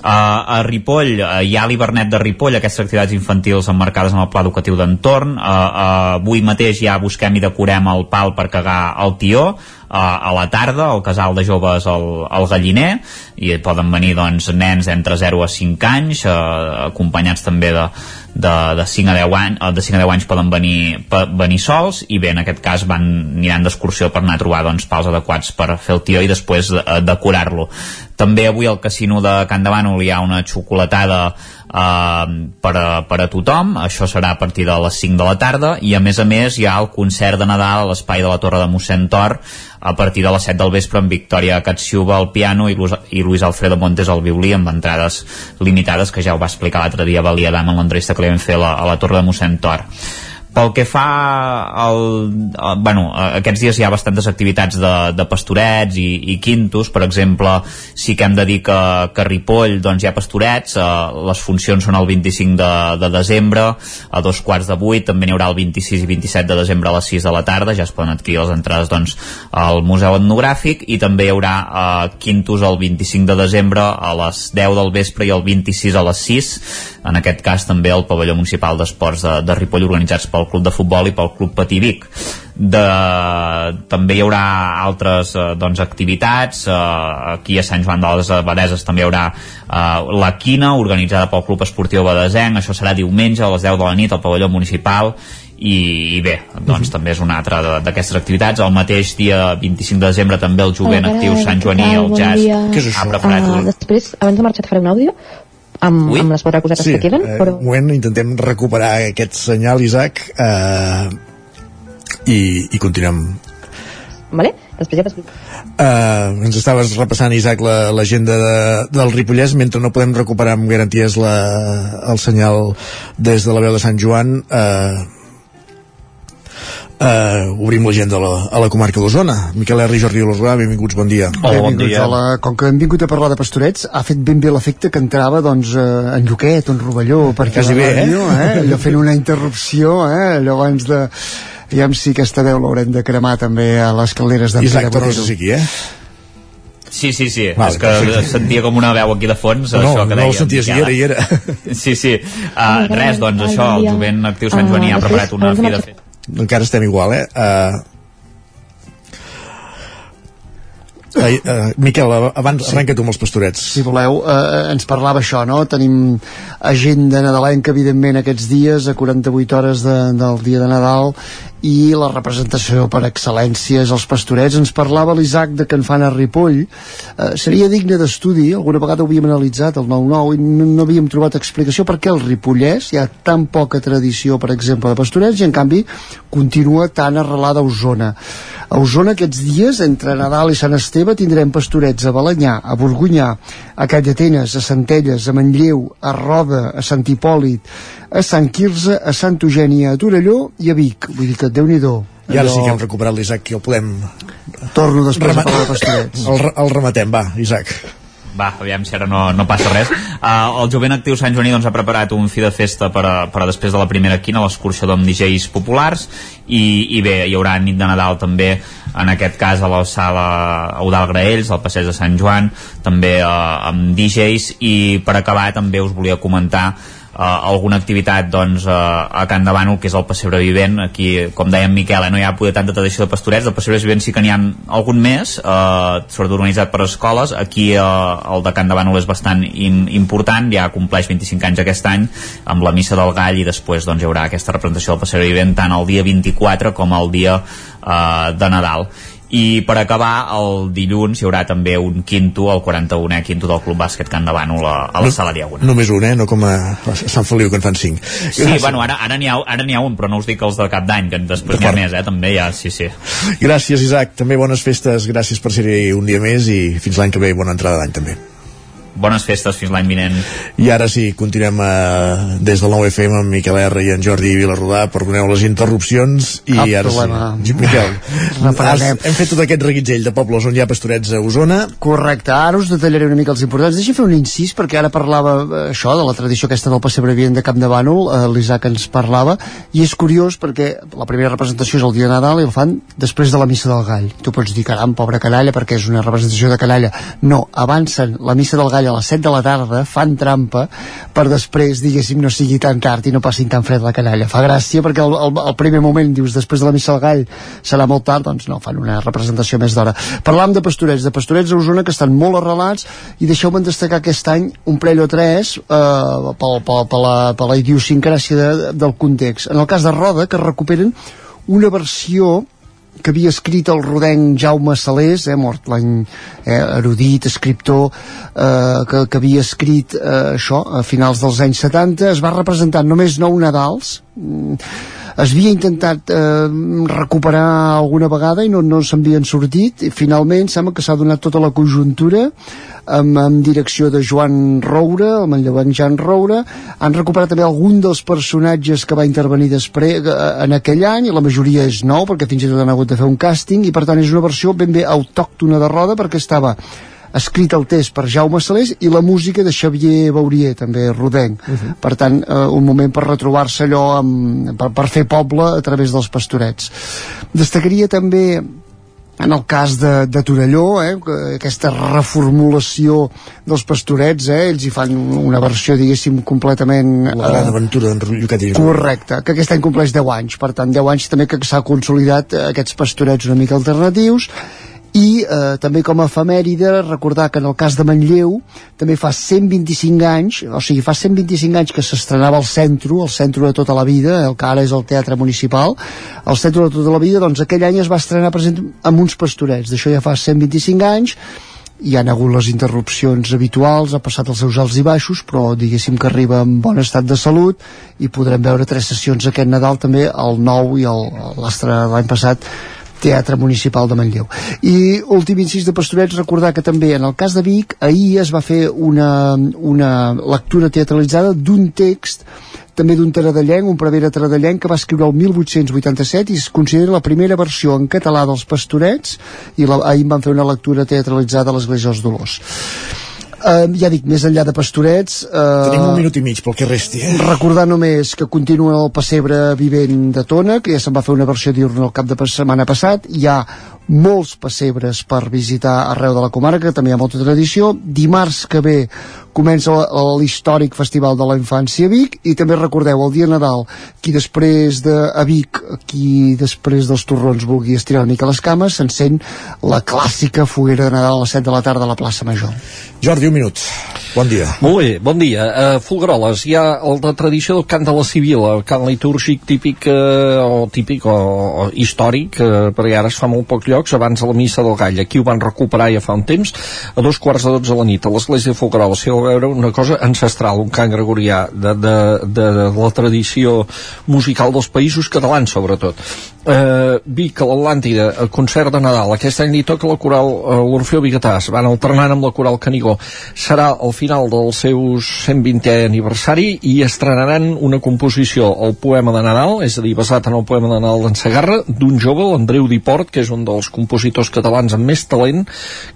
Uh, a Ripoll uh, hi ha l'Hivernet de Ripoll, aquestes activitats infantils emmarcades en el pla educatiu d'entorn. Uh, uh, avui mateix ja busquem i decorem el pal per cagar el tió, a la tarda, al casal de joves al, al Galliner, i poden venir doncs, nens entre 0 a 5 anys, uh, acompanyats també de, de, de 5 a 10 anys, de 5 a 10 anys poden venir, per, venir sols i bé, en aquest cas van, aniran d'excursió per anar a trobar doncs, pals adequats per fer el tió i després de, decorar-lo. També avui al casino de Can Bànol hi ha una xocolatada eh, per, a, per a tothom, això serà a partir de les 5 de la tarda i a més a més hi ha el concert de Nadal a l'espai de la Torre de Mossèn Tor a partir de les 7 del vespre amb Victòria Catsiuba al piano i, Luis, i Luis Alfredo Montes al violí amb entrades limitades que ja ho va explicar l'altre dia Valia Dama en l'entrevista que li vam fer la, a la Torre de Mossèn Tor pel que fa al, a, bueno, aquests dies hi ha bastantes activitats de, de pastorets i, i quintos, per exemple sí que hem de dir que, que a Ripoll doncs, hi ha pastorets, eh, les funcions són el 25 de, de desembre a dos quarts de vuit, també n'hi haurà el 26 i 27 de desembre a les 6 de la tarda. Ja es poden adquirir les entrades doncs, al Museu Etnogràfic. I també hi haurà eh, quintos el 25 de desembre a les 10 del vespre i el 26 a les 6 en aquest cas també el pavelló municipal d'esports de, de Ripoll organitzats pel Club de Futbol i pel Club Patí Vic de, també hi haurà altres eh, doncs, activitats eh, aquí a Sant Joan de les Abadeses també hi haurà eh, la quina organitzada pel Club Esportiu Badesenc això serà diumenge a les 10 de la nit al pavelló municipal i, i bé, doncs uh. -huh. també és una altra d'aquestes activitats. El mateix dia 25 de desembre també el jovent actiu Sant Joaní, el jazz, bon ha preparat uh, un... Després, abans de marxar et faré un àudio amb, amb les quatre cosetes sí, que queden. Eh, però... un moment intentem recuperar aquest senyal, Isaac, eh, i, i continuem. Vale? Després ja uh, ens estaves repassant, Isaac, l'agenda la, de, del Ripollès, mentre no podem recuperar amb garanties la, el senyal des de la veu de Sant Joan. Eh, Uh, obrim l'agenda a, la, a la comarca d'Osona. Miquel R. i Jordi Olorà, benvinguts, bon dia. Hola, bon dia. La, com que hem vingut a parlar de pastorets, ha fet ben bé l'efecte que entrava doncs, eh, en Lluquet, en Rovelló, perquè Quasi la bé, eh? ràdio, eh? allò fent una interrupció, eh? allò abans de... Aviam si aquesta veu l'haurem de cremar també a les calderes d'en Pere ser aquí, eh? Sí, sí, sí. Vale, és que perfecte. sentia com una veu aquí de fons, No, això que no deia. el senties, hi era, hi era. Sí, sí. Uh, res, doncs això, el jovent actiu Sant Joaní ha preparat una fi de festa. Encara estem igual, eh? Uh, Uh, uh, Miquel, abans sí. arrenca tu amb els pastorets. Si voleu, eh, ens parlava això, no? Tenim agenda nadalenca, evidentment, aquests dies, a 48 hores de, del dia de Nadal, i la representació per excel·lència és els pastorets. Ens parlava l'Isaac de Can Fan a Ripoll. Eh, seria digne d'estudi, alguna vegada ho havíem analitzat, el 9-9, i no, no havíem trobat explicació per què el Ripollès hi ha tan poca tradició, per exemple, de pastorets, i en canvi continua tan arrelada a Osona. A Osona aquests dies, entre Nadal i Sant Esteve, tindrem pastorets a Balanyà, a Borgunyà, a Callatenes, a Centelles, a Manlleu, a Roda, a Sant Hipòlit, a Sant Quirze, a Sant Eugeni, a Torelló i a Vic. Vull dir que déu nhi I ara sí que hem recuperat l'Isaac i el podem... Torno després a parlar de pastorets. El, el rematem, va, Isaac. Va, aviam si ara no, no passa res. Uh, el jovent actiu Sant Joaní doncs, ha preparat un fi de festa per a, per a després de la primera quina, l'excursió amb DJs populars, i, i bé, hi haurà nit de Nadal també, en aquest cas a la sala Eudal Graells, al passeig de Sant Joan, també uh, amb DJs, i per acabar també us volia comentar uh, alguna activitat doncs, uh, a Can de Bànol, que és el pessebre vivent. Aquí, com deia en Miquel, eh, no hi ha poder tanta tradició de pastorets. Del pessebre vivent sí que n'hi ha algun més uh, sobretot organitzat per escoles. Aquí uh, el de Can de Bànol és bastant in, important, ja compleix 25 anys aquest any. Amb la missa del gall i després doncs, hi haurà aquesta representació del pessebre vivent tant el dia 24 com el dia uh, de Nadal i per acabar el dilluns hi haurà també un quinto, el 41è quinto del Club Bàsquet Can de Bànol a, a la sala Diagonal Només un, eh? No com a, a Sant Feliu, que en fan cinc. Sí, bueno, ara, ara n'hi ha, ara ha un, però no us dic els del cap d'any, que després n'hi ha més, eh, també ja, sí, sí. Gràcies, Isaac. També bones festes. Gràcies per ser-hi un dia més i fins l'any que ve bona entrada d'any també. Bones festes fins l'any vinent. I ara sí, continuem eh, des del nou FM amb Miquel R i en Jordi Vilarrodà, perdoneu les interrupcions i Cap ara problema. sí. Miquel, has, hem fet tot aquest reguitzell de pobles on hi ha pastorets a Osona. Correcte, ara us detallaré una mica els importants. Deixa fer un incís, perquè ara parlava eh, això, de la tradició aquesta del pessebre vivent de Camp de Bànol, eh, l'Isaac ens parlava, i és curiós perquè la primera representació és el dia de Nadal i el fan després de la missa del gall. Tu pots dir, caram, pobra canalla, perquè és una representació de canalla. No, avancen la missa del gall a les 7 de la tarda, fan trampa, per després, diguéssim, no sigui tan tard i no passin tan fred la canalla. Fa gràcia perquè el, el, el primer moment dius, després de la missa del gall serà molt tard, doncs no, fan una representació més d'hora. Parlàvem de pastorets, de pastorets a Osona que estan molt arrelats i deixeu-me destacar aquest any un parell o tres eh, per, per, per, la, per la idiosincràsia de, del context. En el cas de Roda, que recuperen una versió que havia escrit el rodenc Jaume Salés, eh, mort l'any eh, erudit, escriptor, eh, que, que havia escrit eh, això a finals dels anys 70, es va representar només nou Nadals, mm, es havia intentat eh, recuperar alguna vegada i no, no se'n havien sortit. I finalment sembla que s'ha donat tota la conjuntura amb, amb direcció de Joan Roura el manlleuenc Joan Roura han recuperat també algun dels personatges que va intervenir després eh, en aquell any la majoria és nou perquè fins i tot han hagut de fer un càsting i per tant és una versió ben bé autòctona de roda perquè estava escrit el text per Jaume Salés i la música de Xavier Baurier, també rodenc. Uh -huh. Per tant, eh, un moment per retrobar-se allò amb, per, per fer poble a través dels pastorets. Destacaria també en el cas de, de Torelló, eh, que aquesta reformulació dels pastorets, eh, ells hi fan una versió, diguéssim, completament... La gran aventura d'en Llucat i Correcte, que aquest any compleix 10 anys, per tant 10 anys també que s'ha consolidat eh, aquests pastorets una mica alternatius i eh, també com a efemèride recordar que en el cas de Manlleu també fa 125 anys o sigui fa 125 anys que s'estrenava al centre el centre de tota la vida el que ara és el teatre municipal. El centre de tota la vida doncs aquell any es va estrenar present amb uns pastorets. D'això ja fa 125 anys. Hi han hagut les interrupcions habituals, ha passat els seus alts i baixos, però diguéssim que arriba en bon estat de salut i podrem veure tres sessions aquest Nadal també, el nou i l'altre l'any passat Teatre Municipal de Manlleu. I últim incís de Pastorets, recordar que també en el cas de Vic, ahir es va fer una, una lectura teatralitzada d'un text també d'un taradellenc, un prevere taradellenc que va escriure el 1887 i es considera la primera versió en català dels Pastorets i la, ahir van fer una lectura teatralitzada a l'Església dels Dolors. Uh, ja dic, més enllà de Pastorets... Uh, Tenim un minut i mig pel que resti, eh? Recordar només que continua el pessebre vivent de Tona, que ja se'n va fer una versió diurna el cap de setmana passat. Hi ha molts pessebres per visitar arreu de la comarca, també hi ha molta tradició. Dimarts que ve comença l'històric Festival de la Infància a Vic i també recordeu el dia Nadal qui després de a Vic qui després dels torrons vulgui estirar una mica les cames s'encén la clàssica foguera de Nadal a les 7 de la tarda a la plaça Major Jordi, un minut. Bon dia. Molt bé, bon dia. Uh, Fulgaroles, hi ha el de tradició del cant de la civil, el cant litúrgic típic uh, o típic o, o històric, uh, perquè ara es fa molt pocs llocs, abans de la missa del Gall. Aquí ho van recuperar ja fa un temps, a dos quarts de dotze de la nit, a l'església de Fulgaroles. Si veure una cosa ancestral, un cant gregorià de, de, de, de la tradició musical dels països catalans, sobretot eh, Vic, a l'Atlàntida, el concert de Nadal. Aquest any li toca la coral eh, l'Orfeo Bigatàs, van alternant amb la coral Canigó. Serà el final del seu 120è aniversari i estrenaran una composició, el poema de Nadal, és a dir, basat en el poema de Nadal d'en Sagarra, d'un jove, l'Andreu Diport, que és un dels compositors catalans amb més talent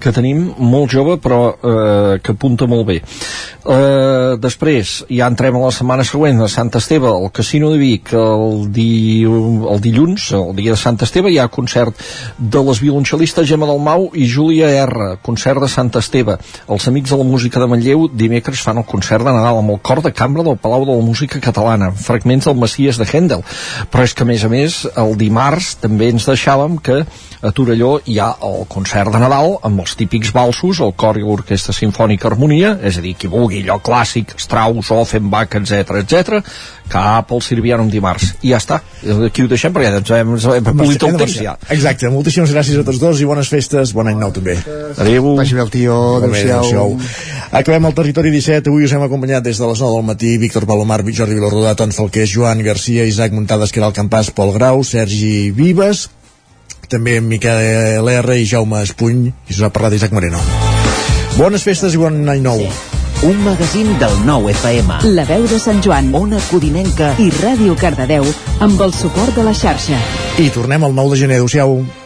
que tenim, molt jove, però eh, que apunta molt bé. Eh, després, ja entrem a la setmana següent, a Sant Esteve, al Casino de Vic, el, di, el dilluns, el dia de Sant Esteve hi ha concert de les violoncel·listes Gemma Dalmau i Júlia R, concert de Sant Esteve. Els Amics de la Música de Manlleu dimecres fan el concert de Nadal amb el cor de cambra del Palau de la Música Catalana fragments del Messies de Händel. Però és que a més a més el dimarts també ens deixàvem que a Torelló hi ha el concert de Nadal amb els típics balsos, el cor i l'orquestra sinfònica Harmonia, és a dir, qui vulgui allò clàssic, Strauss, Offenbach, etc etc, cap al Sirvianum dimarts. I ja està, aquí ho deixem perquè ens hem, ens hem polit el temps ja Exacte, moltíssimes gràcies a tots dos i bones festes, bon any nou també. Adéu. Vagi bé el tio, adéu-siau. Acabem el territori 17, avui us hem acompanyat des de les 9 del matí, Víctor Palomar, Jordi Vilarrodà, Ton Falqués, Joan Garcia, Isaac Muntades, Caral Campàs, Pol Grau, Sergi Vives també en Miquel R i Jaume Espuny i us ha parlat Isaac Moreno. Bones festes i bon any nou un magazín del nou FM. La veu de Sant Joan, Ona Codinenca i Ràdio Cardedeu amb el suport de la xarxa. I tornem el 9 de gener. Adéu-siau.